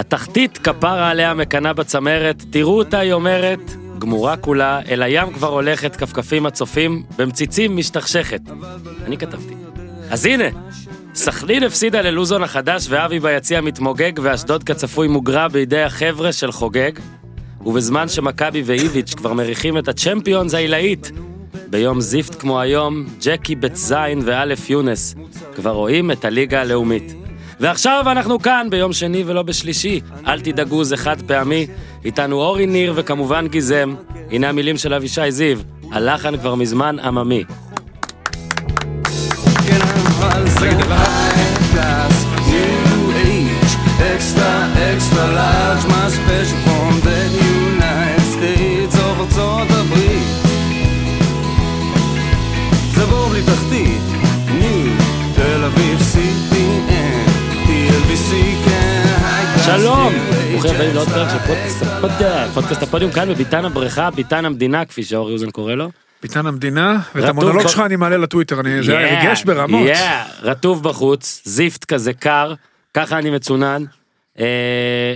התחתית כפרה עליה מקנאה בצמרת, תראו אותה היא אומרת, גמורה כולה, אל הים כבר הולכת, כפכפים הצופים, במציצים משתכשכת. אני כתבתי. אז הנה, סכנין הפסידה ללוזון החדש ואבי ביציע מתמוגג ואשדוד כצפוי מוגרע בידי החבר'ה של חוגג ובזמן שמכבי ואיביץ' כבר מריחים את הצ'מפיונס העילאית ביום זיפט כמו היום, ג'קי בית זין ואלף יונס כבר רואים את הליגה הלאומית. ועכשיו אנחנו כאן ביום שני ולא בשלישי, אל תדאגו זה חד פעמי, איתנו אורי ניר וכמובן גיזם, הנה המילים של אבישי זיו, הלחן כבר מזמן עממי. Extra, extra large, my special שלום! ברוכים הבאים לעוד פרק של פודקאסט הפודיום, פודקאסט הפודיום כאן בביתן הבריכה, ביתן המדינה כפי שאורי אוזן קורא לו. ביתן המדינה, ואת המונולוג שלך אני מעלה לטוויטר, אני- זה Yeah, ריגש ברמות. רטוב בחוץ, זיפט כזה קר, ככה אני מצונן. אה,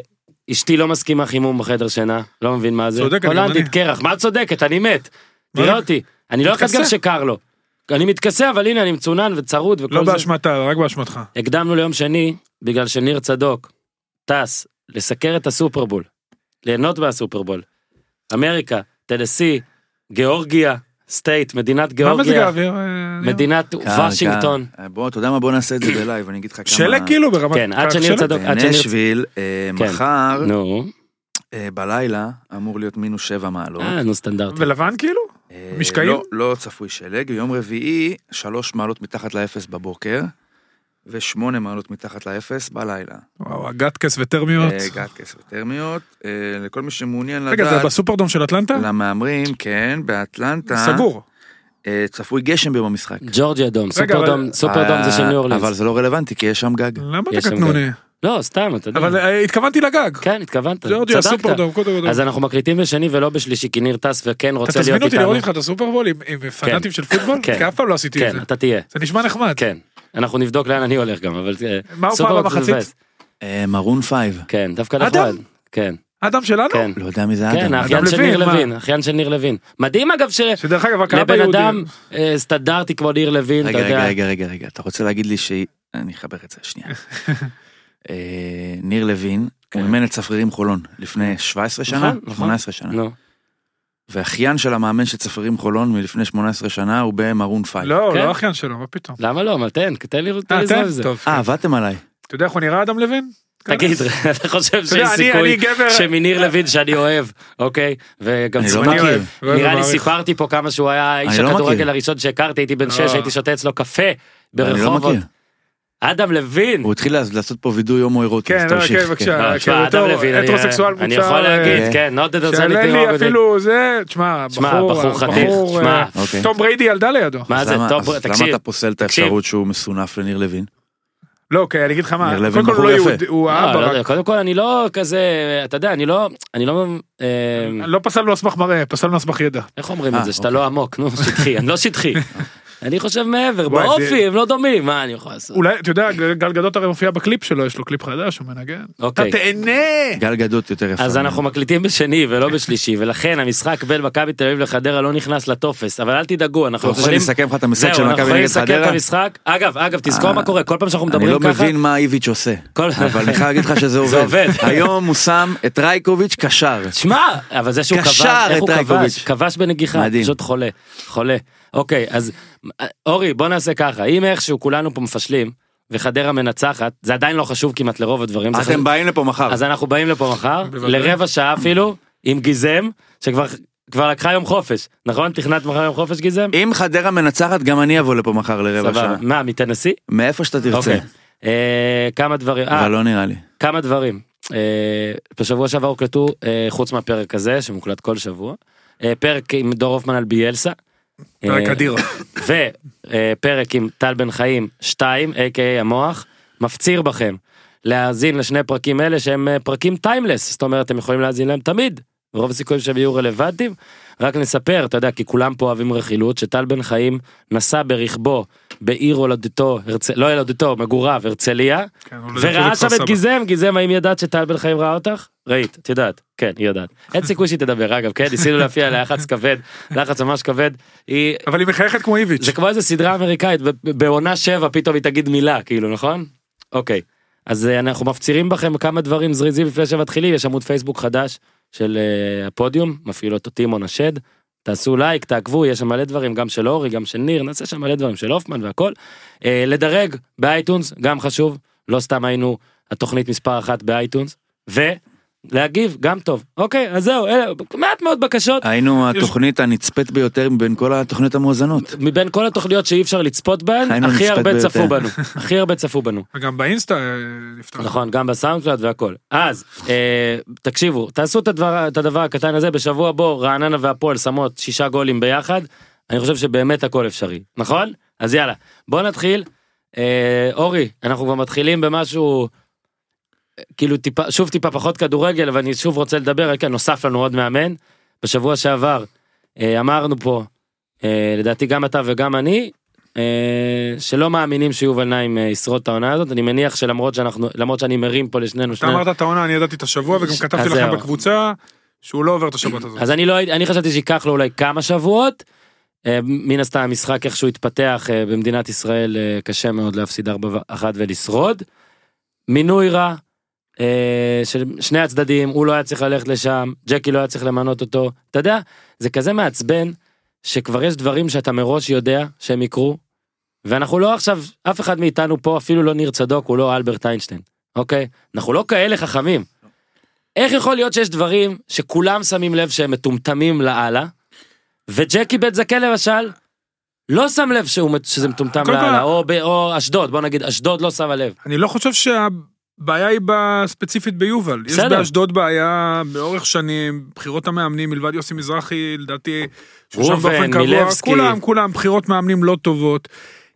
אשתי לא מסכימה חימום בחדר שינה, לא מבין מה זה. הולנדית אני. קרח, מה צודקת? אני מת. תראה? אותי. אני לא אחד. גם שקר לו. אני מתכסה, אבל הנה, אני מצונן וצרוד וכל לא זה. באשמתה, רק באשמתך. הקדמנו ליום שני, בגלל שניר צדוק טס לסקר את הסופרבול, ליהנות מהסופרבול. אמריקה, טנסי, גיאורגיה, סטייט, מדינת מה מזג גיאורגיה, האוויר? אה? מדינת וושינגטון. קר. בוא, אתה יודע מה? בוא נעשה את זה בלייב, אני אגיד לך כמה... שלג כאילו ברמת... כן, עד שניר? צדוק, אה, כן. מחר, אה, בלילה, אמור להיות מינוס שבע מעלות. אה, נו סטנדרטי. ולבן כאילו? אה, משקעים? לא, לא צפוי שלג. יום רביעי, שלוש מעלות מתחת לאפס בבוקר, ושמונה מעלות מתחת לאפס בלילה. וואו, הגטקס וטרמיות. אה, גטקס וטרמיות. אה, לכל מי שמעוניין רגע, זה לדעת, בסופרדום של אטלנטה? למהמרים, כן, באטלנטה, סגור. אה, צפוי גשם ביום המשחק. ג'ורג'יה דום, סופרדום, סופרדום זה של ניו אורלינס. אבל זה לא רלוונטי, כי יש שם גג. למה אתה קטנוני? לא, סתם, אתה יודע. אבל התכוונתי לגג. כן, התכוונת, ג'ורג'יה צדקת. סופרדום, קודם כל. אז אנחנו מקליטים בשני ולא בשלישי, כי ניר טס וכן אתה רוצה תזמין להיות אותי איתנו. לראות איתך את הסופרבול עם- פנאטים של פוטבול? כן. כי אף פעם לא עשיתי את כן, זה. אתה תהיה. זה נשמע נחמד. כן. אנחנו נבדוק לאן אני הולך גם, אבל... אה, מה זה במחצית? אה, מרון פייב. כן, דווקא אדם? נכון. כן, אדם שלנו? כן. לא יודע מי זה כן, אדם. האחיין אדם של ניר? לוין, אחיין של ניר לוין. מדהים אגב ש... שדרך אגב, הקהל לבן ביהודי. אדם אה, סטנדרטי כמו ניר לוין, אתה רגע, רגע, יודע. רגע, רגע, רגע, אתה רוצה להגיד לי שהיא... אני אחבר את זה שנייה. ניר לוין, כן. הוא אימן את צפרירים חולון לפני 17 שנה, נכון, נכון. 18 שנה. ואחיין של המאמן של צפרירים חולון מלפני 18 שנה הוא במרון פייב. לא, הוא כן? לא אחיין שלו, מה פתאום. למה לא? אבל תן, תן לי אה, תן? זמן לזה. טוב. אה, עבדתם עליי. אתה יודע איך הוא נראה אדם לוין? תגיד, אתה חושב שיש סיכוי גבר- שמניר לוין שאני אוהב, אוקיי? וגם אני לא סיפרתי- נראה לי. סיפרתי פה כמה שהוא היה איש לא הכדורגל. הראשון שהכרתי, הייתי בן לא. שש, הייתי שותה אצלו קפה אני לא ברחובות. אדם לוין. הוא התחיל לעשות פה וידוי הומואירוטי, כן, אז לא, תמשיך. כן, בבקשה. לא, כן, אדם לוין, אני- הטרוסקסואל אני יכול להגיד, אה, כן, not that anything לי. אפילו זה, תשמע, תשמע, בחור, בחור חתיך, בחור, תשמע. אה, אוקיי. תום בריידי ילדה לידו. מה זה, טוב, אז למה תקשיב, אתה פוסל את תקשיב. האפשרות שהוא מסונף לניר לוין? לא, אוקיי, אני אגיד לך מה, קודם כל הוא בחור לא. יהודי, הוא לא, האבא לא. קודם כל אני לא כזה, אתה יודע, אני לא, אני לא, אה, לא פסלנו על סמך מראה, פסלנו על סמך ידע. איך אומרים אה, את זה, שאתה אוקיי. לא עמוק, נו, שטחי, אני לא שטחי. אני חושב מעבר, וואי, באופי זה- הם לא דומים, מה אני יכול לעשות? אולי, אתה יודע, גל גדות הרי מופיע בקליפ שלו, יש לו קליפ חדש, הוא מנגן. אתה אוקיי. תהנה! גל גדות יותר יפה. אז אנחנו מקליטים בשני ולא בשלישי, ולכן המשחק בין מכבי תל אביב לחדרה לא נכנס לטופס, אבל אל תדאגו, אנחנו אתה רוצה יכולים... שאני אסכם לך את המשחק זהו, של אנחנו מכבי יכולים נגד לסכם את חדרה? המשחק. אגב, אגב, תזכור אה, מה קורה, כל פעם שאנחנו אני מדברים לא ככה... מבין מה איביץ' עושה, אבל אני חייב להגיד לך שזה עובד. זה עובד. היום הוא שם את רייקוביץ' קשר. שמע, אבל זה שהוא כבש, איך הוא כבש. כבש בנגיחה. פשוט חולה, חולה. אוקיי, אז אורי, בוא נעשה ככה, אם איכשהו כולנו פה מפשלים, וחדרה מנצחת, זה עדיין לא חשוב כמעט לרוב הדברים. חשוב- אתם באים לפה מחר. אז אנחנו באים לפה מחר. לרבע שעה אפילו, עם גיזם, שכבר כבר לקחה יום חופש, נכון? תכננת מחר יום חופש גיזם? אם חדרה מנצחת גם אני אבוא לפה מחר לרבע. שעה. מה, מתנסי? מאיפה שאתה תרצה. אוקיי. אה, כמה דברים, אה, אבל לא נראה לי. כמה דברים. אה, בשבוע שעבר הוקלטו, אה, חוץ מהפרק הזה, שמוקלט כל שבוע, אה, פרק עם דור הופמן על ביאלסה. פרק אה, אדיר. ופרק עם טל בן חיים 2, a.k.a המוח, מפציר בכם להאזין לשני פרקים אלה שהם אה, פרקים טיימלס, זאת אומרת אתם יכולים להאזין להם תמיד, רוב הסיכויים שהם יהיו רלוונטיים. רק נספר, אתה יודע, כי כולם פה אוהבים רכילות, שטל בן חיים נסע ברכבו בעיר הולדתו, הרצ... לא הולדתו, מגוריו, הרצליה, כן, וראה שם את. גיזם, גיזם, האם ידעת שטל בן חיים ראה אותך? ראית, את יודעת, כן, היא יודעת. אין סיכוי שהיא תדבר, אגב, כן, ניסינו להפיע לחץ כבד, לחץ ממש כבד. היא, אבל היא מחייכת כמו איביץ'. זה כמו איזה סדרה אמריקאית, בעונה שבע פתאום היא תגיד מילה, כאילו, נכון? אוקיי. אז אה, אנחנו מפצירים בכם כמה דברים זריזים לפני שמתחילים, יש עמוד פייסבוק חדש של אה, הפודיום, מפעיל אותו טימון השד. תעשו like, תעקבו, יש שם מלא דברים, גם של אורי, גם של ניר, נעשה שם מלא דברים של הופמן והכל. אה, לדרג באייטונס, גם חשוב, לא סתם היינו התוכנית מספר אחת באייטונס, ולהגיב, גם טוב. אוקיי, אז זהו, אלה, מעט מאוד בקשות. היינו התוכנית הנצפית ביותר מבין כל התוכניות המואזנות. מבין כל התוכניות שאי אפשר לצפות בהן, הכי הרבה ביותר. צפו בנו. הכי הרבה צפו בנו. וגם באינסטה אה, נפתח. נכון, גם בסאונדקלאד והכל. אז, אה, תקשיבו, תעשו את הדבר, את הדבר הקטן הזה, בשבוע בו רעננה והפועל שמות שישה גולים ביחד, אני חושב שבאמת הכל אפשרי, נכון? אז יאללה, בוא נתחיל. אה, אורי, אנחנו כבר מתחילים במשהו, כאילו טיפה, שוב טיפה פחות כדורגל, אבל אני שוב רוצה לדבר, כן, נוסף לנו עוד מאמן. בשבוע שעבר אה, אמרנו פה, אה, לדעתי גם אתה וגם אני, אה, שלא מאמינים שיובל נעים ישרוד את העונה הזאת, אני מניח שלמרות שאנחנו, למרות שאני מרים פה לשנינו אתה. אמרת את העונה, אני ידעתי את השבוע וגם כתבתי לכם. בקבוצה שהוא לא עובר את השבת הזאת. אז אני לא אני חשבתי שייקח לו אולי כמה שבועות. מן הסתם המשחק איכשהו התפתח במדינת ישראל קשה מאוד להפסיד 4-1 ולשרוד. מינוי רע של שני הצדדים הוא לא היה צריך ללכת לשם ג'קי לא היה צריך למנות אותו אתה יודע זה כזה מעצבן שכבר יש דברים שאתה מראש יודע שהם יקרו. ואנחנו לא עכשיו אף אחד מאיתנו פה אפילו לא ניר צדוק הוא לא אלברט איינשטיין אוקיי אנחנו לא כאלה חכמים. איך יכול להיות שיש דברים שכולם שמים לב שהם מטומטמים לאללה, וג'קי בית זקן למשל, לא שם לב שהוא, שזה מטומטם לאללה, או, או אשדוד, בוא נגיד, אשדוד לא שמה לב. אני לא חושב שהבעיה היא ספציפית ביובל. יש בסדר. באשדוד בעיה לאורך שנים, בחירות המאמנים מלבד יוסי מזרחי, לדעתי, שהוא שם ראובן, באופן קבוע, מילבסקי. כולם, כולם, בחירות מאמנים לא טובות.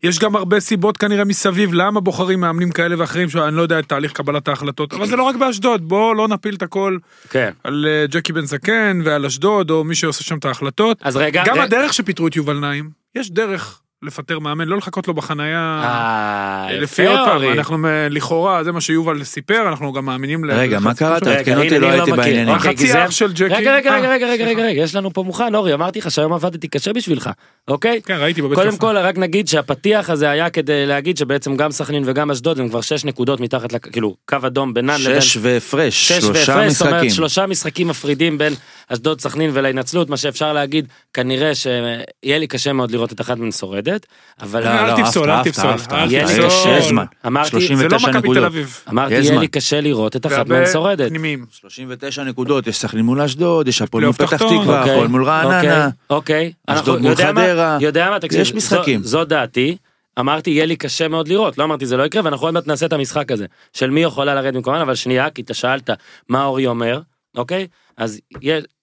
יש גם הרבה סיבות כנראה מסביב למה בוחרים מאמנים כאלה ואחרים שאני לא יודע את תהליך קבלת ההחלטות אבל זה לא רק באשדוד בוא לא נפיל את הכל כן. על אה, ג'קי בן זקן ועל אשדוד או מי שעושה שם את ההחלטות. אז רגע, גם רגע- הדרך שפיטרו את יובל נעים יש דרך לפטר מאמן לא לחכות לו בחנייה. אה, לפי יפה עוד פעם, אורי. אנחנו מ- לכאורה, זה מה שיובל סיפר, אנחנו גם מאמינים ל... רגע, מה קרה? תעדכן אותי, לא ניר הייתי מכיר. בעניינים. אוקיי, החצי. אח של ג'קי. רגע, רגע, אה, רגע, רגע, רגע, רגע, רגע, יש לנו פה מוכן, אורי, אמרתי לך שהיום עבדתי קשה בשבילך, אוקיי? כן, ראיתי בבית קודם קפה. כל רק נגיד שהפתיח הזה היה כדי להגיד שבעצם גם סכנין וגם אשדוד הם כבר שש נקודות מתחת, לק- כאילו קו אדום בינן לבין שש והפרש, שש שלושה והפרש, זאת אומרת משחקים. שלושה משחקים מפרידים בין אשדוד סכנין ולהינצלות, מה שאפשר להגיד, כנראה שיהיה לי קשה מאוד לראות את אחת מהן שורדת, אבל לא, אל תפסול, אל תפסול, אל יהיה לי. קשה. זמן. אמרתי, זה 39 לא מכבי תל נקודות. אביב. אמרתי, יש יהיה. לי קשה לראות את אחת מהן שורדת. פנימיים. 39 נקודות, יש סכנין מול אשדוד, יש הפועל מול פתח. תקווה, אוקיי, הפועל מול רעננה. אוקיי, אוקיי. אשדוד מול? חדרה. יודע מה, תקשיב, יש משחקים. זו דעתי. אמרתי יהיה לי קשה מאוד לראות, לא אמרתי זה לא יקרה ואנחנו עוד מעט נעשה את המשחק הזה של מי יכולה לרדת במקומן אבל שנייה כי אתה שאלת מה אורי אומר אוקיי? אז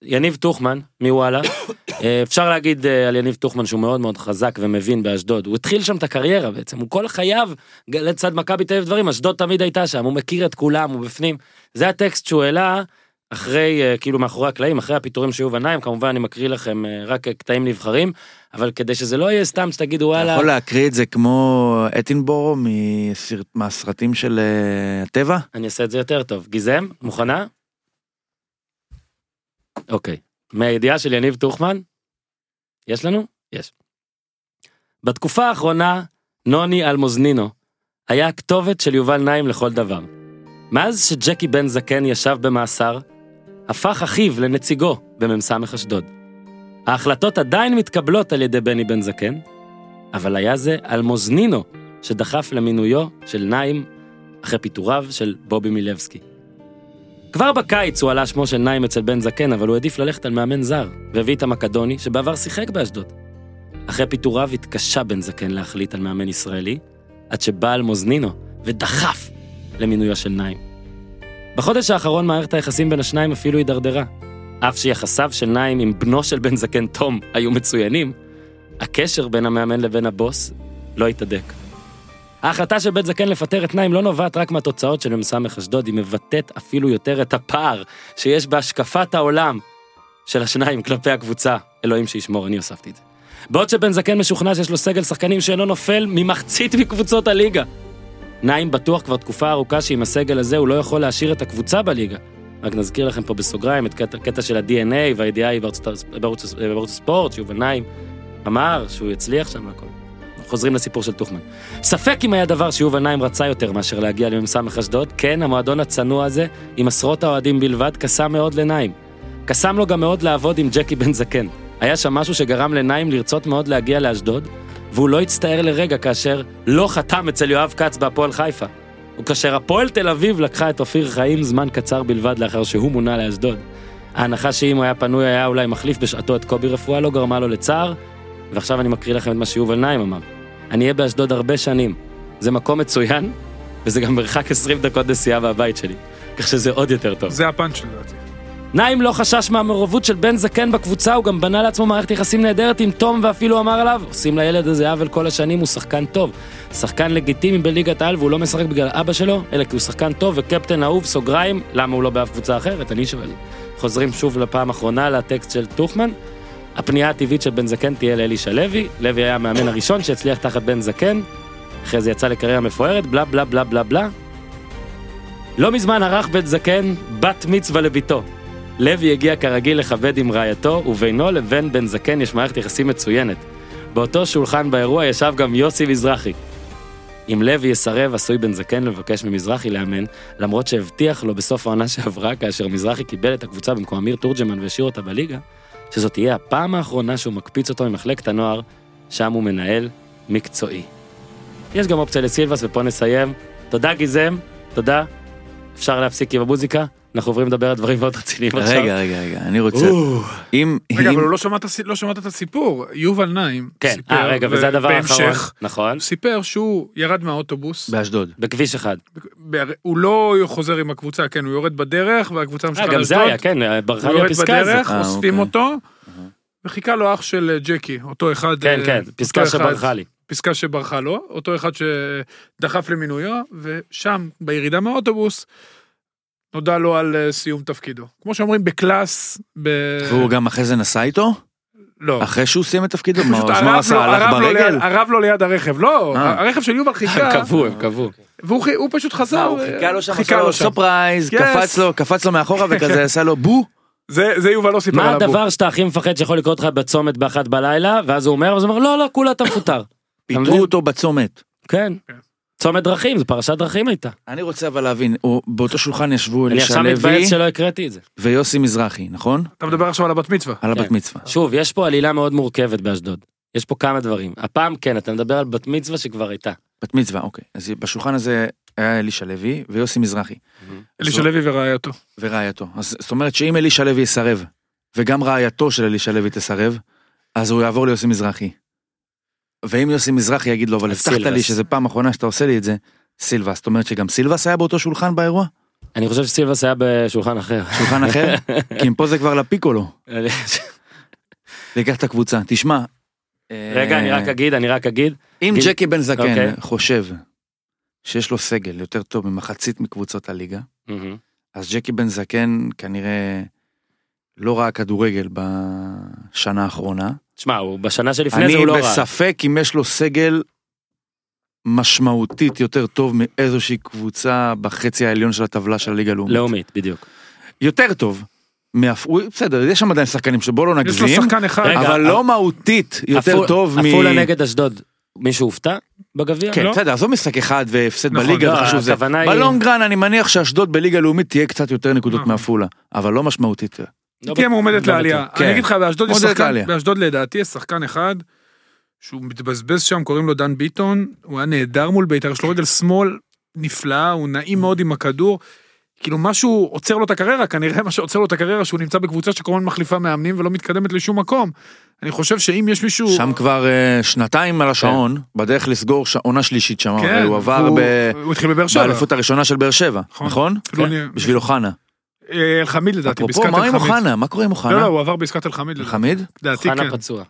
יניב טוחמן מוואלה. אה, אפשר להגיד אה, על יניב טוחמן שהוא מאוד מאוד חזק ומבין באשדוד. הוא התחיל שם את הקריירה בעצם. הוא כל חייו לצד מכבי תל אביב דברים אשדוד תמיד הייתה שם. הוא מכיר את כולם הוא בפנים. זה הטקסט שהוא העלה אחרי אה, כאילו מאחורי הקלעים אחרי הפיטורים של יובל נעים. כמובן אני מקריא לכם רק קטעים נבחרים אבל כדי שזה לא יהיה סתם שתגידו אתה וואלה יכול להקריא את זה כמו אטינבורו מהסרטים של הטבע? אני אעשה את זה יותר טוב. גיזם, מוכנה? אוקיי. מהידיעה של יניב טוחמן? יש לנו? יש. בתקופה האחרונה, נוני אלמוזנינו היה הכתובת של יובל נעים לכל דבר. מאז שג'קי בן זקן ישב במאסר, הפך אחיו לנציגו במ"ס אשדוד. ההחלטות עדיין מתקבלות על ידי בני בן זקן, אבל היה זה אלמוזנינו שדחף למינויו של נעים אחרי פיטוריו של בובי מילבסקי. כבר בקיץ הוא עלה שמו של נעים אצל בן זקן, אבל הוא העדיף ללכת על מאמן זר, והביא את המקדוני, שבעבר שיחק באשדוד. אחרי פיטוריו התקשה בן זקן להחליט על מאמן ישראלי, עד שבא אלמוזנינו ודחף למינויו של נעים. בחודש האחרון מערכת היחסים בין השניים אפילו הידרדרה. אף שיחסיו של נעים עם בנו של בן זקן תום היו מצוינים, הקשר בין המאמן לבין הבוס לא התהדק. ההחלטה של בית זקן לפטר את נעים לא נובעת רק מהתוצאות של מ"ס אשדוד, היא מבטאת אפילו יותר את הפער שיש בהשקפת העולם של השניים כלפי הקבוצה. אלוהים שישמור, אני הוספתי את זה. בעוד שבן זקן משוכנע שיש לו סגל שחקנים שאינו נופל ממחצית מקבוצות הליגה. נעים בטוח כבר תקופה ארוכה שעם הסגל הזה הוא לא יכול להשאיר את הקבוצה בליגה. רק נזכיר לכם פה בסוגריים את קטע, קטע של ה-DNA והידיעה היא בערוץ, בערוץ, הספורט, שיובל נעים אמר שהוא יצליח שם והכל. חוזרים לסיפור של טוחמן. ספק אם היה דבר שיובל נעים רצה יותר מאשר להגיע למ"ס אשדוד, כן, המועדון הצנוע הזה, עם עשרות האוהדים בלבד, קסם מאוד לנעים. קסם לו גם מאוד לעבוד עם ג'קי בן זקן. היה שם משהו שגרם לנעים לרצות מאוד להגיע לאשדוד, והוא לא הצטער לרגע כאשר לא חתם אצל יואב כץ בהפועל חיפה. וכאשר הפועל תל אביב לקחה את אופיר חיים זמן קצר בלבד לאחר שהוא מונה לאשדוד. ההנחה שאם הוא היה פנוי היה אולי מחליף בשעתו את קובי רפואה לא גרמה לו לצער, ועכשיו אני מקריא לכם את מה שיובל נעים אמר. אני אהיה באשדוד הרבה שנים. זה מקום מצוין, וזה גם מרחק 20 דקות נסיעה מהבית שלי. כך שזה עוד יותר טוב. זה הפאנץ' לדעתי. נעים לא חשש מהמעורבות של בן זקן בקבוצה, הוא גם בנה לעצמו מערכת יחסים נהדרת עם תום ואפילו אמר עליו, עושים לילד הזה עוול כל השנים, הוא שחקן טוב. שחקן לגיטימי בליגת העל והוא לא משחק בגלל אבא שלו, אלא כי הוא שחקן טוב וקפטן אהוב, סוגריים, למה הוא לא באף קבוצה אחרת? אני שואל. חוזרים שוב לפעם אחרונה לטקסט של טוחמן. הפנייה הטבעית של בן זקן תהיה לאלישע לוי, לוי היה המאמן הראשון שהצליח תחת בן זקן, אחרי זה יצא לקריירה מפוארת, בלה בלה בלה בלה בלה. לא מזמן ערך בן זקן בת מצווה לביתו. לוי הגיע כרגיל לכבד עם רעייתו, ובינו לבין בן זקן יש מערכת יחסים מצוינת. באותו שולחן באירוע ישב גם יוסי מזרחי. אם לוי יסרב, עשוי בן זקן לבקש ממזרחי לאמן, למרות שהבטיח לו בסוף העונה שעברה, כאשר מזרחי קיבל את הקבוצה במקום אמיר תורג'מן והשאיר אותה בליגה, שזאת תהיה הפעם האחרונה שהוא מקפיץ אותו ממחלקת הנוער, שם הוא מנהל מקצועי. יש גם אופציה לסילבס, ופה נסיים. תודה גיזם, תודה. אפשר להפסיק עם המוזיקה, אנחנו עוברים לדבר על דברים מאוד רציניים עכשיו. רגע, רגע, רגע, אני רוצה... אם... רגע, אבל לא שמעת, לא שמעת את הסיפור. יובל נעים כן, סיפר, אה רגע, וזה הדבר האחרון. נכון. הוא סיפר שהוא ירד מהאוטובוס, באשדוד. בכביש אחד. הוא לא חוזר עם הקבוצה, כן, הוא יורד בדרך והקבוצה אה, ממשיכה גם זה לאשדוד. היה, כן, הוא לי יורד הפסקה הזאת. בדרך, אה, אוספים אוקיי. אותו, וחיכה לו אח של אה, ג'קי, אותו אחד... כן, אה, כן, פסקה שברחה לי. פסקה שברחה לו, אותו אחד שדחף למינויו, ושם, בירידה מהאוטובוס, נודע לו על אה, סיום תפקידו. כמו שאומרים, בקלאס, ב... והוא גם אחרי זה נסע איתו? לא. אחרי שהוא סיים את תפקידו? מה, פשוט אז מה הוא עשה? לו- הלך ברגל? הרב לו ליד הרכב, לא, אה. הרכב של יובל חיכה, הם קבעו, הם קבעו. והוא פשוט חזר, הוא חיכה לו שם, חיכה לו. surprise. קפץ לו, קפץ לו מאחורה וכזה עשה לו בו. זה זה יובל לא סיפר מה על הבוק. הדבר שאתה הכי מפחד שיכול לקרות לך בצומת באחת בלילה, ואז הוא אומר, ואז הוא אומר, לא, לא, כולה אתה מפוטר. פיטרו? אותו בצומת. כן. צומת דרכים, זו פרשת דרכים הייתה. אני רוצה אבל להבין, הוא- באותו שולחן ישבו אני אלישע עכשיו לוי מתבאס שלא הקראתי את זה. ויוסי מזרחי, נכון? אתה מדבר עכשיו על הבת מצווה. על הבת כן. מצווה. שוב, יש פה עלילה מאוד מורכבת באשדוד. יש פה כמה דברים. הפעם כן, אתה מדבר על בת מצווה שכבר הייתה. בת מצווה, אוקיי. אז בשולחן הזה היה אלישע לוי ויוסי מזרחי. אלישע לוי ורעייתו. ורעייתו. אז זאת אומרת שאם אלישע לוי יסרב, וגם רעייתו של אלישע לוי תסרב, אז הוא יעבור ליוסי מזרחי. ואם יוסי מזרחי יגיד לו, אבל הבטחת לי. שזה פעם אחרונה שאתה עושה לי את זה, סילבס. זאת אומרת שגם סילבס היה באותו שולחן באירוע? אני חושב שסילבס היה בשולחן אחר. שולחן אחר? כי אם פה זה כבר לפיקולו. לקח את הקבוצה. תשמע. רגע, אה, אני רק אגיד, אני רק אגיד. אם ג'קי בן זקן אוקיי. חושב שיש לו סגל יותר טוב ממחצית מקבוצות הליגה. אז ג'קי בן זקן כנראה לא ראה כדורגל בשנה האחרונה. שמע, הוא בשנה שלפני זה אני הוא לא ראה. בספק אם יש לו סגל משמעותית יותר טוב מאיזושהי קבוצה בחצי העליון של הטבלה של הליגה הלאומית. לאומית, בדיוק. יותר טוב. הוא- בסדר, יש שם עדיין שחקנים שבוא לא יש לו נגזים, שחקן אחד. רגע, אבל אה, לא מהותית יותר טוב מ... עפולה נגד אשדוד. מישהו הופתע בגביע? כן, לא? בסדר, עזוב משחק אחד והפסד נכון, בליגה, לא, זה חשוב זה. בלונגרן אני מניח שאשדוד בליגה לאומית תהיה קצת יותר נקודות נכון. מעפולה, אבל לא משמעותית. לא תהיה מועמדת לא לעלייה. כן. אני אגיד לך, באשדוד יש שחקן, לעלייה. באשדוד לדעתי יש שחקן אחד, שהוא מתבזבז שם, קוראים לו דן ביטון, הוא היה נהדר מול בית"ר, יש לו רגל שמאל נפלאה, הוא נעים מאוד עם הכדור. כאילו משהו עוצר לו את הקריירה, כנראה מה שעוצר לו את הקריירה שהוא נמצא בקבוצה שכל הזמן מחליפה מאמנים ולא מתקדמת לשום מקום. אני חושב שאם יש מישהו... שם כבר אה, שנתיים על השעון, בדרך לסגור ש- עונה שלישית שם, כן, הוא עבר והוא- ב- הוא התחיל בבאר שבע. באליפות הראשונה של באר שבע, נכון. נכון? אפילו כן. בשביל אוחנה. אלחמיד לדעתי, אפרופו, בעסקת מה עם אלחמיד. אוחנה? מה קורה עם לא, לא, אוחנה? הוא עבר בעסקת אלחמיד. לדעתי. חמיד? לדעתי חנה כן. פצוע.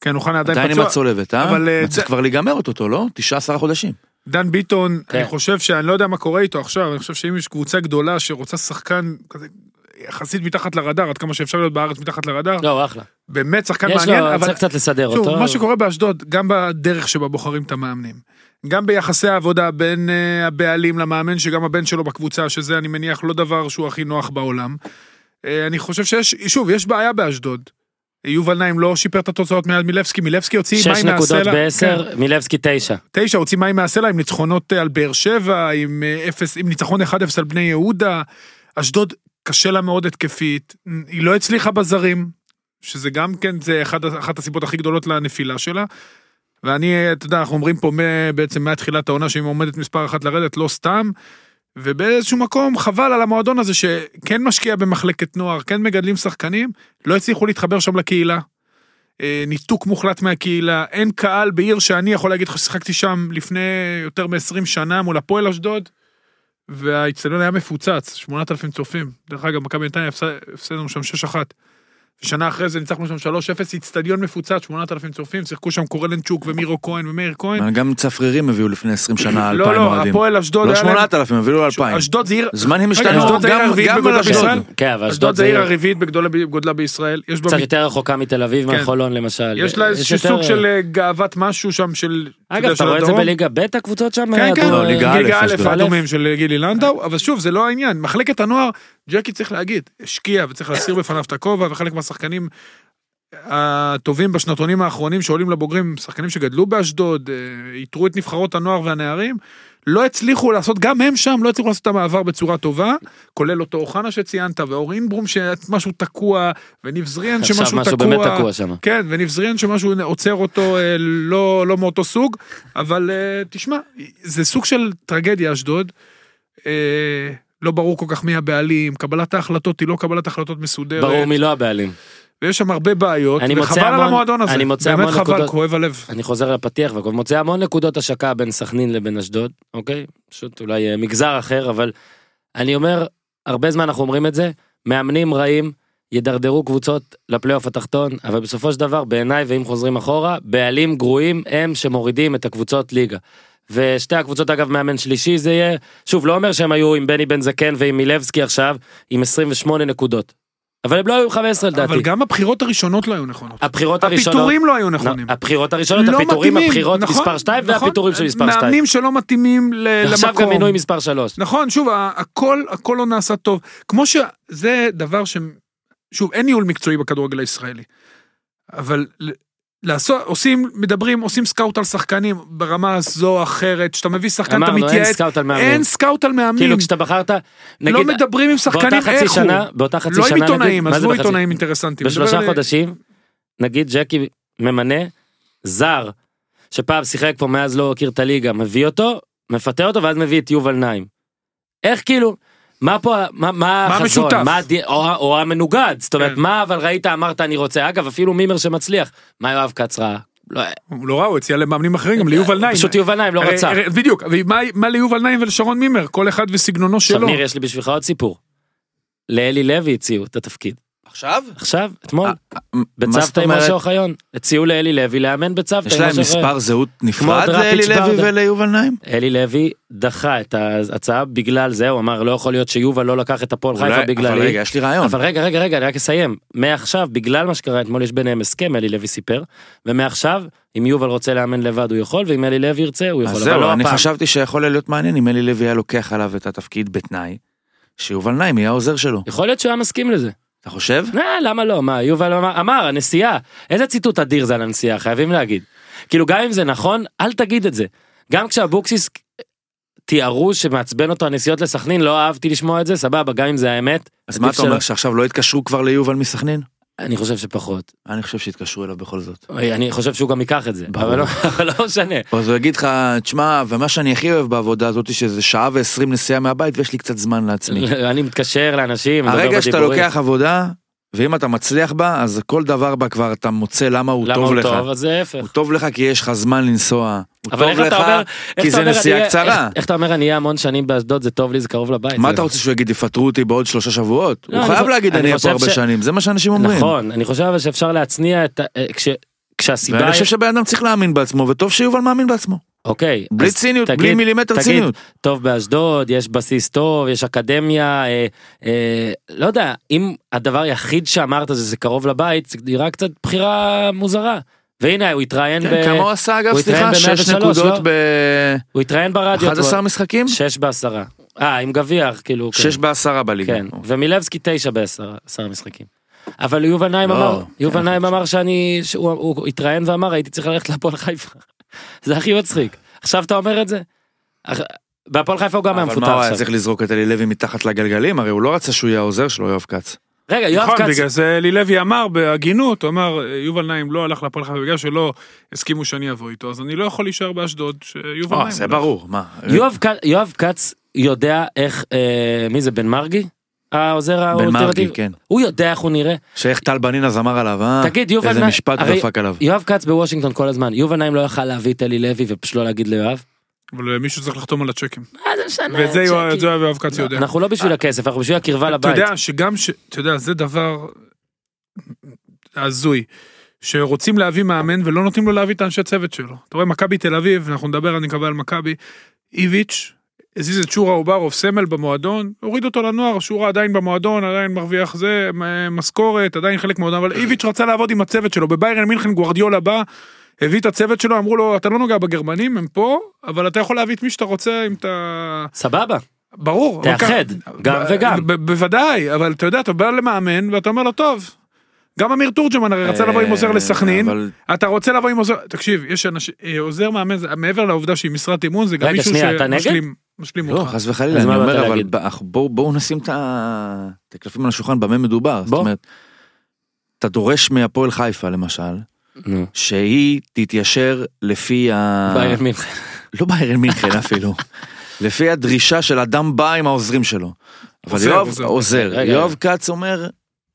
כן, אוחנה עדיין עדיין עם פצוע. הצולבת, אה? אבל, אה, צריך כבר להיגמר אותו, לא? תשעה עשרה חודשים. דן ביטון, כן. אני חושב שאני לא יודע מה קורה איתו עכשיו, אני חושב שאם יש קבוצה גדולה שרוצה שחקן כזה יחסית מתחת לרדאר, עד כמה שאפשר להיות בארץ מתחת לרדאר, לא, אחלה. באמת שחקן יש מעניין, לו, אבל צריך קצת לסדר שוב, אותו. מה שקורה באשדוד, גם בדרך שבה בוחרים את המאמנים, גם ביחסי העבודה בין uh, הבעלים למאמן, שגם הבן שלו בקבוצה, שזה אני מניח לא דבר שהוא הכי נוח בעולם. Uh, אני חושב שיש, שוב, יש בעיה באשדוד. יובל נעים לא שיפר את התוצאות מיד מילבסקי, מילבסקי הוציא מים נקודות מהסלע. בעשר, כן, מילבסקי תשע. תשע, הוציא מים מהסלע עם ניצחונות אה, על באר שבע, עם, אה, אפס, עם ניצחון 1-0 על בני יהודה. אשדוד קשה לה מאוד התקפית, היא לא הצליחה בזרים, שזה גם כן, זה אחד, אחת הסיבות הכי גדולות לנפילה שלה. ואני, אתה יודע, אנחנו אומרים פה בעצם מתחילת העונה שאם עומדת מספר אחת לרדת, לא סתם. ובאיזשהו מקום חבל על המועדון הזה שכן משקיע במחלקת נוער, כן מגדלים שחקנים, לא הצליחו להתחבר שם לקהילה. אה, ניתוק מוחלט מהקהילה, אין קהל בעיר שאני יכול להגיד לך ששיחקתי שם לפני יותר מ-20 שנה מול הפועל אשדוד, והאיצטדיון היה מפוצץ, 8,000 צופים. דרך אגב, מכבי נתניה הפס- הפסדנו שם 6-1. ושנה אחרי זה ניצחנו שם 3-0, איצטדיון מפוצץ, 8,000 צופים, שיחקו שם קורלנצ'וק ומירו כהן ומאיר כהן. גם צפרירים הביאו לפני 20 שנה לא, 2,000 לא, אוהדים. הפועל אשדוד לא היה להם... 8,000, הביאו 2,000. אשדוד זה עיר... זמנים השתנו גם על אשדוד. כן, אבל אשדוד זה עיר הרביעית בגודלה בישראל. קצת יותר רחוקה מתל אביב כן. מהחולון למשל. יש לה איזשהו סוג של אה, גאוות משהו שם של... אגב, אתה של רואה את זה. בליגה ב' הקבוצות שם? כן, כן, לא, ליגה א', ליגה א', אשדוד. האדומים של גילי לנדאו, אבל שוב, זה לא העניין. מחלקת הנוער, ג'קי צריך להגיד, השקיע וצריך להסיר בפניו את הכובע, וחלק מהשחקנים הטובים בשנתונים האחרונים שעולים לבוגרים, שחקנים שגדלו באשדוד, אה, איתרו את נבחרות הנוער והנערים, לא הצליחו לעשות, גם הם שם לא הצליחו לעשות את המעבר בצורה טובה, כולל אותו אוחנה שציינת, ואור אינברום שמשהו תקוע, וניב זריאן עכשיו שמשהו משהו תקוע. באמת תקוע שם. כן, וניב זריאן שמשהו עוצר אותו אה, לא, לא מאותו סוג, אבל אה, תשמע, זה סוג של טרגדיה אשדוד. לא ברור כל כך מי הבעלים, קבלת ההחלטות היא לא קבלת החלטות מסודרת. ברור מי לא הבעלים. ויש שם הרבה בעיות, וחבל על המון- המועדון הזה. אני מוצא באמת חבל, נקודות. כואב הלב. אני חוזר לפתיח והכל מוצא המון נקודות השקה בין סכנין לבין אשדוד, אוקיי? פשוט אולי אה, מגזר אחר, אבל אני אומר, הרבה זמן אנחנו אומרים את זה, מאמנים רעים ידרדרו קבוצות לפלייאוף התחתון, אבל בסופו של דבר, בעיניי, ואם חוזרים אחורה, בעלים גרועים הם שמורידים את הקבוצות ליגה. ושתי הקבוצות אגב מאמן שלישי זה יהיה, שוב לא אומר שהם היו עם בני בן זקן ועם מילבסקי עכשיו עם 28 נקודות. אבל הם לא היו עם 15 לדעתי. אבל גם הבחירות הראשונות לא היו נכונות. הבחירות הראשונות, הפיטורים לא היו נכונים. לא, הבחירות הראשונות, לא הפיטורים, מתאימים, הבחירות נכון, מספר 2 נכון. והפיטורים של מספר 2. מאמנים שלא מתאימים ל- למקום. עכשיו גם מינוי מספר 3. נכון, שוב, הכל, הכל לא נעשה טוב. כמו שזה דבר ש... שוב, אין ניהול מקצועי בכדורגל הישראלי. אבל לעשות, עושים, מדברים, עושים סקאוט על שחקנים ברמה זו או אחרת, שאתה מביא שחקן, אתה אמרנו, אין מתייעץ, סקאוט על מאמנים. אין סקאוט על מאמנים. כאילו כשאתה בחרת, לא נגיד, מדברים עם שחקנים איך שנה, הוא. באותה חצי לא שנה, עם עיתונאים, עזבו עיתונאים אינטרסנטיים. מדבר בשלושה על- חודשים, נגיד ג'קי ממנה זר, שפעם שיחק פה מאז לא הכיר את הליגה, מביא אותו, מפטר אותו ואז מביא את יובל נעים. איך כאילו, מה פה, ה- מה, מה החזון, המשותף? מה הדי- או, או המנוגד, זאת אומרת, כן. מה אבל ראית אמרת אני רוצה, אגב אפילו מימר שמצליח, מה יואב כץ ראה? לא, הוא לא ראה, הוא הציע למאמנים אחרים, גם ליובל נעים. פשוט יובל נעים לא הרי- רצה. הרי- בדיוק, ומה- מה ליובל נעים ולשרון מימר? כל אחד וסגנונו עכשיו שלו. ניר יש לי בשבילך עוד סיפור. לאלי לוי הציעו את התפקיד. עכשיו? עכשיו, אתמול, אה, זאת בצוותא עם? משה אוחיון. הציעו לאלי לוי לאמן בצוותא יש עם להם משה אוחיון. מספר זהות נפרד לאלי לוי. וליובל נעים? אלי לוי דחה את ההצעה בגלל זה, הוא אמר לא יכול להיות שיובל לא לקח את הפועל חיפה אולי- אבל בגללי. רגע, יש לי רעיון. אבל רגע, רגע, רגע, אני רק אסיים. מעכשיו, בגלל מה שקרה אתמול, יש ביניהם הסכם, אלי לוי סיפר, ומעכשיו, אם יובל רוצה לאמן לבד הוא יכול, ואם אלי לוי ירצה הוא יכול, אז אבל זהו, לא אני הפעם. חשבתי שיכול להיות מעניין אם אלי לוי היה לוקח עליו את התפקיד בתנאי, שיובל נעים יהיה העוזר שלו. יכול להיות שהוא היה מסכים לזה. אתה חושב? אה, למה לא? מה, יובל אמר, אמר, הנסיעה. איזה ציטוט אדיר זה על הנסיעה, חייבים להגיד. כאילו, גם אם זה נכון, אל תגיד את זה. גם כשאבוקסיס תיארו שמעצבן אותו הנסיעות לסכנין, לא אהבתי לשמוע את זה, סבבה, גם אם זה האמת. אז מה אתה אומר. שעכשיו לא יתקשרו כבר ליובל מסכנין? אני חושב שפחות. אני חושב שיתקשרו אליו בכל זאת. אני חושב שהוא גם ייקח את זה. אבל לא- אבל לא משנה. אז הוא יגיד לך, תשמע, ומה שאני הכי אוהב בעבודה הזאת, שזה שעה ועשרים נסיעה מהבית ויש לי קצת זמן לעצמי. אני מתקשר לאנשים, הרגע שאתה. לוקח עבודה, ואם אתה מצליח בה, אז כל דבר בה כבר אתה מוצא למה הוא למה טוב הוא לך. טוב, אז זה ההפך. הוא טוב לך כי יש לך זמן לנסוע. הוא טוב לך אומר, כי זה נסיעה אני- קצרה. איך- איך אתה אומר אני אהיה המון שנים באשדוד זה טוב לי זה קרוב לבית. מה אתה רוצה שהוא יגיד יפטרו אותי בעוד שלושה שבועות? לא, הוא חייב חו- להגיד אני אהיה פה הרבה ש- שנים, זה מה שאנשים אומרים. נכון, אני חושב אבל שאפשר להצניע את ה... אה, כש- כשהסיבה ואני. חושב שבן אדם צריך להאמין בעצמו, וטוב שיובל מאמין בעצמו. אוקיי. בלי ציניות, תגיד- בלי מילימטר תגיד, ציניות. טוב באשדוד, יש בסיס טוב, יש אקדמיה, אה, אה, לא יודע, אם הדבר היחיד שאמרת זה זה קרוב לבית, זה נראה קצת בחירה מוזרה. והנה, הוא התראיין, כן, ב... כמה הוא עשה אגב, סליחה? שש ב- 103, נקודות לא? ב... הוא התראיין ברדיו. 11 משחקים? שש בעשרה. אה, עם גביע, כאילו. כן. שש בעשרה בליגה. כן, ומילבסקי תשע בעשר עשרה משחקים. אבל יובל נעים לא, אמר, כן. יובל נעים אמר שאני, שהוא הוא התראיין ואמר הייתי צריך ללכת להפועל חיפה. זה הכי מצחיק. עכשיו אתה אומר את זה? אח- בהפועל חיפה הוא גם היה אבל מפוטר מה הוא היה עכשיו. צריך לזרוק את אלי לוי מתחת לגלגלים? הרי הוא לא רצה שהוא יהיה העוזר שלו, יואב כץ. רגע, יואב נכון, כץ, בגלל זה אלי לוי אמר בהגינות, הוא אמר, יובל נעים לא הלך להפועל חיפה בגלל שלא הסכימו שאני אבוא איתו, אז אני לא יכול להישאר באשדוד שיובל אה, נעים. זה הולך. ברור, מה? יואב כץ יודע איך, אה, מי זה, בן מרגי? העוזר האולטימטיבי? מרגי, כן. הוא יודע איך הוא נראה. שאיך טל בנין אז אמר עליו, אה? תגיד, יובל איזה נעים- משפט הרי- דפק עליו. יואב כץ בוושינגטון כל הזמן, יובל נעים לא יכל להביא את אלי לוי ופשוט לא להגיד ליואב? אבל מישהו צריך לחתום על הצ'קים. מה זה משנה? ואת זה יואב- כץ יודע. אנחנו לא בשביל הכסף, אנחנו בשביל הקרבה אתה לבית. יודע שגם ש... אתה יודע, זה דבר הזוי. שרוצים להביא מאמן ולא נותנים לו להביא את האנשי צוות שלו. אתה רואה מכבי תל אביב, אנחנו נדבר אני מקווה על מכבי, איביץ' הזיז את שורה אוברוב סמל במועדון, הוריד אותו לנוער, שורה עדיין במועדון, עדיין מרוויח זה, משכורת, עדיין חלק מהמועדון, אבל איביץ' רצה לעבוד עם הצוות שלו, בביירן מינכן גוורדיולה בא, הביא את הצוות שלו, אמרו לו, אתה לא נוגע בגרמנים, הם פה, אבל אתה יכול להביא את מי שאתה רוצה אם אתה... סבבה. ברור. תאחד, גם וגם. בוודאי, אבל אתה יודע, אתה בא למאמן ואתה אומר לו, טוב, גם אמיר תורג'מן הרי רצה לבוא עם עוזר לסכנין, אבל אתה רוצה לבוא עם עוזר, תקשיב, יש אנשים, אה, עוזר מאמן, מעבר לעובדה שהיא משרת אימון, זה גם מישהו? שמשלים משלים לא, אותך. חס וחלילה, אני אומר, אבל בואו נשים את הקלפים על השולחן, במה מדובר. זאת. אומרת, אתה דורש מהפועל חיפה למשל, נו. שהיא תתיישר לפי ה... ביירן מינכן. לא ביירן מינכן אפילו. לפי הדרישה של אדם בא עם העוזרים שלו. אבל יואב, עוזר. יואב. כץ אומר,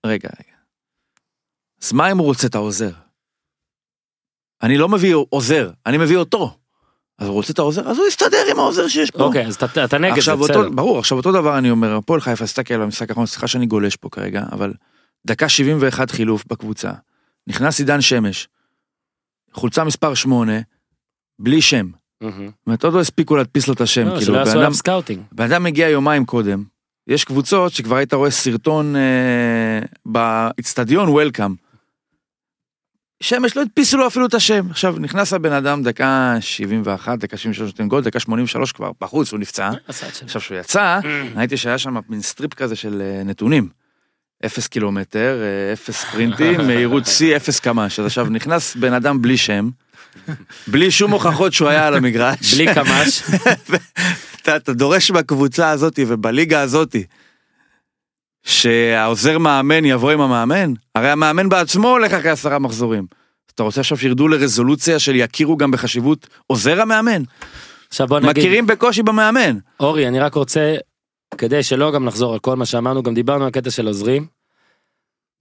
רגע, רגע. אז מה אם הוא רוצה את העוזר? אני לא מביא עוזר, אני מביא אותו. אז הוא רוצה את העוזר, אז הוא יסתדר עם העוזר שיש פה. אוקיי, אז אתה- אתה נגד זה, בסדר. ברור, עכשיו אותו דבר אני אומר, הפועל חיפה, תסתכל על המשחק האחרון, סליחה שאני גולש פה כרגע, אבל דקה 71 חילוף בקבוצה. נכנס עידן שמש, חולצה מספר 8, בלי שם. זאת אומרת, עוד לא הספיקו להדפיס לו את השם, לא, כאילו, שלא יעשו עליו סקאוטינג. בן אדם מגיע יומיים קודם, יש קבוצות שכבר היית רואה סרטון אה, באיצטדיון welcome. שמש לא הדפיסו לו אפילו את השם. עכשיו נכנס הבן אדם דקה 71, דקה 73 נותן גול, דקה 83 כבר בחוץ, הוא נפצע. שלו. עכשיו שהוא יצא, ראיתי שהיה שם מין strip כזה של אה, נתונים. אפס קילומטר, אה, אפס ספרינטים, מהירות שיא, אפס קמ"ש. אז עכשיו נכנס בן אדם בלי שם, בלי שום הוכחות שהוא היה על המגרש. בלי קמ"ש. אתה, דורש מהקבוצה הזאת ובליגה הזאת שהעוזר מאמן יבוא עם המאמן? הרי המאמן בעצמו הולך אחרי עשרה מחזורים. אתה רוצה עכשיו שירדו לרזולוציה של יכירו גם בחשיבות עוזר המאמן? עכשיו בוא נגיד, מכירים בקושי במאמן. אורי, אני רק רוצה, כדי שלא גם נחזור על כל מה שאמרנו, גם דיברנו על קטע של עוזרים.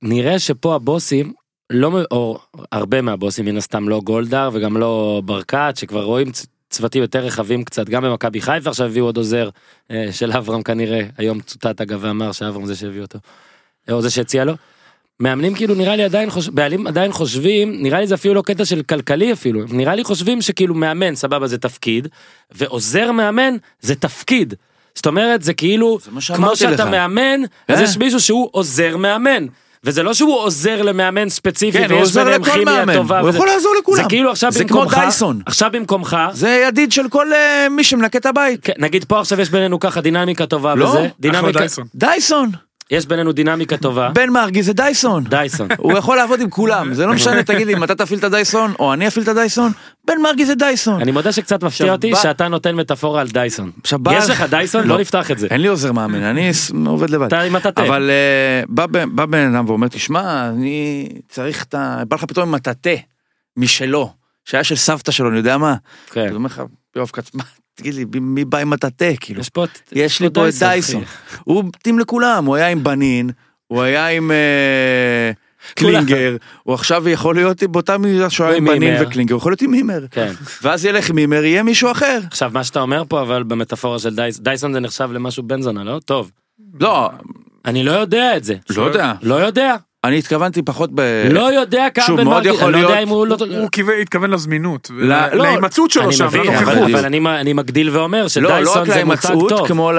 נראה שפה הבוסים, לא, או הרבה מהבוסים, מן הסתם לא גולדהר וגם לא ברקת, שכבר רואים צוותים יותר רחבים קצת, גם במכבי חיפה עכשיו הביאו עוד עוזר אה, של אברהם כנראה, היום צוטט אגב ואמר שאברהם זה שהביא אותו, אה, או זה שהציע לו. מאמנים כאילו נראה לי עדיין חוש... בעלים עדיין חושבים נראה לי זה אפילו לא קטע של כלכלי אפילו נראה לי חושבים שכאילו מאמן סבבה זה תפקיד ועוזר מאמן זה תפקיד. זאת אומרת זה כאילו זה כמו שאתה לך. מאמן אז כן. יש מישהו שהוא עוזר מאמן. וזה לא שהוא עוזר למאמן ספציפי כן, הוא ויש עוזר ביניהם לכל כימיה מאמן. טובה. הוא וזה- יכול לעזור לכולם. זה כאילו עכשיו זה כמו במקומך, דייסון. עכשיו במקומך, זה ידיד של כל אה, מי שמנקה את הבית. כן, נגיד פה עכשיו יש בינינו ככה דינמיקה טובה לא, וזה, אחלה דינמיקה, דייסון. דייסון. יש בינינו דינמיקה טובה, בן מרגי זה דייסון. דייסון. הוא יכול לעבוד עם כולם, זה לא משנה, תגיד לי, אם אתה תפעיל את הדייסון, או אני אפעיל את הדייסון, בן מרגי זה דייסון. אני מודה שקצת מפתיע אותי שאתה נותן מטאפורה על דייסון. יש לך דייסון? לא. נפתח את זה. אין לי עוזר מאמן, אני עובד לבד. אתה עם מטאטא. אבל אה, בא בן- בא בן אדם ואומר, תשמע, אני צריך את ה... בא לך פתאום עם מטאטא משלו, שהיה של סבתא שלו, אני יודע מה. כן. אז אומר לך, יואב כץ, מה, תגיד לי, מי בא עם מטאטא, כאילו? יש פה יש לי פה את דייסון. הוא מתאים לכולם, הוא היה עם בנין, הוא היה עם אה. קלינגר, הוא עכשיו יכול להיות באותה מידה שהוא היה עם בנין. וקלינגר, הוא יכול להיות עם מימר. כן. ואז ילך מימר, יהיה מישהו אחר. עכשיו מה שאתה אומר פה אבל במטאפורה של דייסון, דייסון זה נחשב למשהו בן זונה, לא? טוב. לא, אני לא יודע את זה. לא יודע. לא יודע. אני התכוונתי פחות ב... לא יודע כמה בן מאוד מרגי, אני לא יודע אם הוא לא... הוא התכוון לזמינות, לא, לא, להימצאות שלו אני שם, לנוכחות. אבל- בדיוק. אבל אני- מגדיל ואומר לא, לא שדייסון רק זה מותג להימצאות, טוב. כמו ל...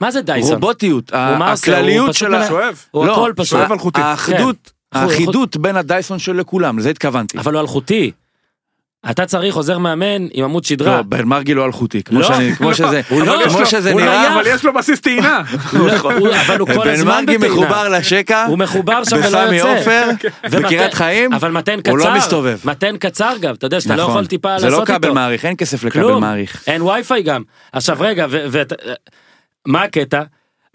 מה זה דייסון? רובוטיות, הכלליות של ה... הוא לא, הכל פשוט. שואב אלחוטי. האחידות, כן. האחידות בין הדייסון של לכולם, לזה התכוונתי. אבל הוא אלחוטי. אתה צריך עוזר מאמן עם עמוד שדרה. לא, בן מרגי לא אלחוטי, כמו לא, שאני- כמו לא, שזה, לא, יש כמו שזה לא נראה. אבל יש לו בסיס טעינה. לא, הוא- אבל הוא כל בן הזמן מרגי בטעינה. מחובר לשקע, הוא מחובר שם ולא בסמי יוצא. עופר, ומתן- בקריית חיים, אבל מתן קצר, הוא לא מסתובב. מתן קצר גם, אתה יודע שאתה לא נכון. יכול טיפה זה לעשות לא איתו. כבל מעריך, אין כסף לכבל מעריך. אין וי-פיי גם. עכשיו רגע, מה הקטע?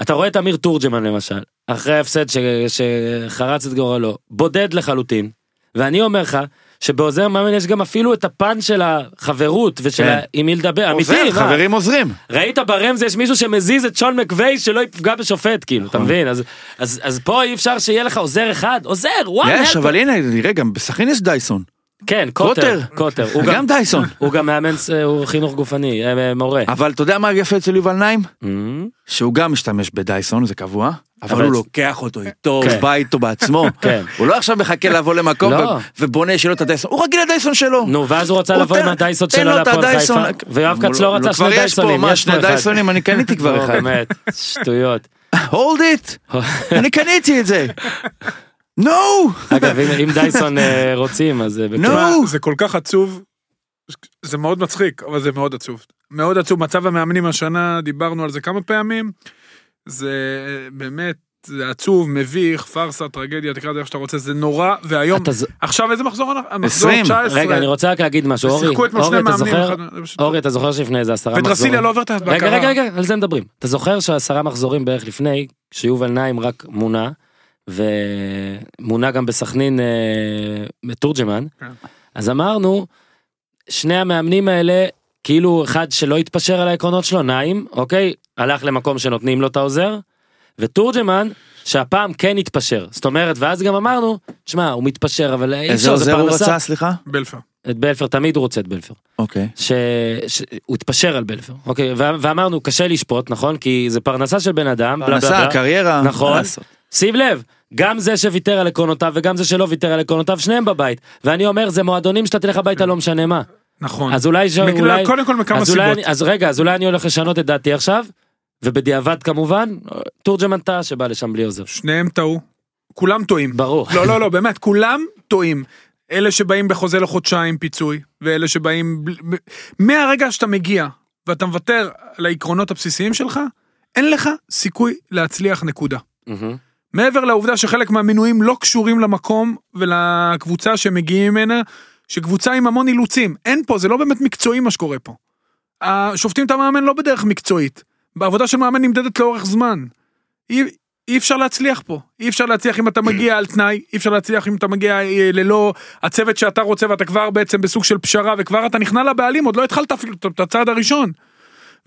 אתה רואה את אמיר תורג'מן למשל, אחרי ההפסד שחרץ את גורלו, בודד לחלוטין, ואני אומר לך, שבעוזר מאמן יש גם אפילו את הפן של החברות ושל כן. עם מי לדבר, עוזר, אמיתי, מה? חברים עוזרים. ראית ברמז יש מישהו שמזיז את שון מקווי שלא יפגע בשופט כאילו אתה נכון. מבין אז אז אז פה אי אפשר שיהיה לך עוזר אחד עוזר וואו יש, אבל הנה, נראה, גם בסכנין יש דייסון. כן קוטר קוטר. הוא גם דייסון. הוא גם מאמן ס- הוא חינוך גופני אה, מורה אבל אתה יודע מה יפה אצל יובל נעים? Mhm. שהוא גם משתמש בדייסון, זה קבוע, אבל הוא לוקח אותו איתו, כן. בא איתו בעצמו. כן. הוא לא עכשיו מחכה לבוא למקום לא. ובונה שיהיה לו את הדייסון, הוא רגיל לדייסון שלו. נו ואז הוא רצה לבוא עם הדייסון שלו להפועל. חיפה ויואב כץ לא רצה כבר שני דייסונים יש פה. דייסונים, אני קניתי כבר אחד. באמת שטויות hold it, אני קניתי את זה. נו! אגב אם דייסון אה, רוצים אז אה. נו. זה כל כך עצוב, זה מאוד מצחיק, אבל זה מאוד עצוב. מאוד עצוב, מצב המאמנים השנה, דיברנו על זה כמה פעמים, זה באמת, זה עצוב, מביך, פארסה, טרגדיה, תקרא לזה איך שאתה רוצה, זה נורא, והיום, אתה עכשיו איזה מחזור אנחנו? המחזור 20. 19. רגע אני רוצה רק להגיד משהו אורי אורי אתה זוכר אחד- זה אורי אתה זוכר שלפני איזה עשרה מחזורים ודרסיליה לא עובר את ההבקרה. רגע רגע רגע על זה מדברים אתה זוכר שעשרה מחזורים בערך לפני שיובל נעים רק מונה ומונה גם בסכנין אה, מתורג'מן כן. אז אמרנו שני המאמנים האלה כאילו אחד שלא התפשר על העקרונות שלו נעים אוקיי הלך למקום שנותנים לו את העוזר ותורג'מן שהפעם כן התפשר זאת אומרת ואז גם אמרנו שמע הוא מתפשר אבל אי איזה אפשר זה עוזר הוא פרנסה רצה, סליחה? בלפר. את בלפר תמיד הוא רוצה את בלפר. אוקיי. שהוא התפשר על בלפר אוקיי ו- ואמרנו קשה לשפוט נכון כי זה פרנסה של בן אדם בלה בלה פרנסה, בלה. קריירה. נכון. שים לב גם זה שוויתר על עקרונותיו וגם זה שלא ויתר על עקרונותיו שניהם בבית ואני אומר זה מועדונים שאתה תלך הביתה לא משנה מה נכון. אז אולי ש- מכ- אולי קודם כל מכמה אז אולי סיבות. אני- אז רגע אז אולי אני הולך לשנות את דעתי עכשיו ובדיעבד כמובן תורג'מן טעה שבא לשם בלי עוזר שניהם טעו. כולם טועים. ברור לא, לא, לא, באמת, כולם טועים. אלה שבאים בחוזה לחודשיים פיצוי, ואלה שבאים... ב- מהרגע שאתה מגיע ואתה מוותר על העקרונות הבסיסיים שלך, אין לך סיכוי להצליח נקודה. מהמם. מעבר לעובדה שחלק מהמינויים לא קשורים למקום ולקבוצה שמגיעים ממנה, שקבוצה עם המון אילוצים. אין פה, זה לא באמת מקצועי מה שקורה פה. השופטים את המאמן לא בדרך מקצועית. בעבודה של מאמן נמדדת לאורך זמן. אי, אי אפשר להצליח פה. אי אפשר להצליח אם אתה מגיע על תנאי, אי אפשר להצליח אם אתה מגיע אה, ללא הצוות שאתה רוצה ואתה כבר בעצם בסוג של פשרה וכבר אתה נכנע לבעלים, עוד לא התחלת אפילו את הצעד הראשון.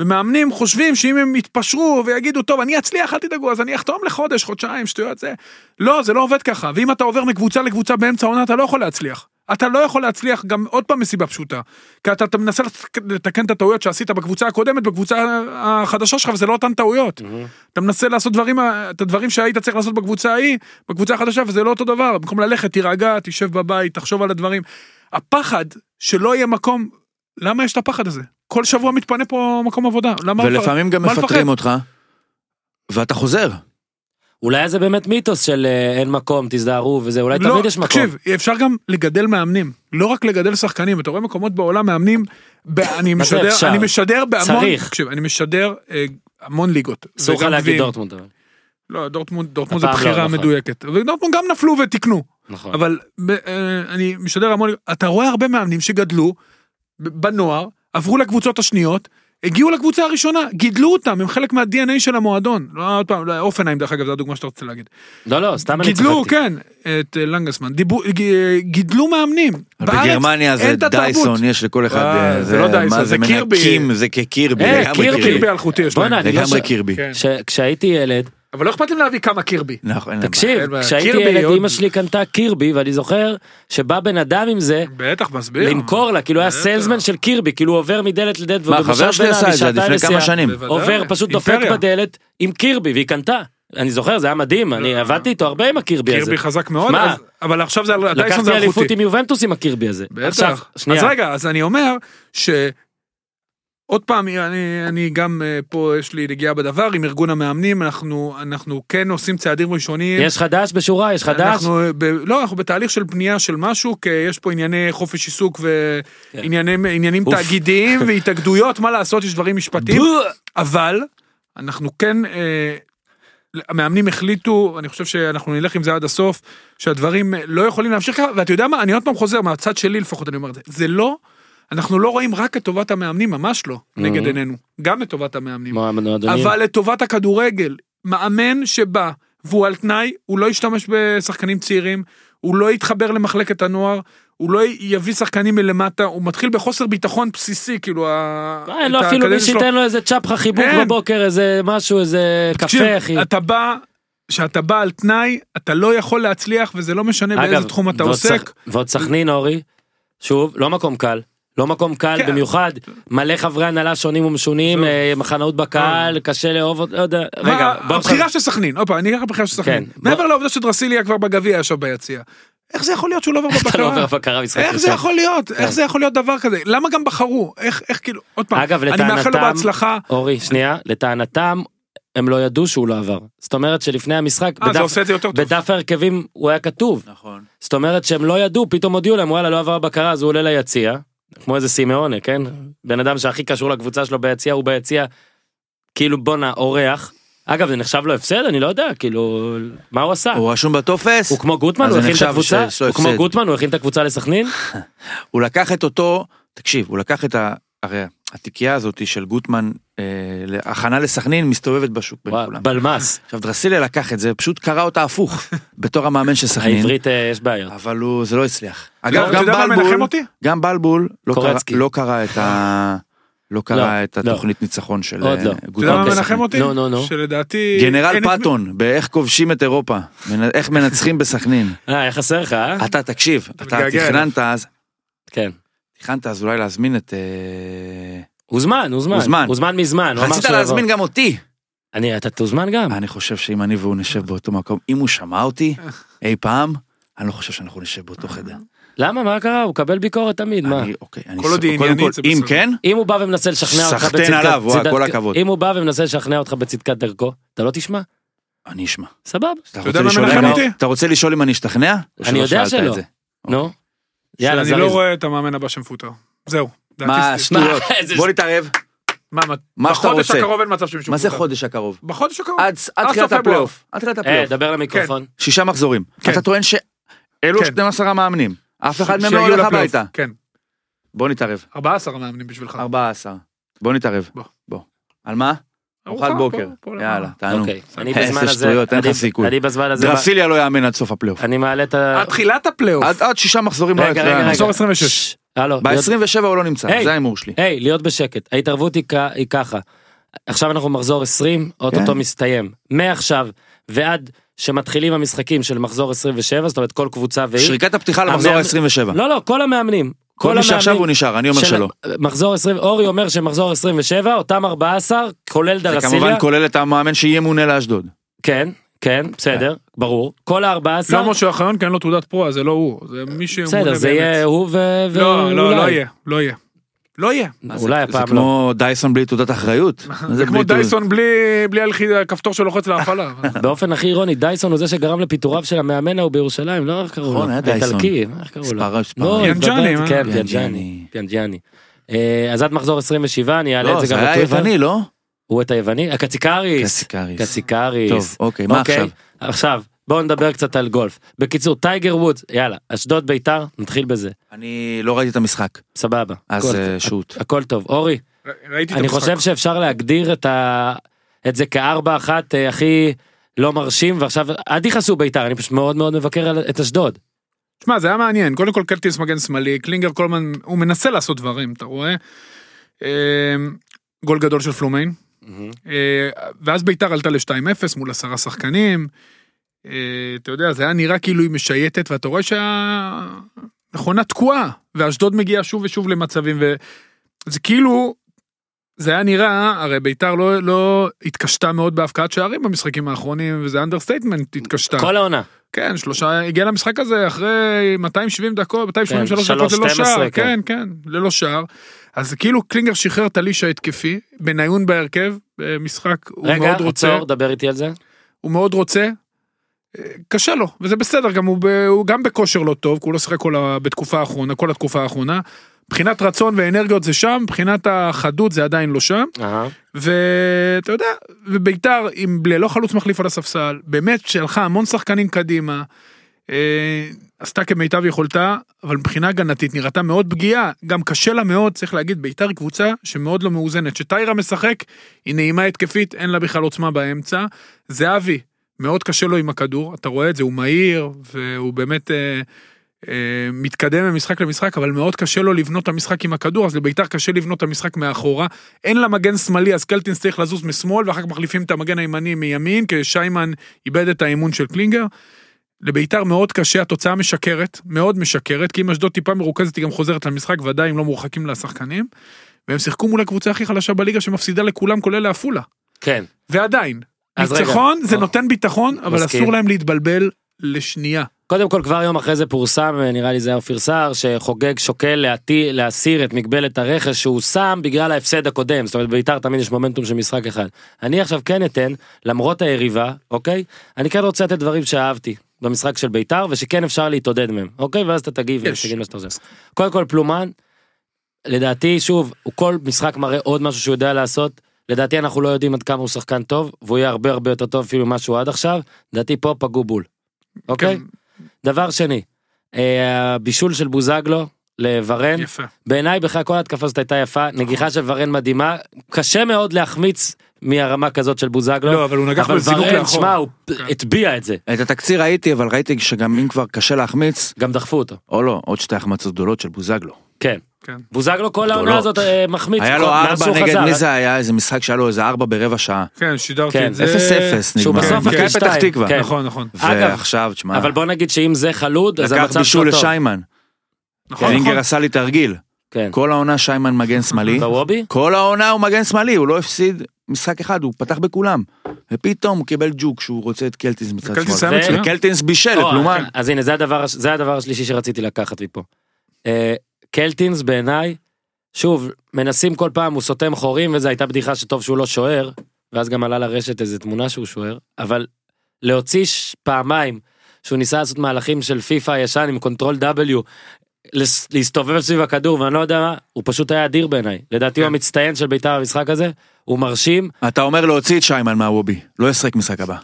ומאמנים חושבים שאם הם יתפשרו ויגידו טוב אני אצליח אל תדאגו אז אני אחתום לחודש חודשיים שטויות זה לא זה לא עובד ככה ואם אתה עובר מקבוצה לקבוצה באמצע העונה אתה לא יכול להצליח. אתה לא יכול להצליח גם עוד פעם מסיבה פשוטה כי אתה, אתה מנסה לתקן את הטעויות שעשית בקבוצה הקודמת בקבוצה החדשה שלך וזה לא אותן טעויות. אתה מנסה לעשות דברים את הדברים שהיית צריך לעשות בקבוצה ההיא בקבוצה החדשה וזה לא אותו דבר. במקום ללכת תירגע תשב בבית תחשוב על הדברים. הפחד שלא יהיה מקום למה יש את הפחד הזה כל שבוע מתפנה פה מקום עבודה למה ולפעמים גם? מפטרים אותך, ואתה חוזר. אולי זה באמת מיתוס של אה, אין מקום תזדהרו וזה אולי לא, תמיד יש מקום. תקשיב, אפשר גם לגדל מאמנים, לא רק לגדל שחקנים, אתה רואה מקומות בעולם מאמנים, ב- אני מה זה משדר, אפשר? אני משדר בהמון, צריך. תקשיב, אני משדר אה, המון ליגות. אסור לך וגם להגיד גביעים. דורטמונד. אבל. לא, דורטמונד, דורטמונד זה הפעם לא, בחירה נכון. מדויקת, ודורטמונד גם נפלו ותיקנו, נכון. אבל ב- אה, אני משדר המון. אתה רואה הרבה מאמנים שגדלו ב- בנוער, עברו לקבוצות השניות, הגיעו לקבוצה הראשונה, גידלו אותם, הם חלק מה-DNA של המועדון. לא, עוד פעם, לא, אופנהיים דרך אגב, זו הדוגמה שאתה רוצה להגיד. לא לא סתם אני גידלו, צחקתי. כן, את אה, לנגסמן, דיבו, ג- גידלו מאמנים. בגרמניה זה. דייסון, יש לכל אחד, אה, אה, זה לא דייסון, מה זה קירבי. מנקים, זה כקירבי, אה, קירבי. קירבי אלחוטי יש בואנה, להם. אני לא לגמרי ש- קירבי. כן. ש- כשהייתי ילד אבל לא אכפת להם להביא כמה קירבי. נכון, תקשיב. כשהייתי ילד אמא שלי קנתה קירבי ואני זוכר שבא בן אדם עם זה בטח, מסביר. למכור לה כאילו היה. סיילסמן של קירבי כאילו עובר מדלת לדלת מה, חבר שלי עשה את זה לפני כמה שנים. עובר פשוט דופק. בדלת עם קירבי והיא קנתה אני זוכר, זה היה מדהים, אני עבדתי איתו הרבה עם הקירבי הזה. קירבי חזק מאוד, אבל עכשיו זה דייסון לקחתי זה אליפות אלחוטי. עם יובנטוס עם הקירבי הזה. בטח. אז רגע, אז אני אומר ש... עוד פעם, אני, אני גם אה, פה יש לי נגיעה בדבר עם ארגון המאמנים, אנחנו, אנחנו כן עושים צעדים ראשוניים. יש חדש בשורה, יש חדש. אנחנו, ב, לא, אנחנו בתהליך של בנייה של משהו, כי יש פה ענייני חופש עיסוק ועניינים אוף. תאגידיים והתאגדויות, מה לעשות, יש דברים משפטיים, אבל אנחנו כן, אה, המאמנים החליטו, אני חושב שאנחנו נלך עם זה עד הסוף, שהדברים לא יכולים להמשיך ככה, ואתה יודע מה, אני עוד פעם חוזר, מהצד שלי לפחות אני אומר את זה, זה לא, אנחנו לא רואים רק את טובת המאמנים, ממש לא, נגד Mhm. עינינו, גם את טובת המאמנים. אבל לטובת הכדורגל, מאמן שבא והוא על תנאי, הוא לא ישתמש בשחקנים צעירים, הוא לא יתחבר למחלקת הנוער, הוא לא יביא שחקנים מלמטה, הוא מתחיל בחוסר ביטחון בסיסי, כאילו... ה- אה, אין לו את אפילו מי. שייתן לו איזה צ'פחה חיבוק אין. בבוקר, איזה משהו, איזה קפה, אחי. אתה בא, כשאתה בא על תנאי, אתה לא יכול להצליח, וזה לא משנה באיזה תחום אתה ועוד עוסק. ועוד סכנין, אורי, שוב, לא מקום קל. לא מקום קל, כן. במיוחד מלא חברי הנהלה שונים ומשונים. אה, מחנאות בקהל, קשה לאהוב, אותו, לא יודע, רגע, בוא הבחירה של סכנין, עוד פעם, אני אקח בחירה של סכנין. כן, מעבר לעובדה שדרסיליה כבר בגביע ישב ביציע. איך זה יכול להיות שהוא לא עובר אתה לא עובר בבקרה? בקרה משחק איך זה ראשון. יכול להיות? איך זה יכול להיות דבר כזה? למה גם בחרו? איך, איך כאילו, עוד פעם, אגב, אני מאחל לו לטענתם- בהצלחה. אורי, שנייה, לטענתם, הם לא ידעו שהוא לא עבר. זאת אומרת שלפני המשחק, אה, בדף-. בדף ההרכבים הוא היה כתוב. נכון. זאת אומרת שהם לא ידעו, פתאום הודיעו להם, וואלה, לא עבר בקרה, אז הוא עולה ליציע. כמו איזה סימאונה, כן? בן אדם שהכי קשור לקבוצה שלו ביציע, הוא ביציע, כאילו בואנה, אורח. אגב, זה נחשב לו הפסד? אני לא יודע, כאילו, מה הוא עשה? הוא רשום בטופס, הוא כמו גוטמן, הוא הכין את הקבוצה? הוא כמו. גוטמן, הוא הכין את הקבוצה לסכנין? הוא לקח את אותו, תקשיב, הוא לקח את ה... הרי התיקייה הזאת של גוטמן, אה, הכנה לסכנין, מסתובבת בשוק בין כולם. בלמ"ס. עכשיו דרסיליה לקח את זה, פשוט קרא אותה הפוך, בתור המאמן של סכנין, העברית אה, יש בעיות. אבל הוא, זה לא הצליח. לא, אגב, גם בלבול? גם בלבול לא קרא- קורצקי. לא קרא את ה... לא לא, קרא את לא. התוכנית ניצחון של אה, לא. אתה יודע גוטמן. מה. מנחם אותי? נו, נו, נו. שלדעתי... גנרל פאטון, באיך כובשים את אירופה, איך מנצחים בסכנין. אה, היה חסר לך, אה? אתה תקשיב, אתה תכננת אז, כן. תכננת אז אולי להזמין את... אה, הוזמן, הוזמן. הוזמן. הוזמן מזמן. הוא אמר רצית שהוא יבוא. להזמין גם אותי. אני, אתה תוזמן גם. אני חושב שאם אני והוא נשב באותו מקום, אם הוא שמע אותי אי פעם, אני לא חושב שאנחנו נשב באותו חדר. למה? מה קרה? הוא מקבל ביקורת תמיד, מה? אוקיי, אני כל עוד היא עניינית, אם. כן, אם הוא בא ומנסה לשכנע אותך סחטיין בצדקת... עליו, וואי, כל הכבוד. אם הוא בא ומנסה לשכנע אותך בצדקת דרכו, אתה לא תשמע? אני אשמע. סבבה. אתה יודע רוצה מה לשאול מנחם אם- אותי? אתה רוצה לשאול אם אני אשתכנע? אני יודע שלא. נו. יאללה, שאני לא. רואה את המאמן הבא שמפוטר. זהו. מה שטויות? בוא נתערב. מה, מה, מה שאתה בחודש רוצה. הקרוב אין מצב שמישהו מה זה. חודש הקרוב? בחודש הקרוב. עד תחילת. הפלייאוף. עד תחילת אה, הפלייאוף. דבר למיקרופון. שישה מחזורים. כן. אתה טוען שאלו כן. 12 המאמנים. אף אחד מהם לא הולך. הביתה. כן. בוא נתערב. 14 מאמנים בשבילך. 14. בוא נתערב. בוא. בוא. על מה? ארוחת בוקר. יאללה. תענו. אוקיי. אני איזה בזמן הזה... שטויות, אין לך אני- סיכוי. אני בזמן הזה... דרסיליה לא יאמן עד סוף הפלייאוף. אני מעלה את ה... עד תחילת הפלייאוף. עד שישה מחזורים לא רגע, רגע, יקרה. מחזור 26. ששש, הלו. להיות- ב-27 הוא לא נמצא. זה ההימור שלי. היי, להיות בשקט. ההתערבות היא ככה. עכשיו אנחנו מחזור 20, אוטוטו כן. מסתיים. מעכשיו ועד שמתחילים המשחקים של מחזור 27, זאת אומרת כל קבוצה והיא. שריקת הפתיחה למחזור המאמן- ה-27. לא, לא, כל המאמנים. כל מי שעכשיו הוא נשאר, אני אומר של- שלא. מחזור 20, אורי אומר שמחזור 27, אותם 14, כולל זה דרסיליה. כמובן כולל את המאמן שיהיה מונה לאשדוד. כן, כן, בסדר, ברור. כל ה-14, לא משה אוחיון כי אין לו תעודת פרו, זה לא הוא. זה מי שמונה בסדר, זה באמת. יהיה הוא ו... לא, לא. לא יהיה. לא יהיה. לא יהיה. אולי זה הפעם לא. כמו דייסון בלי תעודת אחריות. זה כמו דייסון בלי הכפתור שלוחץ להפעלה. באופן הכי אירוני, דייסון הוא זה שגרם לפיטוריו של המאמן ההוא בירושלים, לא איך קראו לו? נכון, היה דייסון. האיטלקי, איך קראו לו? לא, פיאנג'אני? כן, פיאנג'אני. פיאנג'אני. אה, אז עד מחזור 27, אני אעלה את לא, זה זה גם היה בטוויטר. יווני, לא? הוא את היווני? הקציקריס. קסיקריס. קציקריס. טוב, אוקיי, מה עכשיו? עכשיו, בואו נדבר קצת על גולף. בקיצור, טייגר וודס, יאללה, אשדוד ביתר, נתחיל בזה. אני לא ראיתי את המשחק, סבבה. אז אה, שוט. הכל טוב. אורי, ראיתי את אני המשחק. חושב שאפשר להגדיר את, ה... את זה כארבע אחת אה, הכי לא מרשים, ועכשיו, אל יכעסו ביתר, אני פשוט מאוד מאוד מבקר על- את אשדוד. תשמע, זה היה מעניין. קודם כל קלטיס מגן שמאלי, קלינגר כל הזמן, הוא מנסה לעשות דברים, אתה רואה? אה, גול גדול של פלומיין. אה, ואז ביתר עלתה ל-2-0 מול עשרה שחקנים. אה, אתה יודע, זה היה נראה כאילו היא משייטת, ואתה רואה שהמכונה תקועה, ואשדוד מגיעה שוב ושוב למצבים, וזה כאילו, זה היה נראה, הרי ביתר לא, לא התקשתה מאוד בהפקעת שערים במשחקים האחרונים, וזה understatement התקשתה. כל העונה. כן, שלושה, הגיע למשחק הזה אחרי 270 דקות, 283 כן, דקות ללא 3-12, שער, כן. כן, כן, ללא שער. אז כאילו קלינגר שחרר את הליש ההתקפי, בניון בהרכב, במשחק, הוא רגע, מאוד רוצה, עצור, דבר איתי על זה. הוא מאוד רוצה. קשה לו, וזה בסדר, גם הוא, ב, הוא גם בכושר לא טוב, כי הוא לא שיחק כל ה, בתקופה האחרונה, כל התקופה האחרונה. מבחינת רצון ואנרגיות זה שם, מבחינת החדות זה עדיין לא שם. אהה. ואתה יודע, וביתר עם ללא חלוץ מחליף על הספסל, באמת שלחה המון שחקנים קדימה, אה, עשתה כמיטב יכולתה, אבל מבחינה הגנתית נראתה מאוד פגיעה, גם קשה לה מאוד, צריך להגיד, ביתר היא קבוצה שמאוד לא מאוזנת, שטיירה משחק, היא נעימה התקפית, אין לה בכלל עוצמה באמצע, זהבי, מאוד קשה לו עם הכדור, אתה רואה את זה, הוא מהיר, והוא באמת... אה, אה, מתקדם ממשחק למשחק אבל מאוד קשה לו לבנות את המשחק עם הכדור אז לביתר קשה לבנות את המשחק מאחורה אין לה מגן שמאלי אז קלטינס צריך לזוז משמאל ואחר כך מחליפים את המגן הימני מימין כי שיימן איבד את האמון של קלינגר. לביתר מאוד קשה התוצאה משקרת מאוד משקרת כי אם אשדוד טיפה מרוכזת היא גם חוזרת למשחק ודאי אם לא מורחקים לשחקנים. והם שיחקו מול הקבוצה הכי חלשה בליגה שמפסידה לכולם כולל לעפולה כן. ועדיין. ניצחון זה או. נותן ביטחון אבל. אסור להם להתבלבל לשנייה. קודם כל כבר יום אחרי זה פורסם, נראה לי זה היה אופיר סער, שחוגג שוקל להטי- להסיר את מגבלת הרכש שהוא שם בגלל ההפסד הקודם, זאת אומרת בית"ר תמיד יש מומנטום של משחק אחד. אני עכשיו כן אתן, למרות היריבה, אוקיי? אני כן רוצה לתת דברים שאהבתי במשחק של בית"ר ושכן אפשר להתעודד מהם, אוקיי? ואז אתה תגיב. ותגיד מה שאתה חושב. קודם כל פלומן, לדעתי שוב, הוא כל משחק מראה עוד משהו שהוא יודע לעשות. לדעתי אנחנו לא יודעים עד כמה הוא שחקן טוב, והוא יהיה הרבה הרבה יותר טוב אפילו ממה שהוא עד עכשיו. לדעתי פה פגעו בול. אוקיי? כן, דבר שני, אה, הבישול של בוזגלו לוורן, יפה. בעיניי בכלל כל ההתקפה הזאת הייתה יפה, נגיחה של ורן מדהימה, קשה מאוד להחמיץ מהרמה כזאת של בוזגלו, לא אבל הוא נגח אבל בזינוק ורן, לאחור. שמע, הוא כן. הטביע את זה, את התקציר ראיתי אבל ראיתי שגם אם כבר קשה להחמיץ גם דחפו אותו, או לא עוד שתי החמצות גדולות של בוזגלו. כן. כן. בוזגלו כל העונה. הזאת אה, מחמיץ, היה לו ארבע שהוא נגד מי אה? זה היה איזה משחק שהיה לו איזה ארבע ברבע שעה. כן, שידרתי כן. את זה. אפס אפס שהוא נגמר. בסוף כן, מכבי כן. פתח תקווה. כן. נכון נכון. ועכשיו תשמע אבל בוא נגיד שאם זה חלוד, אז לקח המצב בישול שלו טוב, לשיימן. נכון, נכון. עשה לי תרגיל. כן, כל העונה שיימן מגן שמאלי. בוובי, כל העונה הוא מגן שמאלי הוא לא הפסיד משחק אחד הוא פתח בכולם. ופתאום הוא קיבל ג'וק שהוא רוצה את קלטינס מצד שמאל. וקלטינס בישל או, לפלומן. אז הנה זה הדבר, הש- זה הדבר השלישי שרציתי לקחת מפה. קלטינס בעיניי, שוב, מנסים כל פעם, הוא סותם חורים וזו הייתה בדיחה שטוב שהוא לא שוער, ואז גם עלה לרשת איזה תמונה שהוא שוער, אבל להוציא ש- פעמיים, שהוא ניסה לעשות מהלכים של פיפא הישן עם קונטרול W, לס- להסתובב סביב הכדור ואני לא יודע מה, הוא פשוט היה אדיר בעיניי. לדעתי הוא כן. המצטיין של בית"ר במשחק הזה, הוא מרשים, אתה אומר להוציא את שיימן מהוובי. לא ישחק משחק הבא.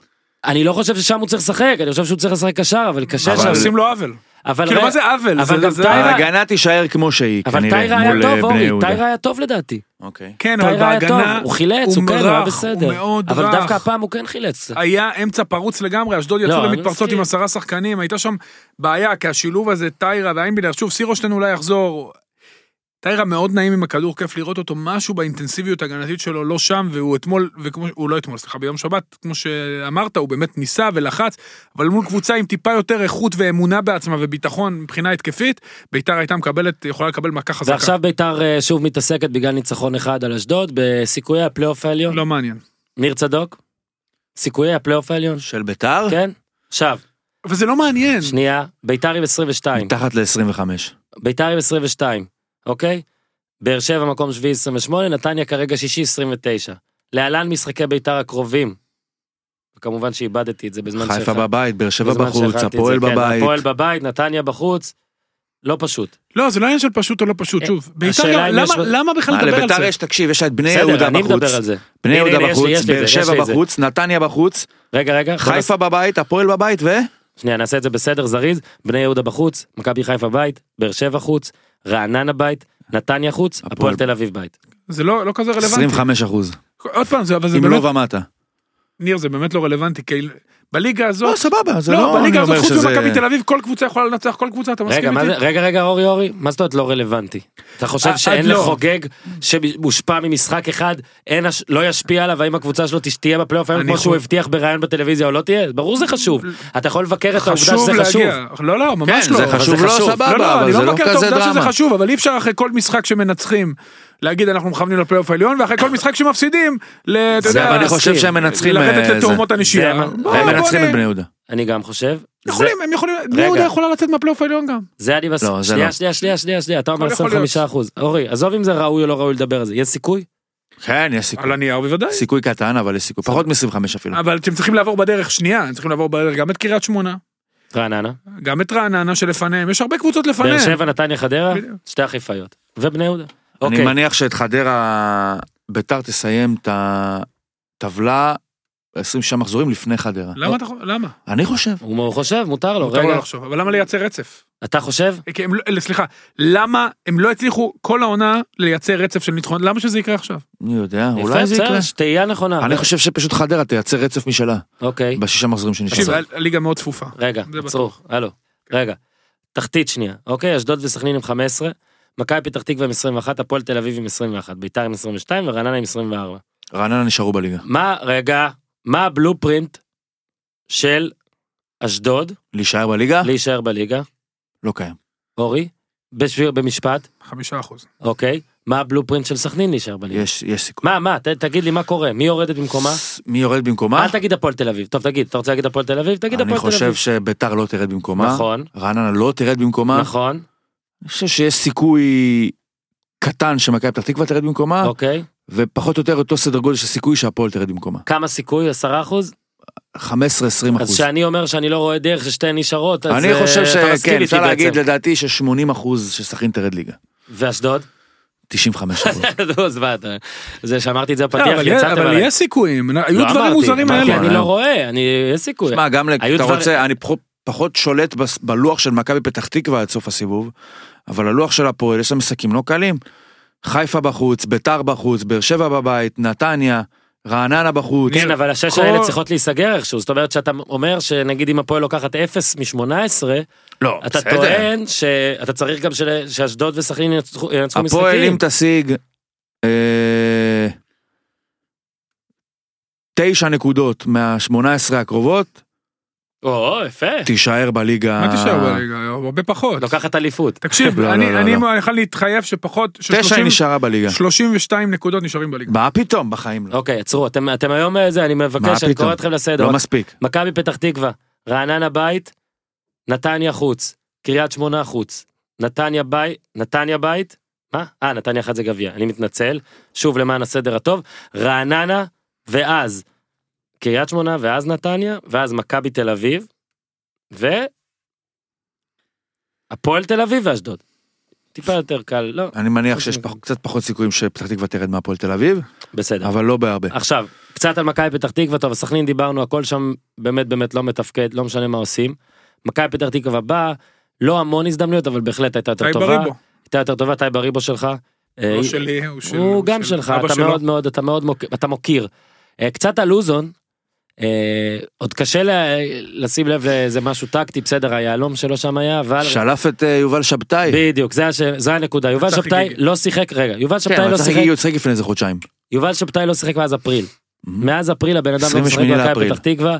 אני לא חושב ששם הוא צריך לשחק, אני חושב שהוא צריך לשחק קשר, אבל קשה אבל- שם. עושים לו עוול. אבל כאילו ר- מה זה עוול? אבל זה- גם טיירה- ההגנה תישאר כמו שהיא אבל כנראה טיירה היה מול טוב אה, בני אורי, יהודה. טיירה היה טוב לדעתי. אוקיי. כן, אבל טיירה היה טוב, בהגנה הוא חילץ, הוא כן, הוא היה בסדר. הוא מאוד אבל רך. דווקא הפעם הוא כן חילץ. היה אמצע פרוץ לגמרי, אשדוד לא, יצאו אני למתפרצות. עם עשרה שחקנים, הייתה שם בעיה, כי השילוב הזה, טיירה ואיינבילר, שוב, סירושטיין אולי יחזור. טיירה מאוד נעים עם הכדור, כיף לראות אותו, משהו באינטנסיביות ההגנתית שלו לא שם, והוא אתמול, וכמו, הוא לא אתמול, סליחה, ביום שבת, כמו שאמרת, הוא באמת ניסה ולחץ, אבל מול קבוצה עם טיפה יותר איכות ואמונה בעצמה וביטחון מבחינה התקפית, ביתר הייתה מקבלת, יכולה לקבל מכה חזקה. ועכשיו ביתר אה, שוב מתעסקת בגלל ניצחון אחד על אשדוד בסיכויי הפלייאוף העליון. לא מעניין. ניר צדוק? סיכויי הפלייאוף העליון? של ביתר? כן? עכשיו, אבל זה לא מעניין. שנייה, ביתר עם 22. מתחת ל-25. ביתר עם 22, אוקיי? באר שבע מקום שביעי 28, נתניה כרגע שישי 29. להלן משחקי ביתר הקרובים. וכמובן שאיבדתי את זה בזמן חיפה שהכנתי- בבית, באר שבע בחוץ, הפועל זה, כן, בבית. הפועל בבית, נתניה בחוץ. לא פשוט. לא, זה לא עניין של פשוט או לא פשוט, אה, שוב. ביתר אם יש- למה- למה בכלל לדבר על לביתר זה? יש, תקשיב, יש את בני בסדר, יהודה אני בחוץ. מדבר על זה. בני יהודה בחוץ, באר שבע. בחוץ, נתניה בחוץ, רגע, רגע. חיפה בבית, הפועל בבית, ו... שנייה, נעשה את זה בסדר, זריז. בני יהודה בחוץ, מכבי חיפה בית, באר שבע חוץ, רעננה בית, נתניה חוץ, הפועל- תל אביב בית. זה לא לא כזה רלוונטי. 25 אחוז. עוד פעם, זה אבל זה אם באמת, לא ומטה. ניר, זה באמת לא רלוונטי, כי בליגה הזאת, לא, סבבה, זה לא, לא... בליגה הזאת חוץ ממכבי תל אביב, כל קבוצה יכולה לנצח כל קבוצה, אתה רגע, מסכים איתי? רגע, רגע, אורי, אורי, מה זאת אומרת לא רלוונטי? אתה חושב עד שאין לא. לחוגג שמושפע ממשחק אחד, לא ישפיע עליו האם הקבוצה שלו תהיה בפלייאוף היום כמו שהוא הבטיח בראיון בטלוויזיה או לא תהיה? ברור זה חשוב. אתה יכול לבקר את העובדה חשוב שזה חשוב. לא, לא, ממש כן, לא. זה אבל חשוב זה לא חשוב. סבבה, לא, לא, אבל אני זה לא לא מבקר את כזה העובדה שזה דרמה. להגיד אנחנו מכוונים לפלייאוף העליון, ואחרי כל משחק שמפסידים, ל- אתה זה, יודע, אבל אני חושב. שהם מנצחים, לרדת אה. לתאומות הנשייה. זה- בוא, והם בוא מנצחים את בני יהודה. אני גם חושב. יכולים, הם יכולים, בני. יהודה יכולה לצאת מהפלייאוף העליון גם. זה אני בס... לא, זה שנייה, לא. שנייה, שנייה, שנייה, שנייה, אתה אומר הכל יכול 25 אחוז. אורי, עזוב אם זה ראוי או לא ראוי לדבר על זה, יש סיכוי? כן, יש סיכוי. על הנייר בוודאי. סיכוי קטן, אבל יש סיכוי. פחות מ-25 אפילו. אבל אתם צריכים לעבור בדרך שנייה, הם צריכים לעבור בדרך גם את קריית שמונה, רעננה. גם את רעננה שלפניהם, יש הרבה קבוצות לפניהם. באר שבע, נתניה, חדרה. שתי אחיפאיות. ובני יהודה. אני אוקיי, מניח שאת חדרה, ביתר תסיים את הטבלה 26 מחזורים לפני חדרה. למה אתה חושב? למה? אני חושב. הוא חושב, מותר לו, מותר לו רגע. לחשוב, אבל למה לייצר רצף? אתה חושב? כי הם לא- סליחה, למה הם לא הצליחו כל העונה לייצר רצף של ניצחונות? למה שזה יקרה עכשיו? אני יודע, אולי זה יקרה. בסדר, שתהייה נכונה. אני חושב שפשוט חדרה תייצר רצף משלה אוקיי, בשישה מחזורים תקשיב, שנשארו. ה- הליגה מאוד צפופה. רגע, זה עצרו, הלו. רגע. תחתית שנייה, אוקיי? אשדוד וסכנין עם 15, מכבי פתח תקווה עם 21, הפועל תל אביב עם 21, ביתר עם 22 ורעננה עם 24. רעננה נשארו בליגה. מה, רגע, מה הבלופרינט של אשדוד להישאר בליגה? להישאר בליגה? לא קיים. אורי? בשביר, במשפט, חמישה אחוז. אוקיי. מה הבלופרינט של סכנין להישאר בליגה? יש יש סיכוי. מה, מה, ת, תגיד לי מה קורה, מי יורדת במקומה? מי יורד במקומה? אל תגיד הפועל תל אביב. טוב, תגיד, אתה רוצה להגיד הפועל תל אביב? תגיד אני הפועל תל חושב אביב. שביתר לא תרד במקומה. נכון, רעננה לא תרד במקומה. נכון, אני חושב שיש סיכוי קטן שמכבי פתח תקווה תרד במקומה, אוקיי. ופחות או יותר אותו סדר גודל של סיכוי שהפועל תרד במקומה. כמה סיכוי? 10 אחוז? 15-20 אז אחוז. שאני אומר שאני לא רואה דרך ששתיהן נשארות, אז אני אה, חושב אתה מסכים שכן, איתי אפשר להגיד. לדעתי ש-80 אחוז שסכנין תרד ליגה. ואשדוד? 95 אחוז. אז זה שאמרתי את זה לא, בפתיח, אבל יש- יצאתם אבל עליי. יש סיכויים, היו לא דברים מוזרים האלה. אני לא רואה, אני, יש סיכוי. שמע, גם אתה רוצה, אני פחות- שולט בס- בלוח של מכבי פתח תקווה עד סוף הסיבוב, אבל הלוח של הפועל יש שם משחקים לא קלים. חיפה בחוץ, ביתר בחוץ, באר שבע בבית, נתניה, רעננה בחוץ. כן, אבל השש כל- האלה צריכות להיסגר איכשהו, זאת אומרת שאתה אומר שנגיד אם הפועל לוקחת 0 מ-18, לא, אתה בסדר. טוען שאתה צריך גם של- שאשדוד וסכנין ינצחו ינצחו הפועל אם משחקים. תשיג אה, תשע נקודות מה-18 הקרובות, או, יפה. תישאר בליגה. מה תישאר בליגה? הרבה פחות. לוקחת אליפות. תקשיב, לא, אני לא, אני לא. יכול להתחייב שפחות, תשע היא נשארה בליגה. 32 נקודות נשארים בליגה. מה פתאום בחיים לא. אוקיי, עצרו, אתם היום איזה, אני מה מבקש, אני? קורא אתכם לסדר. לא מספיק. מכבי פתח תקווה, רעננה בית, נתניה חוץ, קריית שמונה חוץ, נתניה בית, נתניה בית, מה? אה, נתניה אחת זה גביע, אני מתנצל, שוב למען הסדר הטוב, רעננה, ואז קריית שמונה, ואז נתניה, ואז מכבי תל אביב, ו... הפועל תל אביב ואשדוד. טיפה יותר קל, לא, אני מניח שיש. פח- קצת פחות סיכויים שפתח תקווה תרד מהפועל תל אביב, בסדר. אבל לא בהרבה. עכשיו, קצת על מכבי פתח תקווה, טוב, סכנין דיברנו, הכל שם באמת באמת לא מתפקד, לא משנה מה עושים. מכבי פתח תקווה באה, לא המון הזדמנויות, אבל בהחלט הייתה יותר טובה. בריבו. הייתה יותר טובה, טייב בריבו שלך. אה, לא שלי, הוא של... הוא גם של שלך, אתה. מאוד מאוד, אתה מאוד מוק- אתה מוקיר. אה, קצת על לוזון, אה, עוד קשה ל- לשים לב לאיזה משהו טקטי, בסדר, היהלום שלו שם היה, אבל... שלף את אה, יובל שבתאי. בדיוק, זה הש- זה הנקודה. יובל שבתאי. לא שיחק, רגע, יובל כן, שבתאי אבל לא צריך שיחק, להגיד, הוא שיחק לפני איזה חודשיים. יובל שבתאי לא שיחק מאז אפריל. מאז אפריל הבן אדם לא משחק 28 במכבי. פתח תקווה,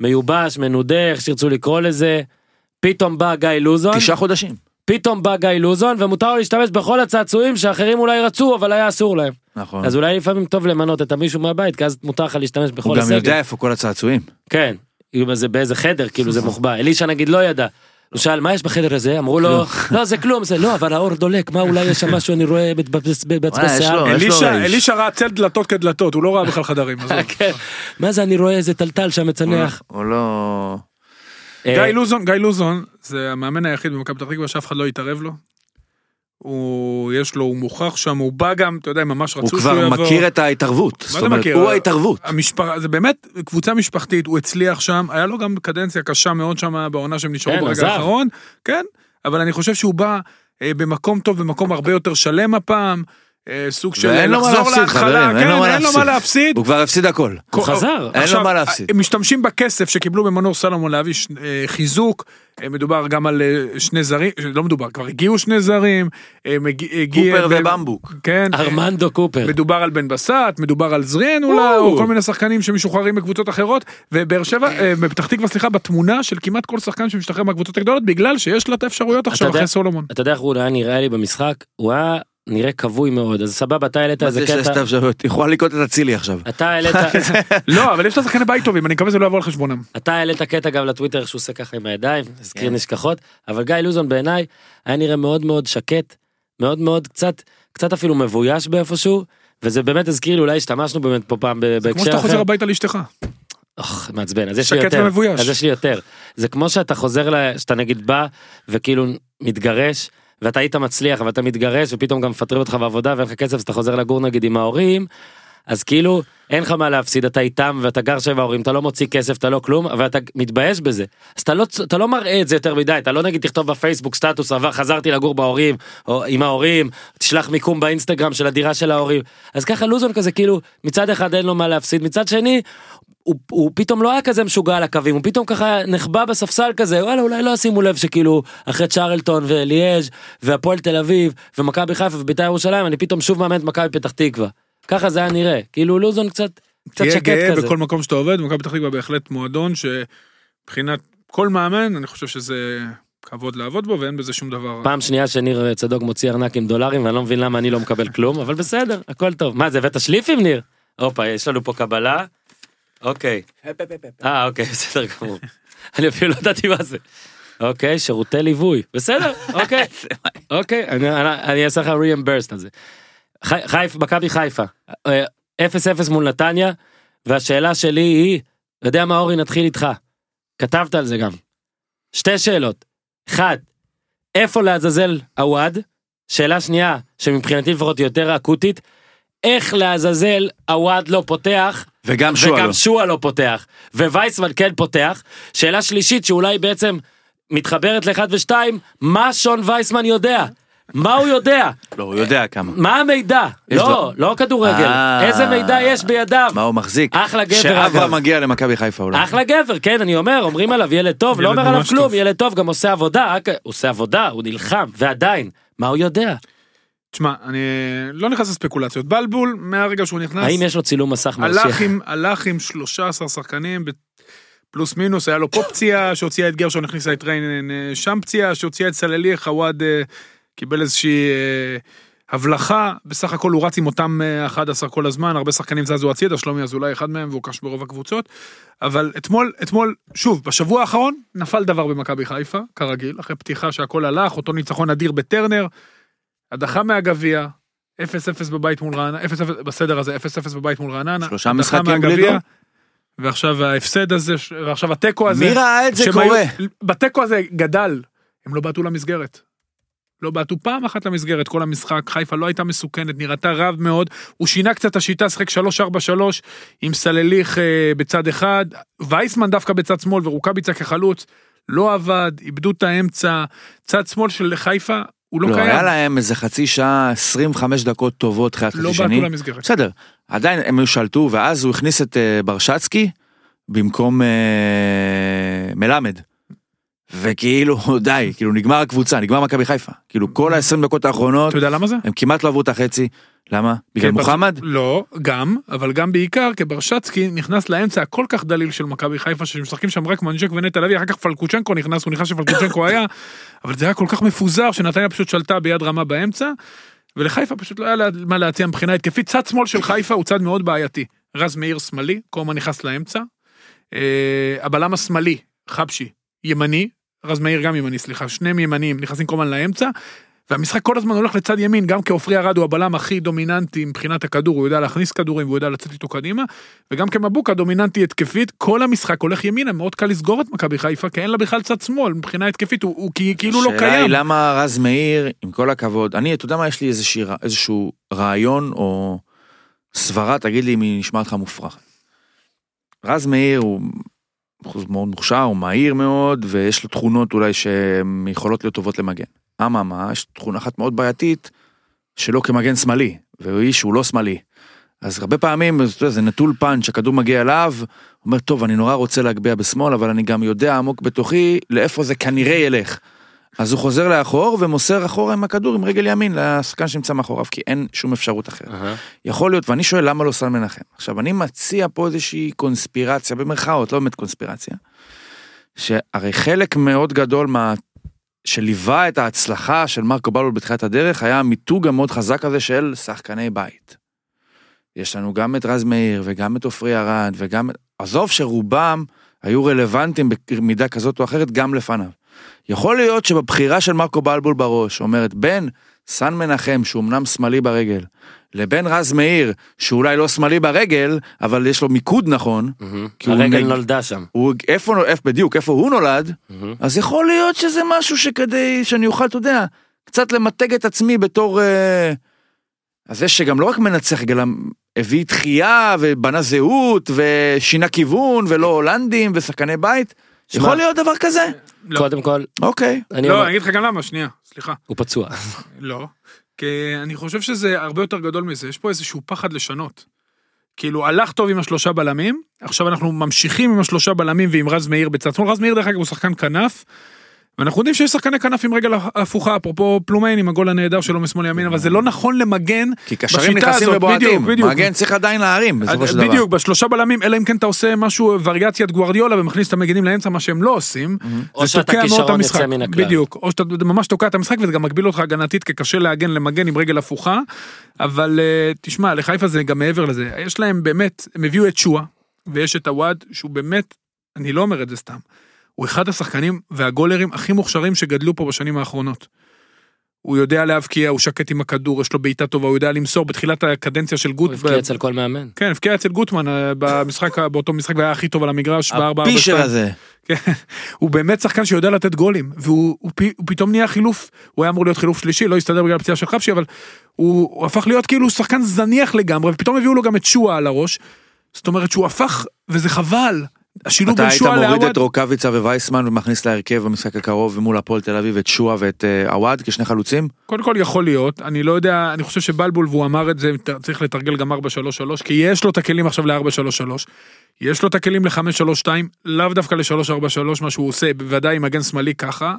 מיובש, מנודה, איך שירצו לקרוא לזה. פתאום בא גיא לוזון, תשעה חודשים. פתאום בא גיא לוזון, ומותר לו להשתמש בכל הצעצועים שאחרים אולי רצו, אבל היה אסור להם. נכון. אז אולי לפעמים טוב למנות את המישהו מהבית, כי אז מותר לך להשתמש הוא בכל גם הסגל. יודע איפה כל הצעצועים. כן, אם זה באיזה חדר, כאילו זה מוחבא. אלישע נגיד לא ידע. הוא שאל מה יש בחדר הזה אמרו לו לא זה כלום זה לא אבל האור דולק מה אולי יש שם משהו אני רואה יש לו- שיער. יש אלישע, ראה צל דלתות כדלתות, הוא לא ראה בכלל חדרים. עזוב. כן. מה זה אני רואה איזה טלטל שם מצנח. הוא לא... אה, גיא לוזון, גיא לוזון, זה המאמן היחיד במכבי פתח תקווה שאף אחד לא יתערב לו. הוא, יש לו, הוא מוכח שם, הוא בא גם, אתה יודע, ממש הוא רצו שהוא כבר יבוא. מכיר את ההתערבות. זאת זה אומרת, מכיר? הוא ההתערבות. המשפחה, זה באמת קבוצה משפחתית, הוא הצליח שם, היה לו גם קדנציה קשה מאוד שם בעונה שהם נשארו כן, ברגע עזב. האחרון, כן, אבל אני חושב שהוא בא אה, במקום טוב, במקום הרבה יותר שלם הפעם, סוג של לחזור להתחלה, כן, לו מה אין לו מה להפסיד. הוא כבר הפסיד הכל. הוא חזר. אין לו מה להפסיד. הם משתמשים בכסף שקיבלו ממנור סלומון להביא ש- אה, חיזוק, אה, מדובר גם על אה, שני זרים, לא מדובר, כבר הגיעו שני זרים, אה, קופר ובמבוק. כן, אה, ארמנדו קופר. מדובר על בן בסט, מדובר על זריאן אולי, או כל מיני שחקנים שמשוחררים בקבוצות אחרות, ובאר שבע, אה, בפתח תקווה סליחה, בתמונה של כמעט כל שחקן שמשתחרר מהקבוצות הגדולות, בגלל שיש לה את האפשרויות עכשיו אחרי סולומון. אתה יודע איך הוא היה נראה לי במשחק? הוא היה נראה כבוי מאוד, אז סבבה, אתה העלית מה איזה זה שתי קטע, אפשרויות? יכולה לקרות את אצילי עכשיו. אתה העלית, לא, אבל יש לו שחקני בית טובים, אני מקווה שזה לא יבוא על חשבונם. אתה העלית קטע גם לטוויטר שהוא עושה ככה עם הידיים, הזכיר נשכחות, אבל גיא לוזון בעיניי היה נראה מאוד מאוד שקט, מאוד מאוד קצת, קצת אפילו מבויש באיפשהו, וזה באמת הזכיר לי, אולי השתמשנו באמת פה פעם ב- כמו בהקשר שאתה אחר. חוזר הביתה לאשתך. אוח, מעצבן, אז יש לי שקט יותר, ומבויש. אז יש לי יותר. זה כמו שאתה חוזר, ל- שאתה נגיד בא וכאילו מתגרש, ואתה היית מצליח ואתה מתגרש ופתאום גם מפטרים אותך בעבודה ואין לך כסף אז אתה חוזר לגור נגיד עם ההורים, אז כאילו אין לך מה להפסיד, אתה איתם ואתה גר שם עם ההורים, אתה לא מוציא כסף, אתה לא כלום, אבל אתה מתבייש בזה. אז אתה לא, אתה לא מראה את זה יותר מדי, אתה לא נגיד תכתוב בפייסבוק סטטוס, עבר, חזרתי לגור בהורים, או עם ההורים, תשלח מיקום באינסטגרם של הדירה של ההורים. אז ככה לוזון כזה כאילו, מצד אחד אין לו מה להפסיד, מצד שני, הוא, הוא פתאום לא היה כזה משוגע על הקווים, הוא פתאום ככה נחבא בספסל כזה, וואלה אולי לא ישימו לב שכאילו אחרי צ'רלטון וליאז' והפועל תל אביב ומכבי חיפה ובית"ר ירושלים אני פתאום שוב מאמן את מכבי פתח תקווה. ככה זה היה נראה, כאילו לוזון קצת, קצת תהיה שקט גאה כזה. בכל מקום שאתה עובד, מכבי פתח תקווה בהחלט מועדון שמבחינת כל מאמן, אני חושב שזה כבוד לעבוד בו ואין בזה שום דבר. פעם שנייה שניר צדוק מוציא ארנק עם דולרים ואני לא מבין למה אני לא מקבל כלום אבל בסדר הכל טוב מה זה הבאת שליפים ניר? הופה יש לנו פה קבלה. אוקיי. אה אוקיי בסדר גמור. אני אפילו לא ידעתי מה זה. אוקיי שירותי ליווי בסדר אוקיי אוקיי אני- אעשה לך ריאמברסט על זה. חי- חיפה מכבי חיפה אה, 0-0 מול נתניה והשאלה שלי היא יודע מה אורי נתחיל איתך. כתבת על זה גם. שתי שאלות. אחד, איפה לעזאזל עווד? שאלה שנייה, שמבחינתי לפחות יותר אקוטית, איך לעזאזל עווד לא פותח, וגם שועה לא. וגם שועה לא פותח, ווייסמן כן פותח. שאלה שלישית שאולי בעצם מתחברת לאחד ושתיים, מה שון וייסמן יודע? מה הוא יודע? לא, הוא יודע כמה. מה המידע? לא, לא כדורגל. אה. איזה מידע יש בידיו? מה הוא מחזיק? אחלה גבר, שאברהם אגב. מגיע למכבי חיפה אולי. אחלה גבר, כן, אני אומר, אומרים עליו ילד טוב, לא אומר עליו כלום. ילד טוב, גם עושה עבודה, עושה עבודה, הוא נלחם, ועדיין, מה הוא יודע? תשמע, אני לא נכנס לספקולציות. בלבול, מהרגע שהוא נכנס, האם יש לו צילום מסך? עם, הלך עם 13 שחקנים, פלוס מינוס, היה לו פה פציעה, שהוציאה את גרשון, הכניסה את ריין, אה, שם פציעה, שהוציאה את סללי, חוואד אה, קיבל איזושהי אה, הבלחה, בסך הכל הוא רץ עם אותם אה, 11 כל הזמן, הרבה שחקנים זזו הצידה, שלומי אזולאי אחד מהם, והוא קש ברוב הקבוצות, אבל אתמול, אתמול, שוב, בשבוע האחרון, נפל דבר במכבי חיפה, כרגיל, אחרי פתיחה שהכל הלך, אותו ניצחון אדיר בטרנר, הדחה מהגביע, 0-0 בבית מול רעננה, 0-0 בסדר הזה, 0-0 בבית מול רעננה. שלושה משחקים בלי גול? ועכשיו ההפסד הזה, ועכשיו התיקו הזה. מי ראה את זה שהם קורה? בתיקו הזה גדל, הם לא בעטו למסגרת. לא בעטו פעם אחת למסגרת כל המשחק, חיפה לא הייתה מסוכנת, נראתה רב מאוד, הוא שינה קצת את השיטה, שחק 3-4-3 עם סלליך אה, בצד אחד, וייסמן דווקא בצד שמאל ורוקאביצה כחלוץ, לא עבד, איבדו את האמצע, צד שמאל של חיפה, הוא לא, לא, קיים, היה להם איזה חצי שעה, 25 דקות טובות תחילת לא חצי בעטו שני. למסגרת. בסדר, עדיין הם שלטו, ואז הוא הכניס את אה, ברשצקי במקום אה, מלמד. וכאילו, די, כאילו נגמר הקבוצה, נגמר מכבי חיפה. כאילו כל ה-20 דקות האחרונות, אתה יודע למה זה? הם כמעט לא עברו את החצי. למה? בגלל מוחמד? לא, גם, אבל גם בעיקר, כי ברשצקי נכנס לאמצע הכל כך דליל של מכבי חיפה, שמשחקים שם רק מנג'ק ונטע לביא, אחר כך פלקוצ'נקו נכנס, הוא נכנס שפלקוצ'נקו היה, אבל זה היה כל כך מפוזר, שנתניה פשוט שלטה ביד רמה באמצע, ולחיפה פשוט לא היה מה להציע מבחינה התקפית. צד שמאל של חיפה הוא צד מאוד בעייתי. רז מאיר שמאלי, קומה נכנס לאמצע. אה, הבלם השמאלי, חבשי, ימני, רז מאיר גם ימני, סליחה, שניהם ימניים, נכנסים כל הזמן לאמצע. והמשחק כל הזמן הולך לצד ימין, גם כעופרי ארד הוא הבלם הכי דומיננטי מבחינת הכדור, הוא יודע להכניס כדורים והוא יודע לצאת איתו קדימה, וגם כמבוקה דומיננטי התקפית, כל המשחק הולך ימינה, מאוד קל לסגור את מכבי חיפה, כי אין לה בכלל צד שמאל, מבחינה התקפית הוא, הוא כאילו לא השאלה היא קיים. למה רז מאיר, עם כל הכבוד, אני, אתה יודע מה, יש לי איזושהי, איזשהו רעיון או סברה, תגיד לי אם היא נשמעת לך מופרך. רז מאיר הוא אחוז מאוד מוכשר, הוא מהיר מאוד, ויש לו תכונות אולי שהן יכולות להיות טובות למגן. אממה, יש תכונה אחת מאוד בעייתית, שלא כמגן שמאלי, והוא איש שהוא לא שמאלי. אז הרבה פעמים, זה נטול פאנץ', הכדור מגיע אליו, אומר, טוב, אני נורא רוצה להגביה בשמאל, אבל אני גם יודע עמוק בתוכי לאיפה זה כנראה ילך. אז הוא חוזר לאחור ומוסר אחורה עם הכדור עם רגל ימין לשחקן שנמצא מאחוריו, כי אין שום אפשרות אחרת. אהה. יכול להיות, ואני שואל למה לא סן מנחם. עכשיו, אני מציע פה איזושהי קונספירציה, במרכאות, לא באמת קונספירציה, שהרי חלק מאוד גדול שליווה את ההצלחה של מרקו בלול בתחילת הדרך היה המיתוג המאוד חזק הזה של שחקני בית. יש לנו גם את רז מאיר וגם את עופרי ארד וגם... עזוב שרובם היו רלוונטיים במידה כזאת או אחרת גם לפניו. יכול להיות שבבחירה של מרקו בלבול בראש אומרת בין סן מנחם שהוא אמנם שמאלי ברגל לבין רז מאיר שאולי לא שמאלי ברגל אבל יש לו מיקוד נכון הוא הרגל נג- נולדה שם. הוא איפה איפה בדיוק איפה הוא נולד מהמם. אז יכול להיות שזה משהו שכדי שאני אוכל, אתה יודע, קצת למתג את עצמי בתור... אה, אז זה שגם לא רק מנצח, גם הביא תחייה ובנה זהות ושינה כיוון ולא הולנדים ושחקני בית. יכול להיות דבר כזה? לא. קודם כל, אוקיי. אני לא, אומר, אני אגיד לך גם למה, שנייה, סליחה. הוא פצוע. לא. כי אני חושב שזה הרבה יותר גדול מזה, יש פה איזשהו פחד לשנות. כאילו, הלך טוב עם השלושה בלמים, עכשיו אנחנו ממשיכים עם השלושה בלמים ועם רז מאיר בצד שמאל. רז מאיר, דרך אגב, הוא שחקן כנף, ואנחנו יודעים שיש שחקני כנף עם רגל הפוכה, אפרופו פלומיין עם הגול הנהדר שלו משמאל לימין, אבל זה לא נכון למגן. כי קשרים נכנסים ובועטים. מגן צריך עדיין להרים בסופו של דבר. בדיוק, בשלושה בלמים, אלא אם כן אתה עושה משהו, וריאציית גוארדיולה ומכניס את המגנים לאמצע, מה שהם לא עושים. או זה שאתה תוקע מאוד את כישרון המשחק. יוצא מן הכלל. בדיוק, או שאתה ממש תוקע את המשחק וזה גם מגביל אותך הגנתית כי קשה להגן למגן עם רגל הפוכה. אבל אה, תשמע, לחיפה זה גם מעבר לזה. יש להם באמת, הם הביאו את שואה, ויש את הוואד, שהוא באמת, אני לא אומר את זה סתם. הוא אחד השחקנים והגולרים הכי מוכשרים שגדלו פה בשנים האחרונות. הוא יודע להבקיע, הוא שקט עם הכדור, יש לו בעיטה טובה, הוא יודע למסור בתחילת הקדנציה של גוט. הוא הבקיע אצל כל מאמן. כן, הבקיע אצל גוטמן אה, במשחק, באותו משחק והיה הכי טוב על המגרש, בארבע ארבע הפישר שתיים. הזה. כן, הוא באמת שחקן שיודע לתת גולים, והוא הוא, פי- הוא פתאום נהיה חילוף, הוא היה אמור להיות חילוף שלישי, לא הסתדר בגלל הפציעה של חבשי, אבל הוא, הוא הפך להיות כאילו שחקן זניח לגמרי, ופתאום הביאו לו גם את שואה על הראש, זאת אומרת שהוא הפך, וזה חבל, השילוב אתה בין היית שואה מוריד לעווד, את רוקאביצה ווייסמן ומכניס להרכב במשחק הקרוב ומול הפועל תל אביב את שועה ואת אה, עווד כשני חלוצים? קודם כל יכול להיות, אני לא יודע, אני חושב שבלבול, והוא אמר את זה, צריך לתרגל גם 4-3-3, כי יש לו את הכלים עכשיו ל-4-3-3, יש לו את הכלים ל-5-3-2, לאו דווקא ל-3-4-3, מה שהוא עושה, בוודאי עם מגן שמאלי ככה,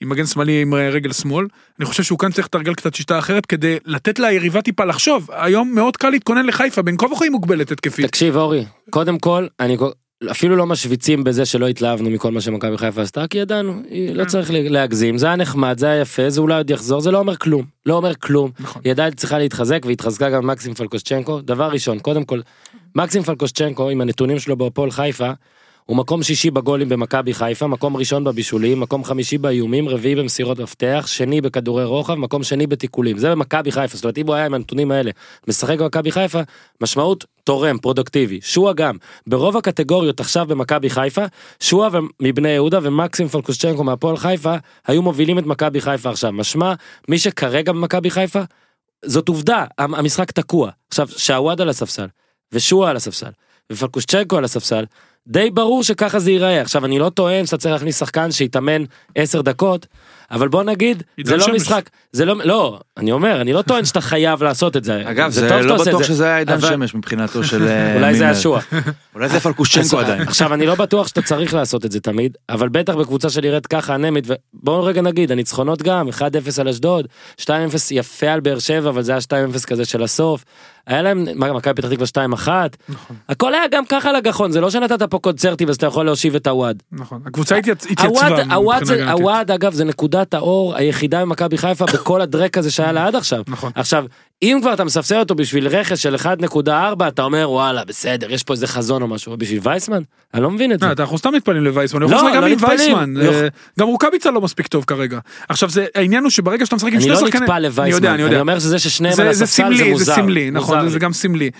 עם מגן שמאלי עם רגל שמאל, אני חושב שהוא כאן צריך לתרגל קצת שיטה אחרת כדי לתת ליריבה טיפה לחשוב, היום מאוד קל להתכונן לחיפה, בין כה וכה היא מוגבלת התקפית. תקשיב אורי, קודם כל, אני אפילו לא משוויצים בזה שלא התלהבנו מכל מה שמכבי חיפה עשתה, כי ידענו, לא צריך להגזים, זה היה נחמד, זה היה יפה, זה אולי עוד יחזור, זה לא אומר כלום, לא אומר כלום. נכון. היא עדיין צריכה להתחזק והתחזקה גם מקסים פלקושצ'נקו. דבר ראשון, קודם כל, מקסים פלקושצ'נקו עם הנתונים שלו בהפועל חיפה, הוא מקום שישי בגולים במכבי חיפה, מקום ראשון בבישולים, מקום חמישי באיומים, רביעי במסירות מפתח, שני בכדורי רוחב, מקום שני בתיקולים. זה במכבי חיפה, זאת אומרת אם הוא היה עם הנתונים האלה משחק במכבי חיפה, משמעות תורם, פרודוקטיבי. שועה גם, ברוב הקטגוריות עכשיו במכבי חיפה, שועה מבני יהודה ומקסים פלקושצ'נקו מהפועל חיפה היו מובילים את מכבי חיפה עכשיו. משמע, מי שכרגע במכבי חיפה, זאת עובדה, המ- המשחק תקוע. עכשיו, שעווד על הספסל, ושועה על הספסל, ופלקושצ'נקו על הספסל, די ברור שככה זה ייראה. עכשיו, אני לא טוען שאתה צריך להכניס שחקן שיתאמן 10 דקות, אבל בוא נגיד, זה לא שמש. משחק, זה לא, לא, אני אומר, אני לא טוען שאתה חייב לעשות את זה. אגב, זה זה לא בטוח זה, שזה היה עידן אבל- שמש מבחינתו של... אה, אולי זה. היה שועה. אולי זה פלקושצ'נקו עדיין. עכשיו אני לא בטוח שאתה צריך לעשות את זה תמיד, אבל בטח בקבוצה שנראית ככה אנמית, ובואו רגע נגיד, הניצחונות גם, 1-0 על אשדוד, 2-0 יפה על באר שבע, אבל זה היה 2-0 כזה של הסוף. היה להם, מכבי פתח תקווה 2-1, נכון, הכל היה גם ככה לגחון, זה לא שנתת פה קונצרטים אז אתה יכול להושיב את הוואד. נכון, הקבוצה התייצ- התייצבה. הוואד אגב זה נקודת האור היחידה במכבי חיפה בכל הדרק הזה שהיה לה עד עכשיו. נכון. עכשיו, אם כבר אתה מספסל אותו בשביל רכש של 1.4 אתה אומר וואלה בסדר יש פה איזה חזון או משהו בשביל וייסמן אני לא מבין את זה. אה, אנחנו סתם מתפללים לווייסמן, לא, לא מתפללים. לא. אה, גם רוקאביצה לא מספיק טוב כרגע. עכשיו זה העניין הוא שברגע שאתה משחק עם שני לא שחקנים, אני יודע, לווייסמן, אני אומר שזה ששניהם על הספסל זה סמלי, זה מוזר. סמלי, נכון, מוזר זה. גם סמלי.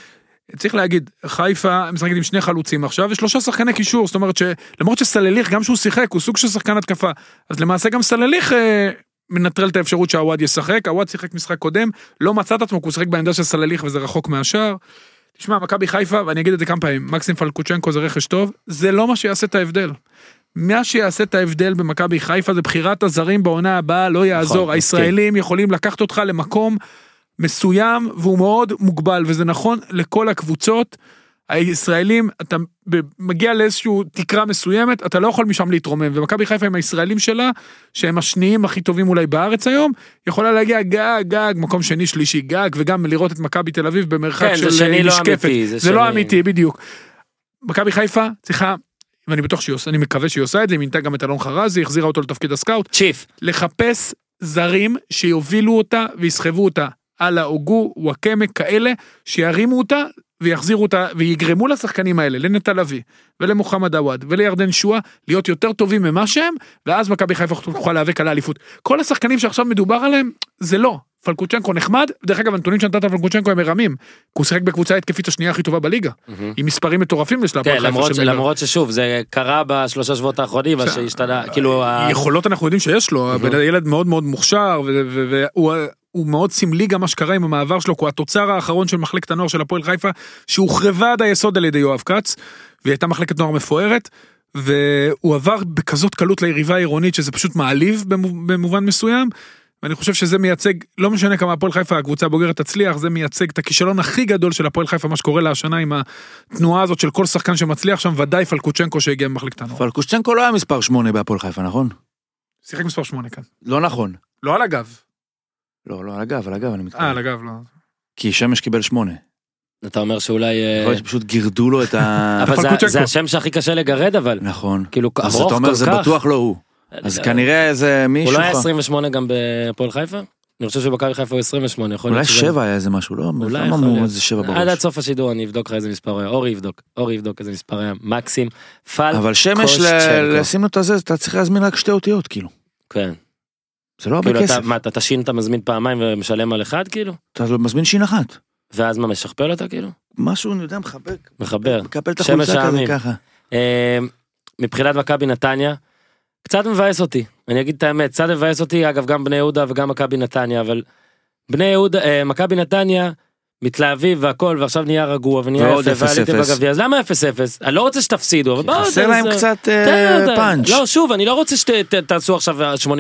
צריך להגיד, חיפה משחקת עם שני חלוצים עכשיו ושלושה שחקני קישור, זאת אומרת שלמרות שסלליך, גם שהוא שיחק, הוא סוג של שחקן התקפה, אז למעשה גם סלליך אה, מנטרל את האפשרות שהוואד ישחק, הוואד שיחק משחק קודם, לא מצא את עצמו, כי הוא שיחק בעמדה של סלליך וזה רחוק מהשאר. תשמע, מכבי חיפה, ואני אגיד את זה כמה פעמים, מקסים פלקוצ'נקו זה רכש טוב, זה לא מה שיעשה את ההבדל. מה שיעשה את ההבדל במכבי חיפה זה בחירת הזרים בעונה הבאה, לא יעזור. מסכים. הישראלים יכולים לקחת אותך למקום מסוים והוא מאוד מוגבל, וזה נכון לכל הקבוצות. הישראלים, אתה מגיע לאיזשהו תקרה מסוימת, אתה לא יכול משם להתרומם, ומכבי חיפה עם הישראלים שלה, שהם השניים הכי טובים אולי בארץ היום, יכולה להגיע גג, גג, מקום שני, שלישי, גג, וגם לראות את מכבי תל אביב במרחק כן, של זה שני אה, לא משקפת. אמיתי, זה זה לא שני- אמיתי, בדיוק. מכבי חיפה צריכה, ואני בטוח שהיא עושה, אני מקווה שהיא עושה את זה, היא מינתה גם את אלון חרזי, החזירה אותו לתפקיד הסקאוט, צ'יף. לחפש זרים שיובילו אותה ויסחבו אותה. הלאה אוגו, וואקמה, כאלה, שירימו אותה ויחזירו אותה, ויגרמו לשחקנים האלה, לנטע לביא, ולמוחמד עוואד, ולירדן שואה, להיות יותר טובים ממה שהם, ואז מכבי חיפה תוכל להיאבק על האליפות. כל השחקנים שעכשיו מדובר עליהם, זה לא. פלקוצ'נקו נחמד, דרך אגב הנתונים שנתת פלקוצ'נקו הם מרמים, הוא שיחק בקבוצה התקפית השנייה הכי טובה בליגה, עם מספרים מטורפים יש לה כן, למרות. למרות ששוב, זה קרה בשלושה שבועות האחרונים, שהשתנה, כאילו, יכולות אנחנו יודעים שיש לו, ילד מאוד מאוד מוכשר, הוא מאוד סמלי גם מה שקרה עם המעבר שלו, כי הוא התוצר האחרון של מחלקת הנוער של הפועל חיפה, שהוחרבה עד היסוד על ידי יואב כץ, והיא הייתה מחלקת נוער מפוארת, והוא עבר בכזאת קלות ליריבה העירונית שזה פשוט מעליב במו- במובן מסוים. ואני חושב שזה מייצג, לא משנה כמה הפועל חיפה הקבוצה הבוגרת תצליח, זה מייצג את הכישלון הכי גדול של הפועל חיפה, מה שקורה לה השנה עם התנועה הזאת של כל שחקן שמצליח שם, ודאי פלקוצ'נקו שהגיע ממחלקת הנוער. פלקושצ'נקו לא היה מספר 8 בהפועל חיפה, נכון? שיחק מספר 8 כאן. לא נכון. לא על הגב. לא, לא, על הגב, על הגב אני אה, מתכוון. על הגב, לא. כי שמש קיבל 8. אתה אומר שאולי... אה, יכול להיות שפשוט גירדו לו את ה... אבל זה-. זה השם שהכי קשה לגרד, אבל. נכון. כאילו, אז ארוך אתה אומר כל זה כך. בטוח לא הוא. אז כנראה זה הוא מישהו... לא היה ח- 28 גם בהפועל חיפה? אני חושב שבמכבי חיפה הוא 28, יכול אולי להיות שזה- שבע היה איזה משהו, לא? אולי למה יכול אמרו להיות. איזה שבע עד בראש? עד סוף השידור אני אבדוק לך איזה מספר היה, אורי יבדוק, אורי יבדוק איזה מספר היה, מקסים, פל, אבל שמש. לשים לו את הזה, אתה צריך להזמין רק שתי אותיות, כאילו. כן. זה לא הרבה כאילו אתה, כסף. מה, אתה תשין אתה מזמין פעמיים ומשלם על אחד כאילו? אתה מזמין שין אחת. ואז מה, משכפל אותה כאילו? משהו, אני יודע, מחבק. מחבר. מקפל את החולצה כזה. ככה. אה, מבחינת מכבי נתניה, קצת מבאס אותי, אני אגיד את האמת, קצת מבאס אותי, אגב גם בני יהודה וגם מכבי נתניה, אבל בני יהודה, אה, מכבי נתניה, מתלהבים והכל, ועכשיו נהיה רגוע ונהיה יפה, ועליתם 0-0. בגביע, אז למה 0-0? אני לא רוצה שתפסידו, אבל בואו, חסר להם קצת אה. פאנץ'. לא, שוב, אני לא רוצה שתעשו עכשיו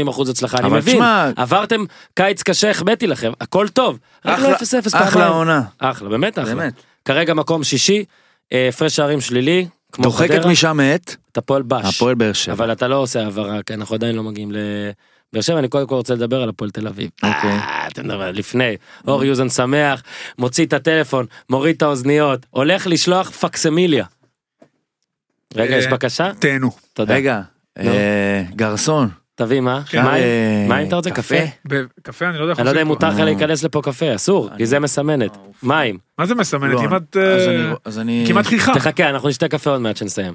80% הצלחה, אני מבין. עברתם קיץ קשה, החבאתי לכם, הכל טוב. אחלה- 0-0 אחלה פעמיים. עונה. אחלה, באמת אחלה. כרגע מקום שישי, אה, הפרש שערים שלילי, דוחקת משם את אתה פועל בש. הפועל באר שבע. אבל אתה לא עושה העברה, כי אנחנו עדיין לא מגיעים לבאר שבע, אני קודם כל רוצה לדבר על הפועל תל אביב. אוקיי. אה, אתה מדבר לפני, אור יוזן שמח, מוציא את הטלפון, מוריד את האוזניות, הולך לשלוח פקסמיליה. רגע, יש אה, בקשה? תהנו. תודה. רגע, אה, גרסון. תביא מה? מים? אה, מים אתה רוצה? קפה? בקפה אני לא יודע אני לא יודע אם. מותר לך. להיכנס לפה קפה, אסור, כי זה מסמנת. מים. מה זה מסמנת? לא, כמעט... אז אני- אז אני... כמעט חיכה. תחכה, אנחנו נשתה קפה עוד מעט שנסיים.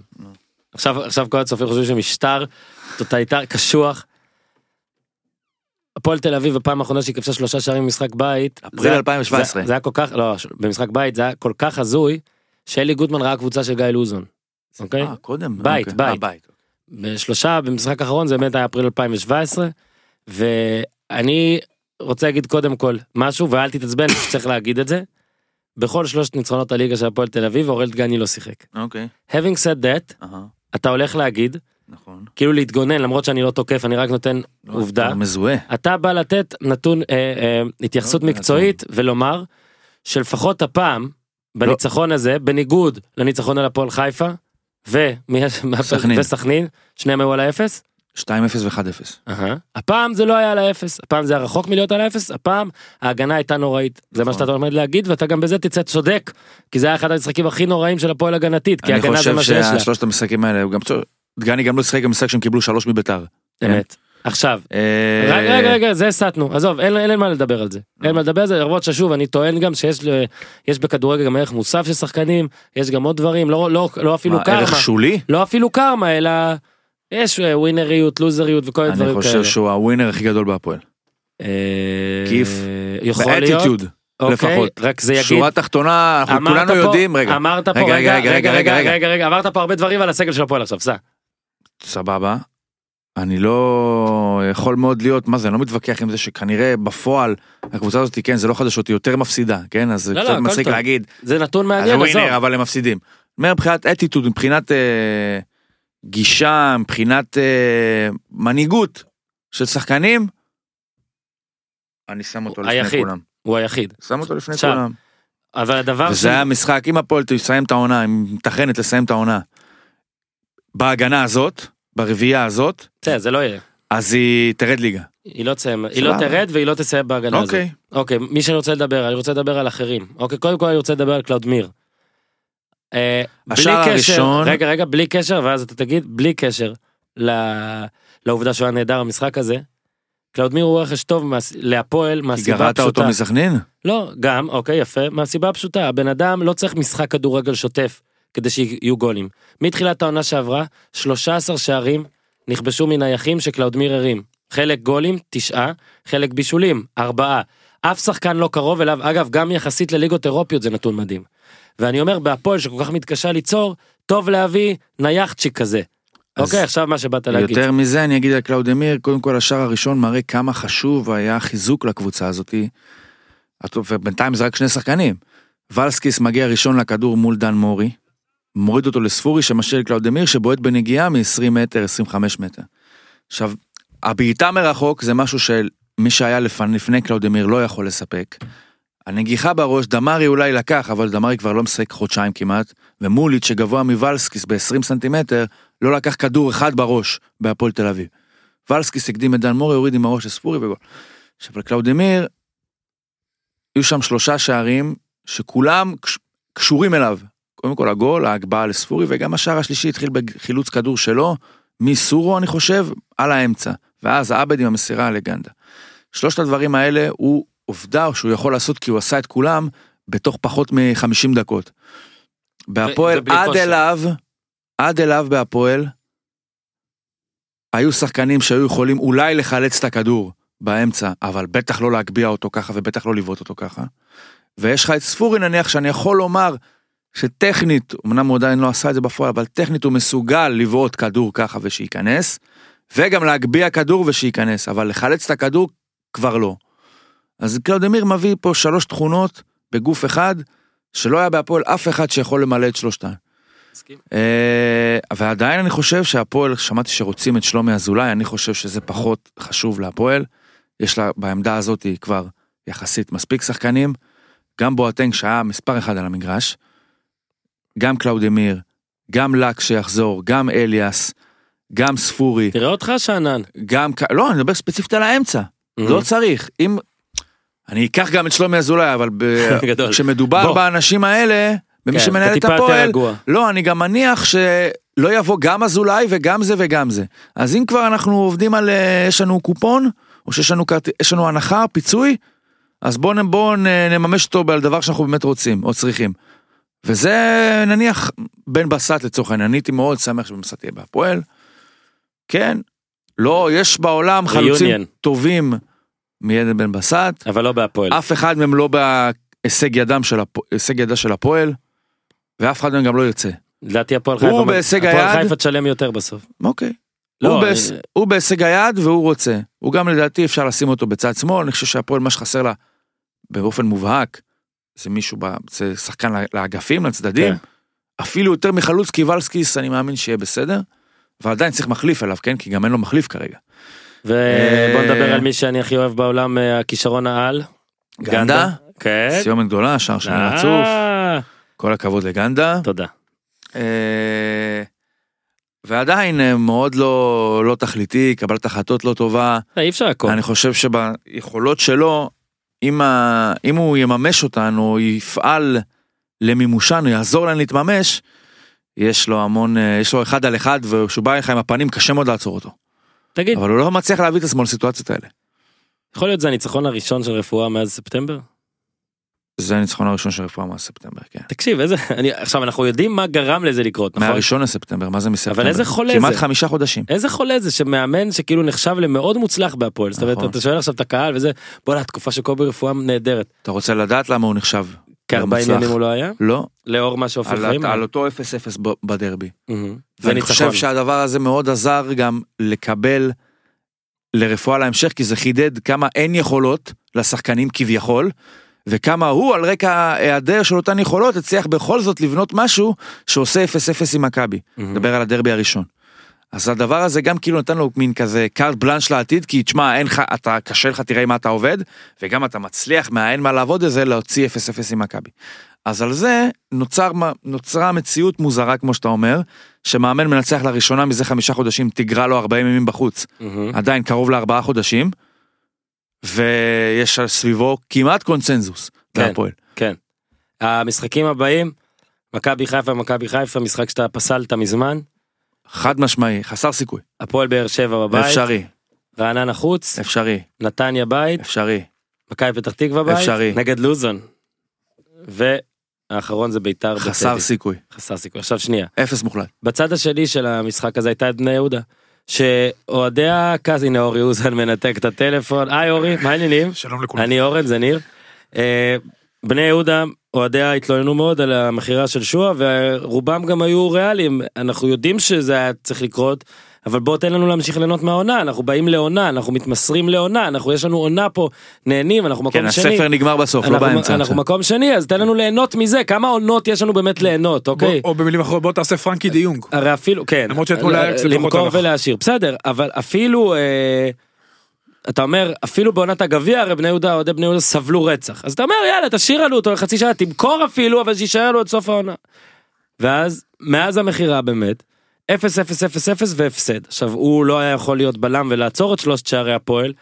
עכשיו עכשיו כל הצופים חושבים שמשטר טוטליטר קשוח. הפועל תל אביב בפעם האחרונה שהיא כבשה שלושה שערים במשחק בית. אפריל זה- 2017. זה, זה היה כל כך, לא, במשחק בית זה היה כל כך הזוי, שאלי גוטמן ראה קבוצה של גיא לוזון. אוקיי? אה, קודם. בית, אוקיי. בית. אה, בית. בשלושה במשחק האחרון זה באמת היה אפריל 2017 ואני רוצה להגיד קודם כל משהו ואל תתעצבן צריך להגיד את זה. בכל שלושת ניצחונות הליגה של הפועל תל אביב אורל דגני לא שיחק. אוקיי. having said that אהה, אתה הולך להגיד נכון. כאילו להתגונן למרות שאני לא תוקף אני רק נותן עובדה אתה מזוהה. אתה בא לתת נתון אה, אה, התייחסות לא, מקצועית ולומר שלפחות הפעם בניצחון הזה בניגוד לניצחון על הפועל חיפה. וסכנין שניהם היו על האפס 2-0 ו-1-0. אהה. הפעם זה לא היה על האפס, הפעם זה היה רחוק מלהיות על האפס, הפעם ההגנה הייתה נוראית. זה מה נכון. שאתה עומד להגיד, ואתה גם בזה תצא צודק, כי זה היה אחד המשחקים הכי נוראים של הפועל הגנתית, כי אני הגנה זה חושב מה שיש לה. שהשלושת המשחקים האלה, הוא גם. דגני גם לא שיחק במשחק שהם קיבלו שלוש מביתר. אמת. עכשיו, אה, רגע, רגע, רגע, זה הסטנו, עזוב, אין אין מה לדבר על זה. אין מה לדבר על זה, למרות ששוב, אני טוען גם שיש בכדורגל גם ערך מוסף של שחקנים, יש גם עוד דברים, לא- לא לא אפילו מה, קרמה, ערך שולי? לא אפילו קרמה, אלא יש אה, ווינריות, לוזריות וכל מיני אני דברים כאלה. חושב שהוא הווינר הכי גדול בהפועל. אה, כיף. יכול להיות. באטיטיוד. אוקיי, לפחות. רק זה יגיד, שורה תחתונה, אנחנו כולנו פה- יודעים, רגע, אמרת פה, רגע, רגע, רגע, רגע, רגע, רגע, רגע. רגע, רגע, אמרת פה הרבה דברים על הסגל של הפועל עכשיו, סע. סבבה. אני לא יכול מאוד להיות, מה זה, אני לא מתווכח עם זה שכנראה בפועל הקבוצה הזאת, כן, זה לא חדשות, היא יותר מפסידה, כן? אז זה לא, לא, קצת הכל מצחיק. להגיד, זה נתון מעניין, עזוב. אבל הם מפסידים. מבחינת אטיטוד, מבחינת אה, גישה, מבחינת אה, מנהיגות של שחקנים, אני שם אותו לפני היחיד. כולם. הוא היחיד. שם אותו לפני עכשיו, כולם. אבל הדבר וזה היה משחק, אם הפועל תסיים את העונה, היא מתכננת לסיים את העונה בהגנה הזאת, ברביעייה הזאת, בסדר, זה לא יהיה. אז היא תרד ליגה. היא לא תסיים, היא לא. תרד והיא לא תסיים בהגנה הזאת. אוקיי. אוקיי, מי שאני רוצה לדבר, אני רוצה לדבר על אחרים. אוקיי, קודם כל אני רוצה לדבר על קלאודמיר. אה, בלי השער קשר, הראשון- רגע רגע בלי קשר ואז אתה תגיד בלי קשר ל- לעובדה שהוא היה נהדר במשחק הזה. קלאודמיר הוא רכש טוב מה- להפועל כי מהסיבה גרעת אותו הפשוטה. מסכנין? לא גם אוקיי יפה מהסיבה הפשוטה הבן אדם לא צריך משחק כדורגל שוטף כדי שיהיו גולים. מתחילת העונה שעברה 13 שערים נכבשו מנייחים שקלאודמיר הרים. חלק גולים תשעה חלק בישולים ארבעה. אף שחקן לא קרוב אליו אגב גם יחסית לליגות אירופיות זה נתון מדהים. ואני אומר בהפועל שכל כך מתקשה ליצור טוב להביא נייחצ'יק כזה. אוקיי עכשיו מה שבאת להגיד. יותר מזה אני אגיד על קלאודמיר, קודם כל השער הראשון מראה כמה חשוב היה חיזוק לקבוצה הזאתי. ובינתיים זה רק שני שחקנים. ולסקיס מגיע ראשון לכדור מול דן מורי, מוריד אותו לספורי שמשאיר לקלאודמיר שבועט בנגיעה מ-20 מטר, 25 מטר. עכשיו, הבעיטה מרחוק זה משהו שמי שהיה לפני, לפני קלאודמיר לא יכול לספק. הנגיחה בראש, דמרי אולי לקח, אבל דמרי כבר לא משחק חודשיים כמעט, ומוליץ' שגבוה מוולסקיס ב-20 סנטימטר, לא לקח כדור אחד בראש בהפועל תל אביב. ולסקיס הקדים את דן מורי, הוריד עם הראש לספורי וגול. עכשיו לקלאודמיר, היו שם שלושה שערים שכולם קש- קשורים אליו. קודם כל הגול, ההגבהה לספורי, וגם השער השלישי התחיל בחילוץ כדור שלו, מסורו אני חושב, על האמצע. ואז העבד עם המסירה לגנדה. שלושת הדברים האלה הוא עובדה שהוא יכול לעשות כי הוא עשה את כולם בתוך פחות מ-50 דקות. בהפועל עד כושר. אליו, עד אליו בהפועל, היו שחקנים שהיו יכולים אולי לחלץ את הכדור באמצע, אבל בטח לא להגביה אותו ככה ובטח לא לבעוט אותו ככה. ויש לך את ספורי נניח שאני יכול לומר שטכנית, אמנם הוא עדיין לא עשה את זה בפועל, אבל טכנית הוא מסוגל לבעוט כדור ככה ושייכנס, וגם להגביה כדור ושייכנס, אבל לחלץ את הכדור כבר לא. אז קלאודמיר מביא פה שלוש תכונות בגוף אחד, שלא היה בהפועל אף אחד שיכול למלא את שלושתן. מסכים. אה, ועדיין אני חושב שהפועל, שמעתי שרוצים את שלומי אזולאי, אני חושב שזה פחות חשוב להפועל. יש לה בעמדה הזאת כבר יחסית מספיק שחקנים. גם בואטנג שהיה מספר אחד על המגרש, גם קלאודמיר, גם לק שיחזור, גם אליאס, גם ספורי, תראה אותך שאנן. גם, לא, אני מדבר ספציפית על האמצע, לא צריך. אם, אני אקח גם את שלומי אזולאי, אבל ב-. כשמדובר בוא. באנשים האלה, במי כן, שמנהל את הפועל. לא, אני גם מניח שלא יבוא גם אזולאי וגם זה וגם זה. אז אם כבר אנחנו עובדים על, אה, יש לנו קופון, או שיש לנו, יש לנו הנחה, פיצוי, אז בואו בוא נממש אותו על דבר שאנחנו באמת רוצים, או צריכים. וזה נניח בן בסט לצורך העניין, אני הייתי מאוד שמח שבן בסט יהיה בהפועל. כן, לא, יש בעולם חלוצים Reunion. טובים מעדן בן בסט, אבל לא בהפועל. אף אחד מהם לא בהישג ידם של הפועל, הישג ידה של הפועל, ואף אחד מהם גם לא ירצה. לדעתי הפועל או חיפה, בהישג הפועל היד. חיפה תשלם יותר בסוף. אוקיי. לא, הוא, אני- בהיש... הוא בהישג היד והוא רוצה. הוא גם לדעתי אפשר לשים אותו בצד שמאל, אני חושב שהפועל מה שחסר לה באופן מובהק, זה מישהו, ב... זה שחקן לאגפים, לצדדים. כן. אפילו יותר מחלוץ קיבלסקיס אני מאמין שיהיה בסדר. ועדיין צריך מחליף אליו, כן? כי גם אין לו מחליף כרגע. ובוא אה, נדבר על מי שאני הכי אוהב בעולם, אה, הכישרון העל. גנדה? כן. סיומת גדולה, שער שני אה, רצוף, כל הכבוד לגנדה. תודה. ועדיין מאוד לא, לא תכליתי, קבלת החלטות לא טובה. אי אפשר הכל. אני חושב שביכולות שלו, אם, ה... אם הוא יממש אותן או יפעל למימושן, הוא יעזור להן להתממש, יש לו המון, אה, יש לו אחד על אחד, וכשהוא בא אליך עם הפנים קשה מאוד לעצור אותו. תגיד, אבל הוא לא מצליח להביא את עצמו לסיטואציות האלה. יכול להיות זה הניצחון הראשון של רפואה מאז ספטמבר? זה הניצחון הראשון של רפואה מאז ספטמבר, כן. תקשיב, איזה... אני- עכשיו, אנחנו יודעים מה גרם לזה לקרות, נכון? מהראשון לספטמבר, מה זה מספטמבר? אבל איזה חולה כמעט זה. חמישה חודשים. איזה חולה זה שמאמן שכאילו נחשב למאוד מוצלח בהפועל. זאת אומרת, נכון. אתה שואל עכשיו את הקהל וזה, בוא'נה, התקופה של קובי רפואה נהדרת. אתה רוצה לדעת למה הוא נחשב? כארבע מוצלח. ימים הוא לא היה? לא, לאור מה על, חיים? על אותו 0-0 ב- בדרבי. ואני. חושב שהדבר הזה מאוד עזר גם לקבל לרפואה להמשך, כי זה חידד כמה אין יכולות לשחקנים כביכול, וכמה הוא על רקע היעדר של אותן יכולות הצליח בכל זאת לבנות משהו שעושה 0-0 עם מכבי. נדבר על הדרבי הראשון. אז הדבר הזה גם כאילו נתן לו מין כזה קארט בלאנש לעתיד, כי תשמע, אין לך, אתה, קשה לך, תראה מה אתה עובד, וגם אתה מצליח מהאין מה לעבוד לזה להוציא 0-0 עם מכבי. אז על זה נוצר, נוצרה מציאות מוזרה, כמו שאתה אומר, שמאמן מנצח לראשונה מזה חמישה חודשים, תגרע לו 40 ימים בחוץ, מהמם. עדיין קרוב לארבעה חודשים, ויש סביבו כמעט קונצנזוס כן. בהפועל. כן. המשחקים הבאים, מכבי חיפה, מכבי חיפה, משחק שאתה פסלת מזמן. חד משמעי, חסר סיכוי. הפועל באר שבע בבית. אפשרי, רעננה חוץ. אפשרי, נתניה בית. אפשרי. מכבי פתח תקווה בית. אפשרי. נגד לוזון. והאחרון זה ביתר חסר בטדי. סיכוי. חסר סיכוי. עכשיו שנייה. אפס מוחלט. בצד השני של המשחק הזה הייתה את בני יהודה. שאוהדי הקאז, הנה אורי אוזן מנתק את הטלפון. היי אורי, מה העניינים? שלום לכולם. אני אורן, זה ניר. אה, בני יהודה, אוהדיה התלוננו מאוד על המכירה של שועה, ורובם גם היו ריאליים. אנחנו יודעים שזה היה צריך לקרות, אבל בוא תן לנו להמשיך ליהנות מהעונה, אנחנו באים לעונה, אנחנו מתמסרים לעונה, אנחנו יש לנו עונה פה, נהנים, אנחנו מקום כן, שני. הספר נגמר בסוף, לא אנחנו, באמצע. אנחנו עכשיו. מקום שני, אז תן לנו ליהנות מזה, כמה עונות יש לנו באמת ליהנות, אוקיי? בוא- או במילים אחרות בוא תעשה פרנקי דה יונג. הרי אפילו, כן. למרות שאתמול היה קצת פחות למכור הלך. ולהשאיר, בסדר, אבל אפילו, אה, אתה אומר, אפילו בעונת הגביע, הרי בני יהודה, אוהדי בני יהודה סבלו רצח. אז אתה אומר, יאללה, תשאיר לנו אותו לחצי שנה, תמכור אפילו, אבל שיישאר לו עד סוף העונה. ואז, מאז המכירה באמת, 0 0 0 0 והפסד. עכשיו, הוא לא היה יכול להיות בלם ולעצור את שלושת שערי הפועל,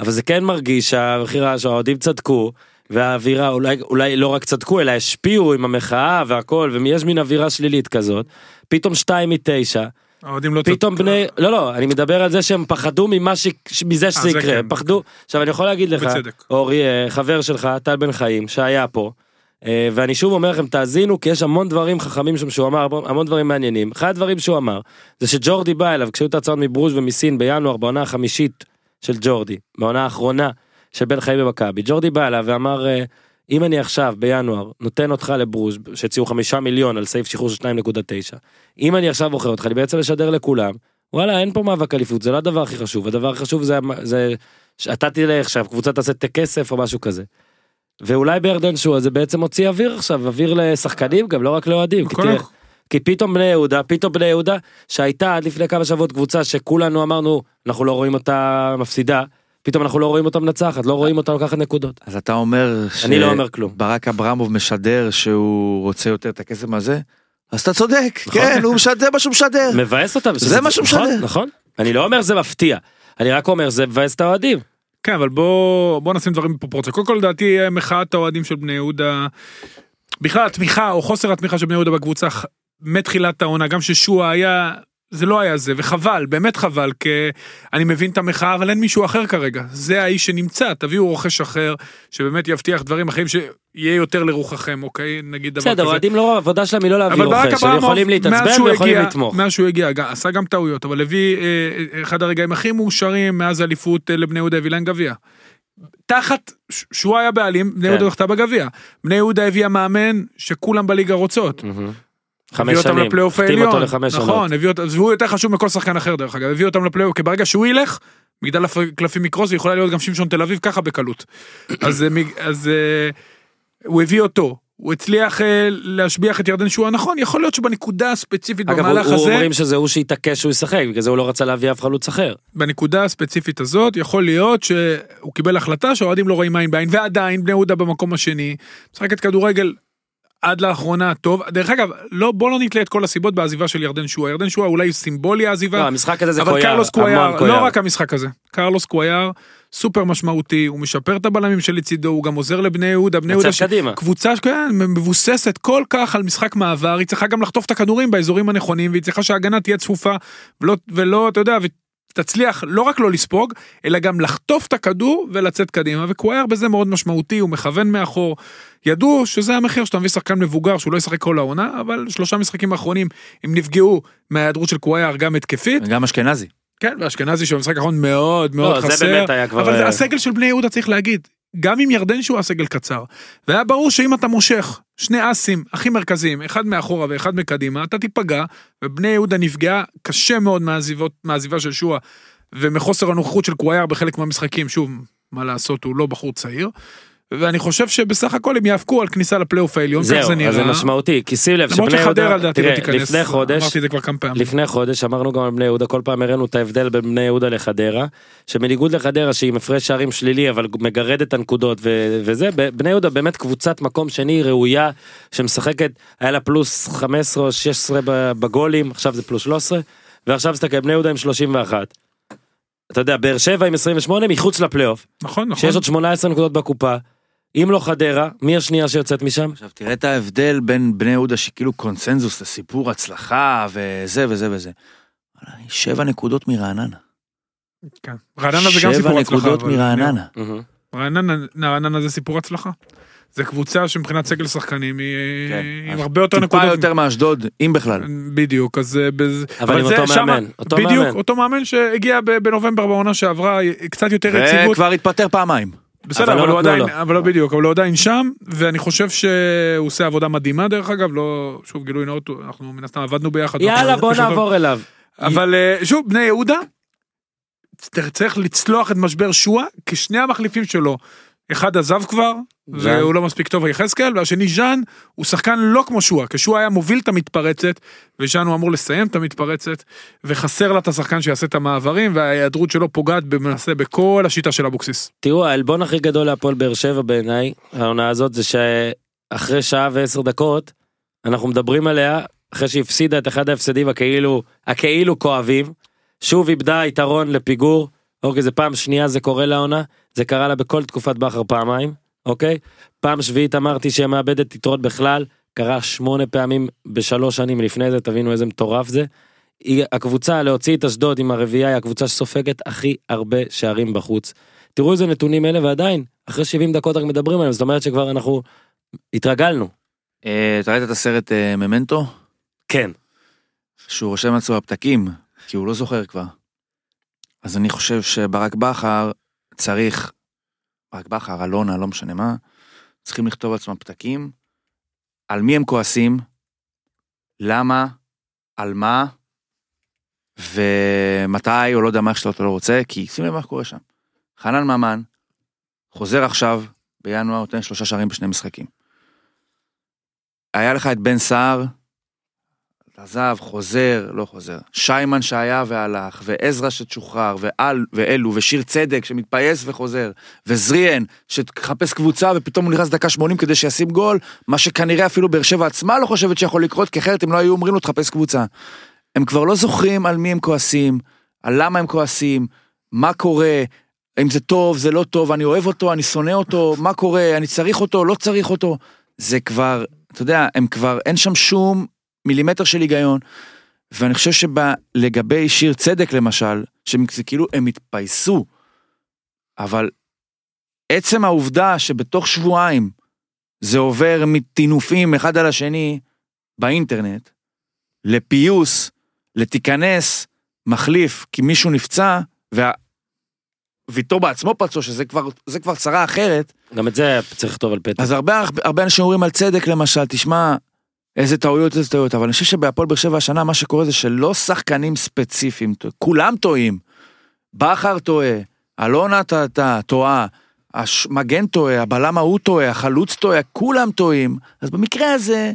אבל זה כן מרגיש שהמכירה, שהאוהדים צדקו, והאווירה, אולי, אולי לא רק צדקו, אלא השפיעו עם המחאה והכל, ויש מין אווירה שלילית כזאת. פתאום 2 מ-9, האוהדים לא פתאום צדקו. בני, לא לא, אני מדבר על זה שהם פחדו ממה ש... מזה שזה אה, יקרה, כן. פחדו. עכשיו אני יכול להגיד לך, בצדק. אורי, אה, חבר שלך, טל בן חיים, שהיה פה, ואני שוב אומר לכם, תאזינו, כי יש המון דברים חכמים שם שהוא אמר, המון דברים מעניינים. אחד הדברים שהוא אמר, זה שג'ורדי בא אליו, כשהיו את ההצעות מברוז' ומסין בינואר, בעונה החמישית של ג'ורדי, בעונה האחרונה של בן חיים במכבי, ג'ורדי בא אליו ואמר, אה, אם אני עכשיו, בינואר, נותן אותך לברוז' שהציעו חמישה מיליון על סעיף שחרור של 2.9, אם אני עכשיו בוחר אותך, אני בעצם לשדר לכולם, וואלה, אין פה מאבק אליפות, זה לא הדבר הכי חשוב, הדבר הכי חשוב זה, זה שאתה תלך, שהקבוצה תעשה את הכסף או משהו כזה. ואולי בירדן שואה זה בעצם הוציא אוויר עכשיו, אוויר לשחקנים גם, לא רק לאוהדים. כי תראה, כי פתאום בני יהודה, פתאום בני יהודה, שהייתה עד לפני כמה שבועות קבוצה שכולנו אמרנו, אנחנו לא רואים אותה מפסידה, פתאום אנחנו לא רואים אותה מנצחת, לא רואים אותה לוקחת נקודות. אז אתה אומר ש... אני לא אומר כלום. ברק אברמוב משדר שהוא רוצה יותר את הכסף הזה? אז אתה צודק, נכון. כן, הוא משדר מה שהוא משדר. מבאס אותם. זה מה שהוא נכון, משדר. נכון. אני לא אומר זה מפתיע, אני רק אומר זה מבאס את האוהדים. כן אבל בוא בוא נשים דברים בפרופורציה. קודם כל לדעתי מחאת האוהדים של בני יהודה בכלל התמיכה או חוסר התמיכה של בני יהודה בקבוצה מתחילת העונה גם ששועה היה זה לא היה זה וחבל באמת חבל כי אני מבין את המחאה אבל אין מישהו אחר כרגע זה האיש שנמצא תביאו רוכש אחר שבאמת יבטיח דברים אחרים שיהיה יותר לרוחכם אוקיי נגיד דבר בסדר, כזה. אוהדים לא, העבודה שלהם היא לא להביא רוכש, הם יכולים להתעצבן ויכולים הגיע- לתמוך. מאז שהוא הגיע, עשה גם טעויות, אבל הביא אה, אחד הרגעים הכי מאושרים מאז אליפות אה, לבני יהודה, להם גביע. תחת, שהוא היה בעלים, בני כן. יהודה זכתה בגביע. בני יהודה הביאה מאמן שכולם בליגה רוצות. הביא חמש אותם שנים, לפלייאוף החתים. אותו לחמש שנות. נכון, הביא אותם, והוא יותר חשוב מכל שחקן אחר דרך אגב, הביא אותם לפלייאוף, כי ברגע שהוא ילך, מגדל הקלפים יקרוס, ויכולה להיות גם שמשון תל אביב ככה בקלות. אז, אה, אז אה, הוא הביא אותו. הוא הצליח אה, להשביח את ירדן שועה נכון יכול להיות שבנקודה הספציפית אגב, במהלך הוא- הוא הזה אומרים שזה הוא שהתעקש שהוא ישחק, בגלל זה הוא לא רצה להביא אף חלוץ אחר. בנקודה הספציפית הזאת יכול להיות שהוא קיבל החלטה שהאוהדים לא רואים עין בעין ועדיין בני יהודה במקום השני משחקת כדורגל עד לאחרונה טוב דרך אגב לא בוא לא נתלה את כל הסיבות בעזיבה של ירדן שועה ירדן שועה אולי סימבולי העזיבה לא, המשחק הזה זה אבל קויאר, קרלוס המון קוויאר קויאר. לא רק המשחק הזה קרלוס קוויאר סופר משמעותי הוא משפר את הבלמים שלצידו הוא גם עוזר לבני יהודה בני יהודה. קבוצה שכן, מבוססת כל כך על משחק מעבר היא צריכה גם לחטוף את הכדורים באזורים הנכונים והיא צריכה שההגנה תהיה צפופה ולא ולא אתה יודע ותצליח לא רק לא לספוג אלא גם לחטוף את הכדור ולצאת קדימה וקווייר בזה מאוד משמעותי הוא מכוון מאחור. ידעו שזה המחיר שאתה מביא שחקן מבוגר שהוא לא ישחק כל העונה אבל שלושה משחקים האחרונים הם נפגעו מההיעדרות של קווייר גם התקפית גם אשכנזי. כן, ואשכנזי שבמשחק האחרון מאוד מאוד לא, זה חסר. באמת היה כבר, אבל אה, זה הסגל של בני יהודה צריך להגיד. גם עם ירדן שהוא הסגל קצר. והיה ברור שאם אתה מושך שני אסים הכי מרכזיים, אחד מאחורה ואחד מקדימה, אתה תיפגע, ובני יהודה נפגעה קשה מאוד מהעזיבות, מהעזיבה של שועה, ומחוסר הנוכחות של קוויאר בחלק מהמשחקים, שוב, מה לעשות, הוא לא בחור צעיר. ואני חושב שבסך הכל הם יאבקו על כניסה לפלייאוף העליון, זהו, זה אז זה נראה. משמעותי, כי שים לב שבני יהודה, לא תראה, תיכנס, לפני חודש, אמרתי את זה כבר כמה פעמים. לפני חודש אמרנו גם על בני יהודה, כל פעם הראינו את ההבדל בין בני יהודה לחדרה, שבניגוד לחדרה שהיא עם הפרש שערים שלילי אבל מגרד את הנקודות ו- וזה, בני יהודה באמת קבוצת מקום שני ראויה, שמשחקת, היה לה פלוס 15 או 16 ב- בגולים, עכשיו זה פלוס 13, ועכשיו תסתכל, בני יהודה עם 31. אתה יודע, באר שבע עם 28 מחוץ לפלייאוף, נכון, נכון. שיש עוד 18 נקודות בקופה, אם לא חדרה, מי השנייה שיוצאת משם? עכשיו תראה את ההבדל בין בני יהודה שכאילו קונצנזוס לסיפור הצלחה וזה וזה וזה. שבע נקודות מרעננה. כן. רעננה זה גם שבע סיפור הצלחה. נקודות אבל- מרעננה. רעננה, רעננה זה סיפור הצלחה. זה קבוצה שמבחינת סגל שחקנים היא כן. עם הרבה יותר טיפה נקודות. יותר מאשדוד, אם בכלל. בדיוק, אז אה, בז... אבל עם זה אותו שמה- מאמן, אותו בדיוק, מאמן. אותו מאמן שהגיע בנובמבר בעונה שעברה, קצת יותר יציבות. וכבר התפטר פעמיים. בסדר, אבל אבל, לא הוא עדיין, לו. אבל לא בדיוק, אבל הוא עדיין שם, ואני חושב שהוא עושה עבודה מדהימה דרך אגב, לא, שוב גילוי נאות, אנחנו מן הסתם עבדנו ביחד. יאללה, בוא נעבור אליו. אבל אה, שוב, בני יהודה, צריך לצלוח את משבר שואה, כי שני המחליפים שלו, אחד עזב כבר. והוא לא מספיק טוב יחזקאל, והשני ז'אן, הוא שחקן לא כמו שואה, כי שואה היה מוביל את המתפרצת, וז'אן הוא אמור לסיים את המתפרצת, וחסר לה את השחקן שיעשה את המעברים, וההיעדרות שלו פוגעת למעשה בכל השיטה של אבוקסיס. תראו, העלבון הכי גדול להפועל באר שבע בעיניי, העונה הזאת, זה שאחרי שעה ועשר דקות, אנחנו מדברים עליה, אחרי שהפסידה את אחד ההפסדים הכאילו, הכאילו כואבים, שוב איבדה יתרון לפיגור, אוקיי, זה פעם שנייה זה קורה לעונה, זה קרה לה בכל תקופת בכר פעמיים, אוקיי? פעם שביעית אמרתי שהיא מאבדת יתרות בכלל, קרה שמונה פעמים בשלוש שנים לפני זה, תבינו איזה מטורף זה. היא הקבוצה להוציא את אשדוד עם הרביעייה היא הקבוצה שסופגת הכי הרבה שערים בחוץ. תראו איזה נתונים אלה ועדיין אחרי 70 דקות רק מדברים עליהם זאת אומרת שכבר אנחנו התרגלנו. אה, אתה ראית את הסרט אה, ממנטו? כן. שהוא רושם לעצמו הפתקים, כי הוא לא זוכר כבר. אז אני חושב שברק בכר צריך, ברק בכר, אלונה, לא משנה מה, צריכים לכתוב לעצמם פתקים, על מי הם כועסים, למה, על מה, ומתי, או לא יודע מה, שאתה לא רוצה, כי שים לב מה קורה שם. חנן ממן חוזר עכשיו, בינואר, נותן שלושה שערים בשני משחקים. היה לך את בן סער, עזב, חוזר, לא חוזר. שיימן שהיה והלך, ועזרא שתשוחרר, ואל, ואלו, ושיר צדק שמתפייס וחוזר, וזריאן שתחפש קבוצה ופתאום הוא נכנס דקה 80 כדי שישים גול, מה שכנראה אפילו באר שבע עצמה לא חושבת שיכול לקרות, כי אחרת הם לא היו אומרים לו תחפש קבוצה. הם כבר לא זוכרים על מי הם כועסים, על למה הם כועסים, מה קורה, אם זה טוב, זה לא טוב, אני אוהב אותו, אני שונא אותו, מה קורה, אני צריך אותו, לא צריך אותו. זה כבר, אתה יודע, הם כבר, אין שם שום מילימטר של היגיון. ואני חושב שלגבי שיר צדק למשל, שזה כאילו הם התפייסו, אבל עצם העובדה שבתוך שבועיים זה עובר מטינופים אחד על השני באינטרנט, לפיוס, לתיכנס, מחליף, כי מישהו נפצע, וה... ויטור בעצמו פצוע, שזה כבר, כבר צרה אחרת, גם את זה צריך לכתוב על פתק. אז הרבה, הרבה אנשים אומרים על צדק למשל, תשמע, איזה טעויות, איזה טעויות, אבל אני חושב שבהפועל באר שבע השנה מה שקורה זה שלא שחקנים ספציפיים, כולם טועים. בכר טועה, אלונה טועה, המגן טועה, הבלם ההוא טועה, החלוץ טועה, כולם טועים. אז במקרה הזה,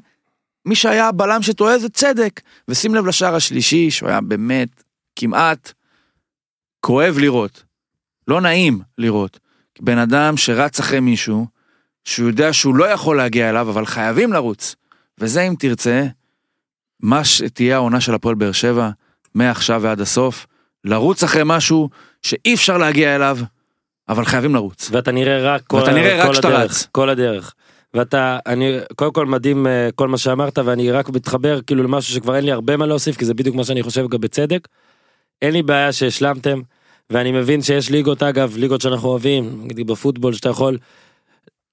מי שהיה הבלם שטועה זה צדק. ושים לב לשער השלישי, שהוא היה באמת כמעט כואב לראות. לא נעים לראות. בן אדם שרץ אחרי מישהו, שהוא יודע שהוא לא יכול להגיע אליו, אבל חייבים לרוץ. וזה אם תרצה, מה שתהיה העונה של הפועל באר שבע, מעכשיו ועד הסוף, לרוץ אחרי משהו שאי אפשר להגיע אליו, אבל חייבים לרוץ. ואתה נראה רק כל, ואתה נראה רק כל שאתה הדרך, רץ. כל הדרך. ואתה, אני, קודם כל מדהים אה, כל מה שאמרת ואני רק מתחבר כאילו למשהו שכבר אין לי הרבה מה להוסיף כי זה בדיוק מה שאני חושב גם בצדק. אין לי בעיה שהשלמתם ואני מבין שיש ליגות אגב ליגות שאנחנו אוהבים נגיד בפוטבול שאתה יכול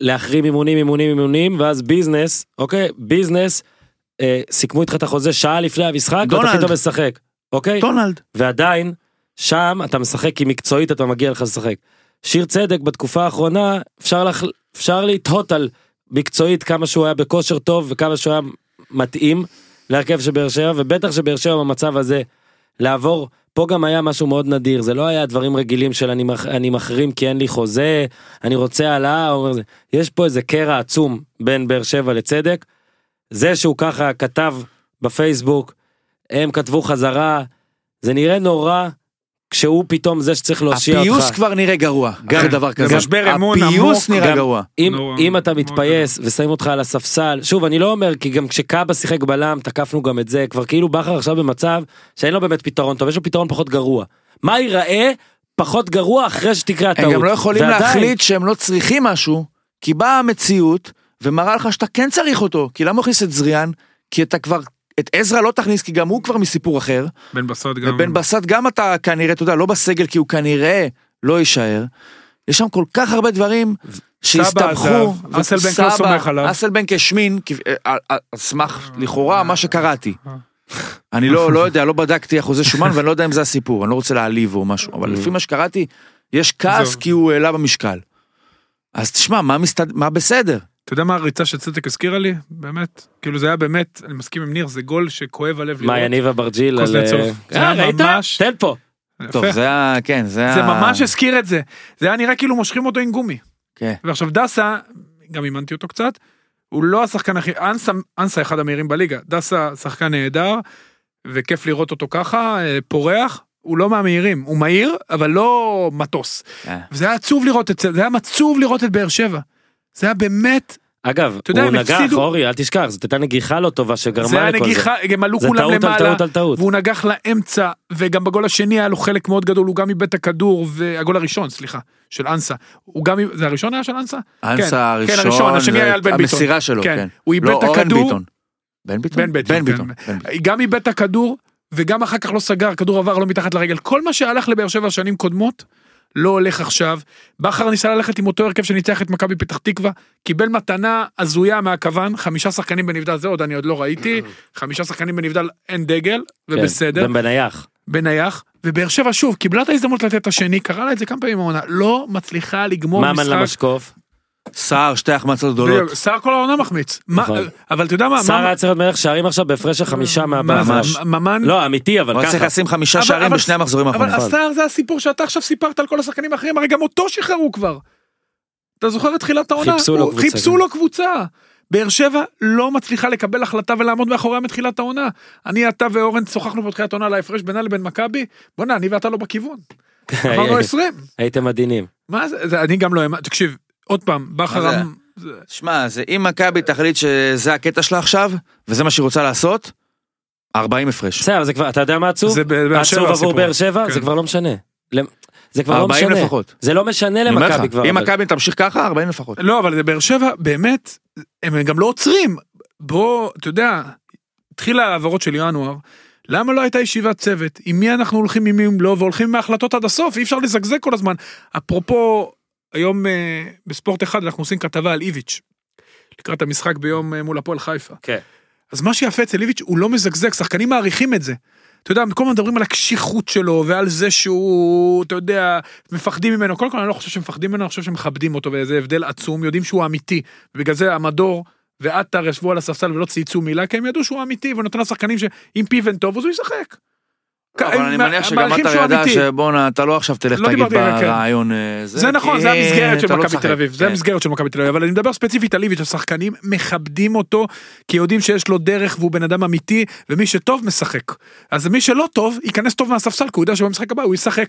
להחרים אימונים אימונים אימונים ואז ביזנס אוקיי ביזנס אה, סיכמו איתך את החוזה שעה לפני המשחק ואתה. פתאום משחק אוקיי דונלד. ועדיין שם אתה משחק כי מקצועית אתה מגיע לך לשחק. שיר צדק בתקופה האחרונה אפשר לח... אפשר לתהות על מקצועית כמה שהוא היה בכושר טוב וכמה שהוא היה מתאים להרכב של באר שבע ובטח שבאר שבע במצב הזה לעבור פה גם היה משהו מאוד נדיר זה לא היה דברים רגילים של אני, מח... אני מחרים כי אין לי חוזה אני רוצה העלאה. יש פה איזה קרע עצום בין באר שבע לצדק. זה שהוא ככה כתב בפייסבוק הם כתבו חזרה זה נראה נורא כשהוא פתאום זה שצריך להושיע אותך. הפיוס כבר נראה גרוע, גם- דבר זה כזה. משבר אמון הפיוס עמוק. נראה גם- גרוע. אם, אתה מתפייס ושמים אותך על הספסל, שוב אני לא אומר כי גם כשקאבה שיחק בלם תקפנו גם את זה, כבר כאילו בכר עכשיו במצב שאין לו באמת פתרון טוב, יש לו פתרון פחות גרוע. מה ייראה פחות גרוע אחרי שתקרה הטעות. הם גם לא יכולים ועדיין- להחליט שהם לא צריכים משהו, כי באה המציאות ומראה לך שאתה כן צריך אותו, כי למה הוא הכניס את זריאן? כי אתה כבר, את עזרא לא תכניס, כי גם הוא כבר מסיפור אחר, בן בסט גם... ובן בסט גם אתה כנראה, אתה יודע, לא בסגל, כי הוא כנראה לא יישאר. יש שם כל כך הרבה דברים שהסתבכו. אסלבנק לא סומך עליו. אסלבנק השמין, כי- אה, על על סמך לכאורה מה שקראתי. אני לא, לא יודע, לא בדקתי אחוזי שומן ואני לא יודע אם זה הסיפור, אני לא רוצה להעליב או משהו, אבל לפי מה שקראתי, יש כעס. כי הוא העלה במשקל. אז תשמע, מה, מסתד... מה בסדר? אתה יודע מה הריצה שצדק הזכירה לי? באמת. כאילו זה היה באמת, אני מסכים עם ניר, זה גול שכואב הלב מה, יניב אברג'יל על... אה, זה היה ראית? ממש- תן פה. טוב. זה היה, כן, זה היה... זה ממש הזכיר את זה. זה היה נראה כאילו מושכים אותו עם גומי. כן. ועכשיו דסה, גם אימנתי אותו קצת, הוא לא השחקן הכי, אנסה, אנסה אחד המהירים בליגה, דסה שחקן נהדר, וכיף לראות אותו ככה, אה, פורח, הוא לא מהמהירים, הוא מהיר, אבל לא מטוס. אה. וזה היה עצוב לראות את זה, זה היה מצוב לראות את באר שבע. זה היה באמת, אגב, אתה יודע, הוא נגח, הפסידו- אורי, אל תשכח, זאת הייתה נגיחה לא טובה זה שגרמה היה לכל זה. נגיחה, הם עלו זה כולם טעות על למעלה, טעות על טעות. והוא נגח לאמצע, וגם בגול השני היה לו חלק מאוד גדול, הוא גם איבד את הכדור, והגול הראשון, סליחה, של אנסה. הוא גם, זה הראשון היה של אנסה? אנסה כן, הראשון, כן, הראשון, השני זה היה על בן ביטון. המסירה שלו, כן. כן. הוא איבד לא, את הכדור. בן ביטון? בן ביטון, בן ביטון. כן. בן ביטון. גם איבד את הכדור, וגם אחר כך לא סגר, הכדור עבר לא מתחת לרגל. כל מה שהלך לבאר שבע שנים קודמות, לא הולך עכשיו. בכר ניסה ללכת עם אותו הרכב שניצח את מכבי פתח תקווה, קיבל מתנה הזויה מהכוון, חמישה שחקנים בנבדל, זה עוד אני עוד לא ראיתי, חמישה שחקנים בנבדל אין דגל, כן, ובסדר, בן בנייח. בנייח, ובאר שבע שוב, קיבלה את ההזדמנות לתת את השני, קרה לה את זה כמה פעמים העונה, לא מצליחה לגמור ממן משחק. למשקוף. סער, שתי החמצות גדולות. סער כל העונה מחמיץ. נכון. אבל אתה יודע מה, סער היה צריך להיות מלך שערים עכשיו בהפרש של חמישה מה מהבא. זה, ממש. ממן, לא, אמיתי, אבל הוא היה צריך ככה. לשים חמישה אבל- שערים אבל- בשני המחזורים אבל האחרונים. הסער זה הסיפור שאתה עכשיו סיפרת על כל השחקנים האחרים, הרי גם אותו שחררו כבר. אתה זוכר את תחילת העונה? חיפשו לו הוא- קבוצה, חיפשו. לו קבוצה. באר שבע לא מצליחה לקבל החלטה ולעמוד מאחוריה מתחילת העונה. אני, אתה ואורן שוחחנו בתחילת העונה על ההפרש בינה לבין מכבי, בואנה, אני ואתה לא בכיוון. אמרנו 20. הייתם עדינים. מה זה, זה, אני גם לא האמנתי, תקשיב, עוד פעם, בכר... אמ- שמע, זה אם מכבי תחליט שזה הקטע שלה עכשיו, וזה מה שהיא רוצה לעשות, 40 הפרש. בסדר, זה כבר, אתה יודע מה עצוב? זה בבאר שבע עצוב עבור. באר שבע? כן. זה כבר לא משנה. זה כבר לא 40 משנה. לפחות. זה לא משנה למכבי כבר. אם מכבי תמשיך ככה, 40 לפחות. לא, אבל זה באר שבע, באמת, הם גם לא עוצרים. בוא, אתה יודע, התחיל ההעברות של ינואר, למה לא הייתה ישיבת צוות? עם מי אנחנו הולכים, עם מי לא, והולכים עם ההחלטות עד הסוף, אי אפשר לזגזג כל הזמן. אפרופו, היום אה, בספורט אחד אנחנו עושים כתבה על איביץ', לקראת המשחק ביום אה, מול הפועל חיפה. כן. אז מה שיפה אצל איביץ', הוא לא מזגזג, שחקנים מעריכים את זה. אתה יודע, כל הזמן מדברים על הקשיחות שלו ועל זה שהוא, אתה יודע, מפחדים ממנו. קודם כל אני לא חושב שמפחדים ממנו, אני חושב שמכבדים אותו וזה הבדל עצום, יודעים שהוא אמיתי. ובגלל זה המדור ועטר ישבו על הספסל ולא צייצו מילה, כי הם ידעו שהוא אמיתי ונותן לשחקנים שאם פיבן טוב אז הוא ישחק. אבל אני מניח שגם אתה ידע. שבואנה, אתה לא עכשיו תלך לא תגיד כן. ברעיון אה, זה. זה נכון, זה המסגרת של לא מכבי. תל אביב, זה כן. המסגרת של מכבי תל אביב, אבל אני מדבר ספציפית על איביץ', השחקנים מכבדים אותו, כי יודעים שיש לו דרך והוא בן אדם אמיתי, ומי שטוב משחק. אז מי שלא טוב, ייכנס טוב מהספסל, כי הוא יודע שבמשחק הבא הוא ישחק.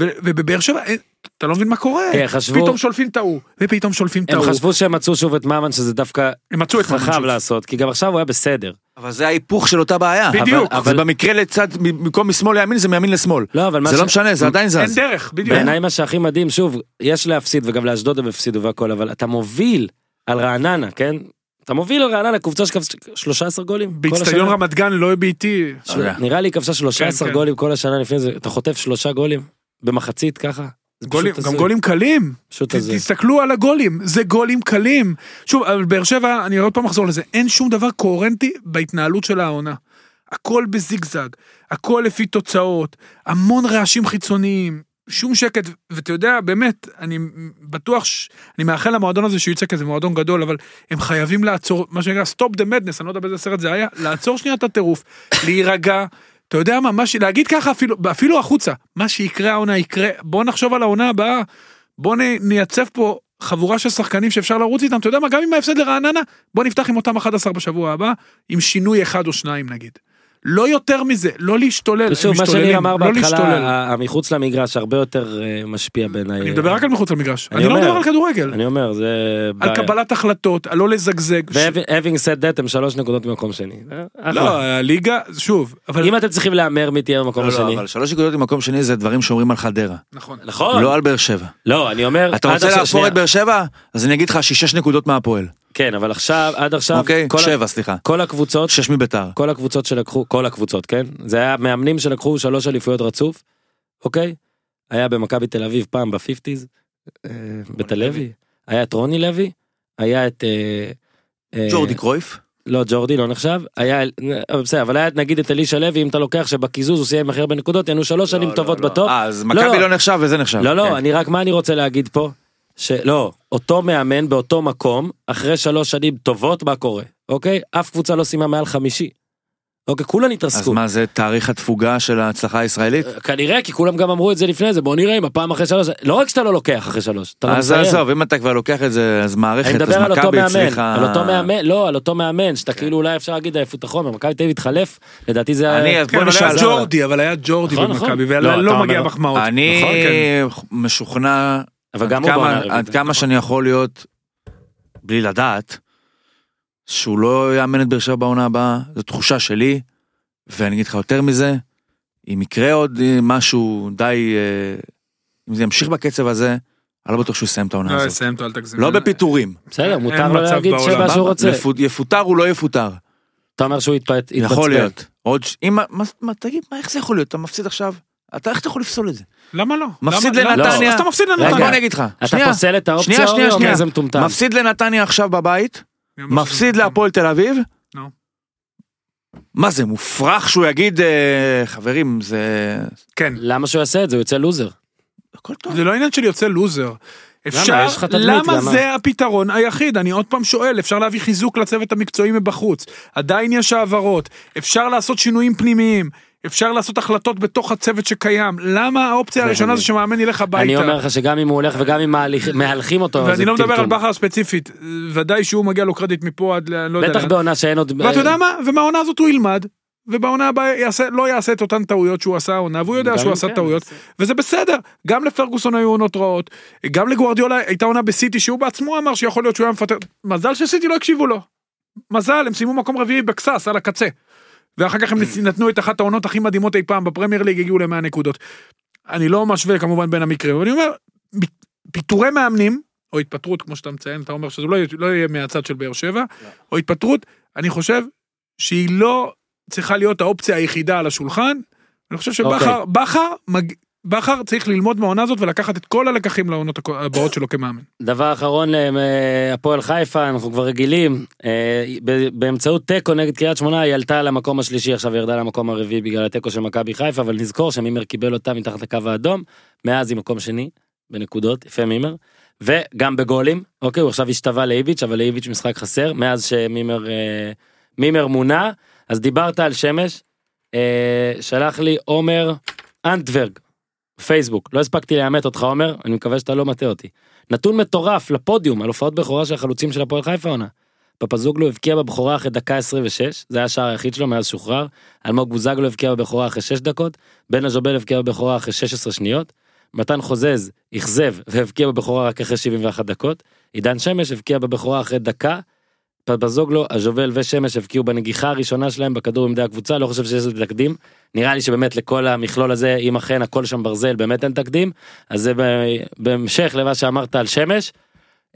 ו- ובבאר שבע, אין- אתה לא מבין מה קורה, כן, פתאום שולפים את ההוא, ופתאום שולפים את הם ההוא, חשבו שהם מצאו שוב את ממן, שזה דווקא הם חכם. לעשות, כי גם עכשיו הוא היה בסדר. אבל זה ההיפוך של אותה בעיה. בדיוק. אבל- זה במקרה לצד, במקום משמאל לימין זה מימין לשמאל. לא, אבל מה זה ש- לא משנה, זה עדיין אין זז. דרך, בדיוק. בעיניי מה שהכי מדהים, שוב, יש להפסיד וגם לאשדוד הם הפסידו והכל, אבל אתה מוביל על רעננה, כן? אתה מוביל על רעננה, קבוצה שכבשה 13 גולים. באיצטדיון. רמת גן לא ביתי, של- נראה לי היא כבשה 13 כן, כן. גולים כל השנה לפני זה, אתה חוטף שלושה גולים במחצית ככה. גולים- גם. גולים קלים. פשוט הזוי. תסתכלו על הגולים, זה גולים קלים. שוב, אבל באר שבע, אני עוד פעם אחזור לזה, אין שום דבר קוהרנטי בהתנהלות של העונה. הכל בזיגזג, הכל לפי תוצאות, המון רעשים חיצוניים, שום שקט, ואתה יודע, באמת, אני בטוח, ש... אני מאחל למועדון הזה שהוא יצא כזה מועדון גדול, אבל הם חייבים לעצור, מה שנקרא, stop the madness, אני לא יודע באיזה סרט זה היה, לעצור שנייה את הטירוף, להירגע. אתה יודע מה, מה ש... להגיד ככה אפילו, אפילו החוצה, מה שיקרה העונה יקרה, בוא נחשוב על העונה הבאה, בוא. נייצב פה חבורה של שחקנים שאפשר לרוץ איתם, אתה יודע מה, גם עם ההפסד לרעננה, בוא נפתח עם אותם 11 בשבוע הבא, עם שינוי אחד או שניים נגיד. לא יותר מזה, לא להשתולל. הם שוב, מה שניר אמר לא בהתחלה, המחוץ למגרש הרבה יותר אה, משפיע בעיניי. אני מדבר רק על מחוץ למגרש, אני אני לא אומר- מדבר על כדורגל, אני אומר, זה... על בעיה. קבלת החלטות, על לא לזגזג. ש- ו-having said that הם שלוש נקודות במקום שני. אה, אחלה. לא, הליגה, שוב, אבל... אם אתם צריכים להמר מי תהיה במקום לא, לא, השני. אבל שלוש נקודות במקום שני זה דברים שאומרים על חדרה. נכון. נכון. לא על באר שבע. לא, אני אומר... אתה רוצה להפור. את באר שבע? אז אני אגיד לך ששש נקודות מהפועל. כן, אבל עכשיו, עד עכשיו, אוקיי? כל ה- שבע, סליחה. כל הקבוצות, שש מביתר. כל הקבוצות שלקחו, כל הקבוצות, כן? זה היה מאמנים שלקחו שלוש אליפויות רצוף, אוקיי? היה במכבי תל אביב פעם בפיפטיז, אה, בתל לוי. היה את רוני לוי, היה את... אה, אה, ג'ורדי קרויף. לא, ג'ורדי לא נחשב, היה, אבל בסדר, אבל היה נגיד את אלישע לוי, אם אתה לוקח שבקיזוז הוא סיים הכי הרבה נקודות, היינו שלוש שנים טובות בטופ. אה, אז לא, מכבי לא. לא נחשב וזה נחשב. לא, לא, כן. אני רק, מה אני רוצה להגיד פה? שלא, אותו מאמן באותו מקום, אחרי שלוש שנים טובות, מה קורה? אוקיי? אף קבוצה לא סיימה מעל חמישי. אוקיי, כולם אז התרסקו. מה זה תאריך התפוגה של ההצלחה הישראלית? כנראה, כי כולם גם אמרו את זה לפני זה, בוא נראה אם הפעם אחרי שלוש, לא רק שאתה לא לוקח אחרי שלוש, אתה לא אז מסיים. עזוב, אם אתה כבר לוקח את זה, אז אני מערכת, אז מדבר על אותו מכבי הצליחה... על אותו מאמן, לא, על אותו מאמן, שאתה כאילו אולי אפשר להגיד עייפות את החומר, מכבי תל אביב התחלף, לדעתי זה... אני, אז כן, בוא אבל היה נשאל. ג'ורדי, אבל היה ג'ורדי נכון, נכון. במכבי, לא, ולא אומר- מגיע מחמאות. אני נכון, כן. משוכנע אבל עד גם הוא בעונה עד הרביעית. כמה שאני יכול להיות, בלי לדעת, שהוא לא יאמן את באר שבע בעונה הבאה, זו תחושה שלי, ואני אגיד לך יותר מזה, אם יקרה עוד משהו די, אה, אם זה ימשיך בקצב הזה, אני לא בטוח שהוא יסיים את העונה לא, הזאת. יסיים אותו, אל תגזים. לא בפיטורים. בסדר, מותר לו להגיד. שמה שהוא רוצה. יפוטר הוא לא יפוטר. אתה אומר שהוא התבצבן. יכול להיות. עוד, ש- אם, מה, תגיד, מה, איך זה יכול להיות? אתה מפסיד עכשיו? אתה, איך אתה יכול לפסול את זה? למה לא? מפסיד למה- לנתניה. לא, אז אתה מפסיד לנתניה. בוא אני אגיד לך. אתה שנייה, פוסל את האופציה שנייה, שנייה, או שנייה. איזה מטומטם? מפסיד לנתניה עכשיו בבית, מפסיד להפועל תל אביב. נו. מה זה מופרך שהוא יגיד אה, חברים זה כן. למה שהוא יעשה את זה? הוא יוצא לוזר. הכל טוב. זה לא עניין של יוצא לוזר. אפשר, יש לך תדמית, למה למה? זה הפתרון היחיד? אני עוד פעם שואל, אפשר להביא חיזוק לצוות המקצועי מבחוץ, עדיין יש העברות, אפשר לעשות שינויים פנימיים, אפשר לעשות החלטות בתוך הצוות שקיים, למה האופציה הראשונה זה שמאמן ילך הביתה? אני אומר לך שגם אם הוא הולך וגם אם מהלכים אותו, ואני לא מדבר על. בכר ספציפית, ודאי שהוא מגיע לו קרדיט מפה עד, לא יודע, בטח. בעונה שאין עוד... ואתה יודע מה? ומהעונה הזאת הוא ילמד. ובעונה הבאה יעשה, לא יעשה את אותן טעויות שהוא עשה העונה, והוא יודע שהוא עשה כן, טעויות. וזה בסדר. גם לפרגוסון היו עונות רעות, גם לגוארדיולה הייתה עונה בסיטי שהוא בעצמו אמר שיכול להיות שהוא היה מפטר. מזל שסיטי לא הקשיבו לו. מזל, הם סיימו מקום רביעי בקסס על הקצה. ואחר כך הם נתנו את אחת העונות הכי מדהימות אי פעם בפרמייר ליג, הגיעו ל-100 נקודות. אני לא משווה כמובן בין המקרים, אבל אני אומר, פיטורי מאמנים, או התפטרות כמו שאתה מציין, אתה אומר שזה לא, יהיה- לא יהיה מהצד של באר שבע, או התפטרות, אני חושב שהיא לא צריכה להיות האופציה היחידה על השולחן. אני חושב שבכר, בכר, מג... בכר צריך ללמוד מהעונה הזאת ולקחת את כל הלקחים לעונות הבאות שלו כמאמן. דבר אחרון להפועל חיפה, אנחנו כבר רגילים, אה, באמצעות תיקו נגד קריית שמונה היא עלתה למקום השלישי, עכשיו ירדה למקום הרביעי בגלל התיקו של מכבי חיפה, אבל נזכור שמימר קיבל אותה מתחת לקו האדום, מאז היא מקום שני, בנקודות, יפה מימר, וגם בגולים, אוקיי, הוא עכשיו השתווה לאיביץ', אבל לאיביץ' משחק חסר, מאז שמימר אה, מימר מונה, אז דיברת על שמש, אה, שלח לי עומר אנטברג, פייסבוק, לא הספקתי לאמת אותך עומר, אני מקווה שאתה לא מטעה אותי. נתון מטורף לפודיום על הופעות בכורה של החלוצים של הפועל חיפה עונה. פפזוגלו הבקיע בבכורה אחרי דקה 26, זה היה השער היחיד שלו מאז שוחרר. אלמוג בוזגלו הבקיע בבכורה אחרי 6 דקות, בן הז'ובל הבקיע בבכורה אחרי 16 שניות, מתן חוזז אכזב והבקיע בבכורה רק אחרי 71 דקות, עידן שמש הבקיע בבכורה אחרי דקה, פפזוגלו, הז'ובל ושמש הבקיעו בנגיחה הראשונה שלהם בכדור עמדי הקבוצה, לא חושב שיש לזה תקדים. נראה לי שבאמת לכל המכלול הזה, אם אכן הכל שם ברזל, באמת אין תקדים. אז זה בהמשך למה שאמרת על שמש.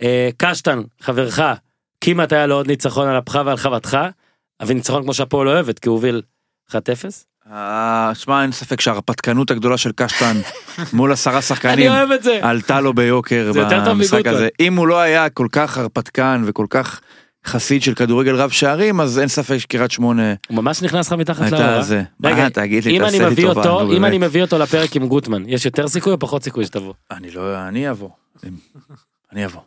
אה, קשטן, חברך, כמעט היה לו עוד ניצחון על אפך ועל חבתך, אבל ניצחון כמו שהפועל אוהבת, כי הוא הוביל 1-0. אה, שמע אין ספק שההרפתקנות הגדולה של קשטן מול עשרה שחקנים. עלתה לו ביוקר במשחק. הזה. אם הוא לא היה כל כך הרפתקן וכל כך חסיד של כדורגל רב שערים אז אין ספק שקריית שמונה הוא ממש נכנס לך מתחת לאור. הייתה אה? זה. רגע, מה תגיד לי אם אני תעשה לי טובה. אותו, נו, אם אני באמת. מביא אותו לפרק עם גוטמן, יש יותר סיכוי או פחות סיכוי שתבוא? אני לא אני אבוא. אני אבוא.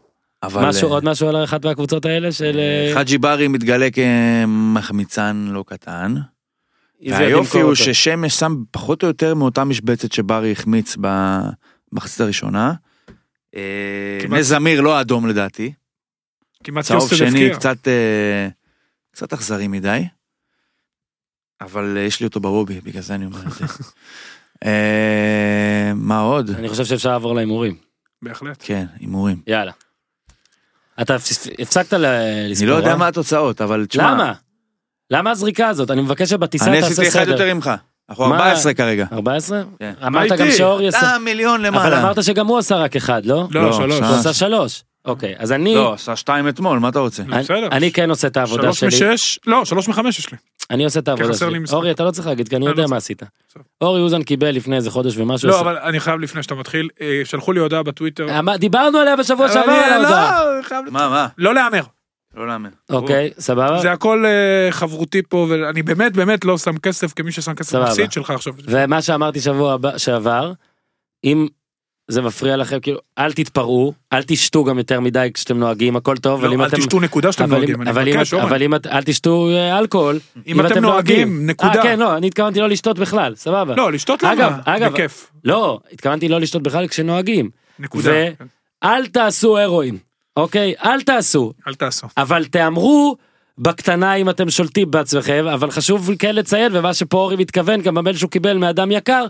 אבל משהו, אה, עוד משהו על אחת מהקבוצות האלה של... אה, חאג'י ברי מתגלה כמחמיצן לא קטן. והיופי הוא. ששמש שם פחות או יותר מאותה משבצת שברי החמיץ במחצית הראשונה. אה, נס זמיר לא אדום לדעתי. כמעט צהוב שני. קצת אה, קצת אכזרי מדי. אבל אה, יש לי אותו ברובי, בגלל זה אני אומר את זה. אה, מה עוד? אני חושב שאפשר לעבור להימורים. בהחלט. כן, הימורים. יאללה. אתה הפס- הפסקת ל- לספור. אני לא יודע אה? מה התוצאות, אבל תשמע, למה? למה הזריקה הזאת? אני מבקש שבטיסה אני תעשה עשיתי אחד סדר. יותר ממך. אנחנו מה? 14 כרגע. 14? כן. אמרת גם? שאור יעשה... אתה מיליון אבל למעלה. אמרת שגם הוא עשה רק אחד, לא? לא, לא, שלוש. הוא עשה שלוש. אוקיי, אז אני... לא, עשה שתיים אתמול, מה אתה רוצה? אני- בסדר. אני כן עושה את העבודה שלוש שלי. משש, לא, שלוש מחמש יש לי. אני עושה את העבודה שלי. אורי, אתה לא צריך להגיד, כי אני יודע לא מה. עשית. אורי אוזן קיבל לפני איזה חודש ומשהו. לא, אבל אני חייב לפני שאתה מתחיל, אה, שלחו לי הודעה בטוויטר. אמר- דיברנו עליה בשבוע אבל שעבר על ההודעה. לא, מה, מה? לא להמר. לא להאמין. אוקיי, סבבה. זה הכל אה, חברותי פה, ואני באמת באמת לא שם כסף כמי ששם כסף. מפסיד שלך עכשיו. ומה שאמרתי שבוע הבא- שעבר, אם זה מפריע לכם, כאילו, אל תתפרעו, אל תשתו גם יותר מדי כשאתם נוהגים, הכל טוב, אם לא, אל אתם... תשתו נקודה שאתם אבל אם- נוהגים, אבל אם מבקש. אבל אם אל תשתו אה, אלכוהול. אם אתם נוהגים, נקודה. אה, כן, לא, אני התכוונתי לא לשתות בכלל, סבבה. לא, לשתות אגב, למה? אגב, בכיף. לא, התכוונתי לא לשתות בכלל כשנוהגים. נקודה. ו- כן. תעשו הרואין, אוקיי? אל תעשו. אל תעשו. אבל תהמרו בקטנה אם אתם שולטים בעצמכם, אבל חשוב כן לציין, ומה שפה אורי מתכוון, גם במייל שהוא קיבל מאדם יקר,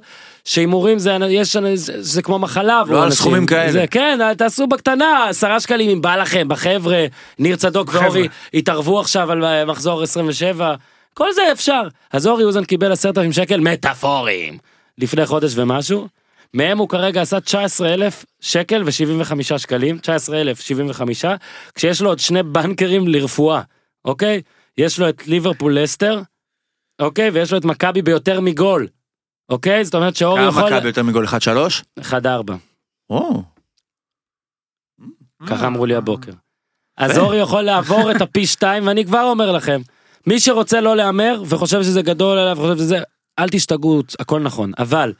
שהימורים זה, יש, זה, זה כמו מחלה. לא על. סכומים כאלה. זה, כן, תעשו בקטנה, עשרה שקלים אם בא לכם, בחבר'ה, ניר צדוק בחבר'ה. ואורי התערבו עכשיו על אה, מחזור 27, כל זה אפשר. אז אורי אוזן קיבל עשרת אלפים שקל מטאפורים, לפני חודש ומשהו. מהם הוא כרגע עשה 19,000 שקל ו-75 שקלים, 19,000, 75, כשיש לו עוד שני בנקרים לרפואה, אוקיי? יש לו את ליברפול לסטר, אוקיי? ויש לו את מכבי ביותר מגול, אוקיי? זאת אומרת שאורי כמה יכול... מכבי יותר מגול 1-3? 1-4, או, ככה אמרו לי הבוקר. אז אורי יכול לעבור את הפי שתיים, ואני כבר אומר לכם, מי שרוצה לא להמר וחושב שזה גדול עליו, וחושב שזה, אל תשתגעו, הכל נכון, אבל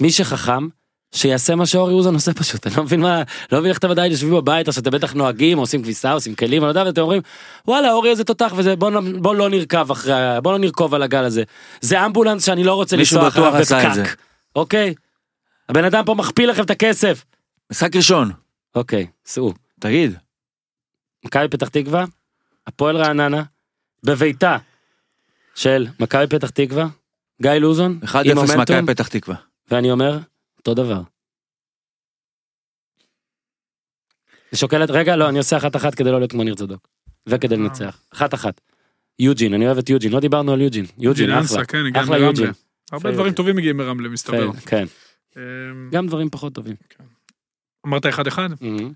מי שחכם, שיעשה מה שאורי אוזן עושה פשוט, אני לא מבין מה, לא מבין איך אתם עדיין יושבים בבית, או שאתם בטח נוהגים, עושים כביסה, עושים כלים, אני לא יודע, ואתם אומרים, וואלה, אורי איזה תותח וזה, בוא, בוא לא נרכב אחרי, בוא לא נרכוב על הגל הזה. זה אמבולנס שאני לא רוצה לנסוע אחריו. בפקק, אוקיי? הבן אדם פה מכפיל לכם את הכסף. משחק ראשון. אוקיי, סעו. תגיד. מכבי פתח תקווה, הפועל רעננה, בביתה של מכבי פתח תקווה, גיא לוזון, 1-0 עם מומנטום, מכבי פתח תקווה. ואני אומר, אותו דבר. שוקלת, רגע, לא, אני עושה אחת אחת כדי לא להיות כמו ניר צדוק. וכדי לנצח. אחת אחת. יוג'ין, אני אוהב את יוג'ין, לא דיברנו על יוג'ין. יוג'ין, אחלה. כן, אחלה. יוג'ין. הרבה דברים. טובים מגיעים מרמלה, מסתבר. כן, אמ, גם דברים פחות טובים. אמרת 1-1? אמ.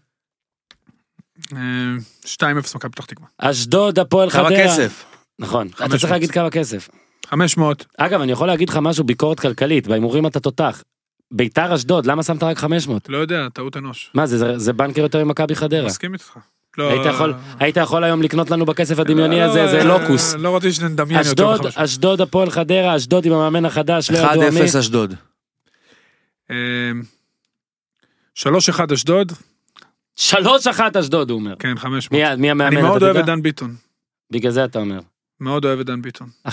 אמ, 2-0 מכבי פתח תקווה. אשדוד, הפועל חדרה. כמה כסף? נכון, אתה 500. צריך להגיד כמה כסף. 500. אגב, אני יכול להגיד לך משהו, ביקורת כלכלית, בהימורים אתה תותח. ביתר אשדוד, למה שמת רק 500? לא יודע, טעות אנוש. מה זה, זה, זה בנקר יותר ממכבי חדרה. מסכים איתך. לא, היית יכול, היית יכול היום לקנות לנו בכסף לא, הדמיוני הזה, זה לא, לוקוס. לא רציתי שנדמיין יותר אשדוד, מחמש. אשדוד, הפועל חדרה, אשדוד עם המאמן החדש, לא ידוע מי. 1-0 אשדוד. אמ, 3-1 אשדוד, שלוש אחת אשדוד, הוא אומר. כן 500. מי, מי המאמן, אני מאוד אוהב את? דן ביטון. בגלל זה אתה אומר. מאוד אוהב את דן ביטון. 1-0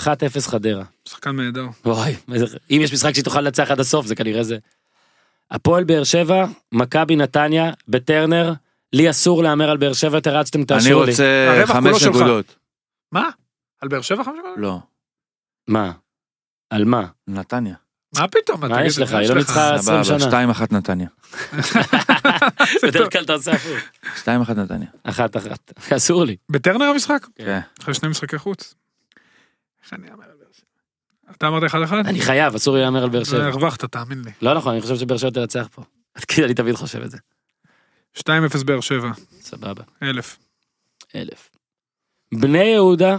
חדרה. שחקן נהדר. וואי, איזה- אם יש משחק שתוכל לנצח עד הסוף, זה כנראה זה. הפועל באר שבע, מכבי נתניה, בטרנר, לי אסור להמר על באר שבע יותר עד שאתם אני תאשרו לי. רוצה הרווח כולו 5 שלך. נקודות. מה? על באר שבע 5 נקודות? לא, מה? על מה? נתניה. מה פתאום? מה יש לך? היא יש לא? ניצחה 20 סבבה, שנה. 2-1 נתניה. בדרך כלל אתה עושה הפוך. 2-1 נתניה. אחת אחת. אסור לי. בטרנר המשחק? כן. אחרי שני משחקי חוץ. איך אני אאמר על באר שבע? אתה אמרת 1-1? אני חייב, אסור לי להמר על באר שבע. הרווחת, תאמין לי. לא נכון, אני חושב שבאר שבע תנצח פה. כי אני תמיד חושב את זה. 2-0 באר שבע. סבבה. אלף. אלף. בני יהודה,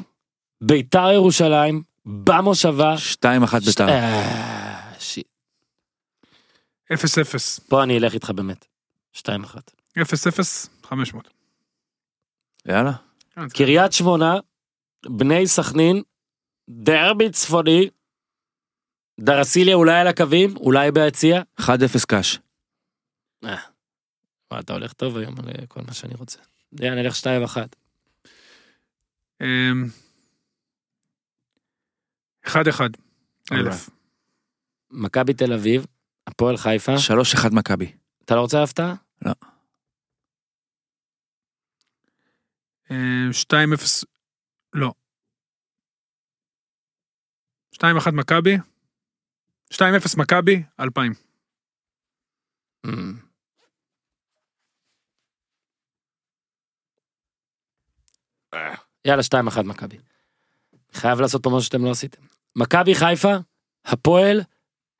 ביתר ירושלים, במושבה. 2-1 ביתר. שיט. 0-0. פה אני אלך איתך באמת. שתיים אחת. 0-0. 500. יאללה. קריית שמונה, בני סכנין, דרבי צפוני, דרסיליה אולי על הקווים, אולי ביציע. 1-0 קאש. אה, אתה הולך טוב היום על אה, כל מה שאני רוצה. יאללה, נלך שתיים אחת. אמ, 1-1. אלף. מכבי תל אביב, הפועל חיפה. 3-1 מכבי. אתה לא רוצה הפתעה? אמ, 2-0. לא. 2-1 מכבי. 2-0 מכבי, 2000. Mm. יאללה, 2-1 מכבי. חייב לעשות פה משהו שאתם לא עשיתם. מכבי חיפה, הפועל,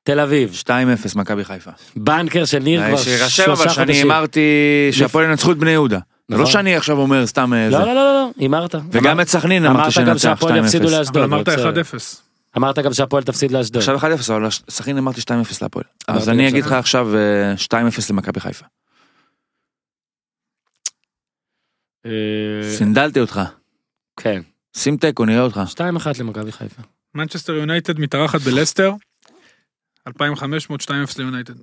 תל אביב. 2-0 מכבי חיפה. בנקר של ניר כבר שירשם אבל שלושה שאני חודשים. הימרתי שהפועל ינצחו את בני יהודה. זה לא נכון. שאני עכשיו אומר סתם אה, זה. לא, לא, לא, לא, הימרת. וגם את סכנין אמרת אמרתי גם שננצח שהפועל יפסידו 2-0. לאשדוד. אבל אמרת בסדר. 1-0. אמרת גם שהפועל תפסיד לאשדוד. עכשיו 1-0 אבל סכנין אמרתי 2-0 להפועל. אז אמרתי אני. אגיד לך עכשיו אה, 2-0 למכבי חיפה. אה, סינדלתי אותך. כן. שים תיקו נראה אותך. 2-1 למכבי חיפה. מנצ'סטר יונייטד מתארחת בלסטר. 2500, 2-0 ליונייטד.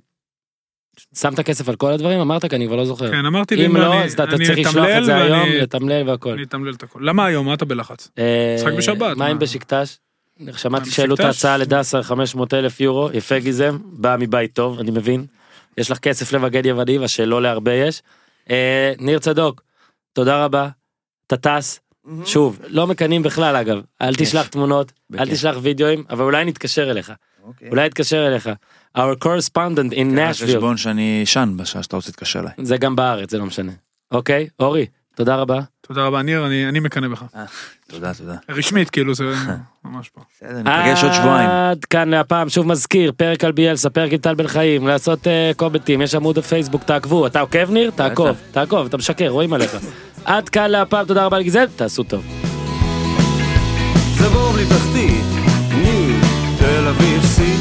שמת כסף על כל הדברים? אמרת כי אני כבר לא זוכר. כן, אמרתי לי, אם לא, אני- אז אתה צריך לשלוח את זה היום, לתמלל והכל. אני אתמלל את הכל. למה היום? מה אתה בלחץ? אה, משחק בשבת, מה עם מה? בשקטש? שמעתי מה, שהעלו את? ההצעה לדסה 500 אלף יורו, יפה גיזם, בא מבית טוב, אני מבין. יש לך כסף לבגד יווני, ושלא להרבה יש. אה, ניר צדוק, תודה רבה, אתה טס, שוב, לא מקנאים בכלל אגב, אל תשלח תמונות, אל. תשלח וידאוים, אבל אולי נתקשר אליך, אוקיי. אולי נתקשר אליך. Our correspondent in Nashville, חשבון שאני אשן בשעה שאתה רוצה להתקשר אליי. זה גם בארץ, זה לא משנה. אוקיי, אורי, תודה רבה. תודה רבה, ניר, אני אני מקנא בך. תודה תודה. רשמית, כאילו, זה ממש פה. בסדר, ניפגש עוד שבועיים. עד כאן להפעם, שוב מזכיר, פרק על ביאלסה, פרק עם טל בן חיים, לעשות אה, קובטים, יש עמוד בפייסבוק, תעקבו, אתה עוקב ניר? תעקוב, תעקוב, אתה משקר, רואים עליך. עד כאן להפעם, תודה רבה לגיזל, תעשו טוב. זה בור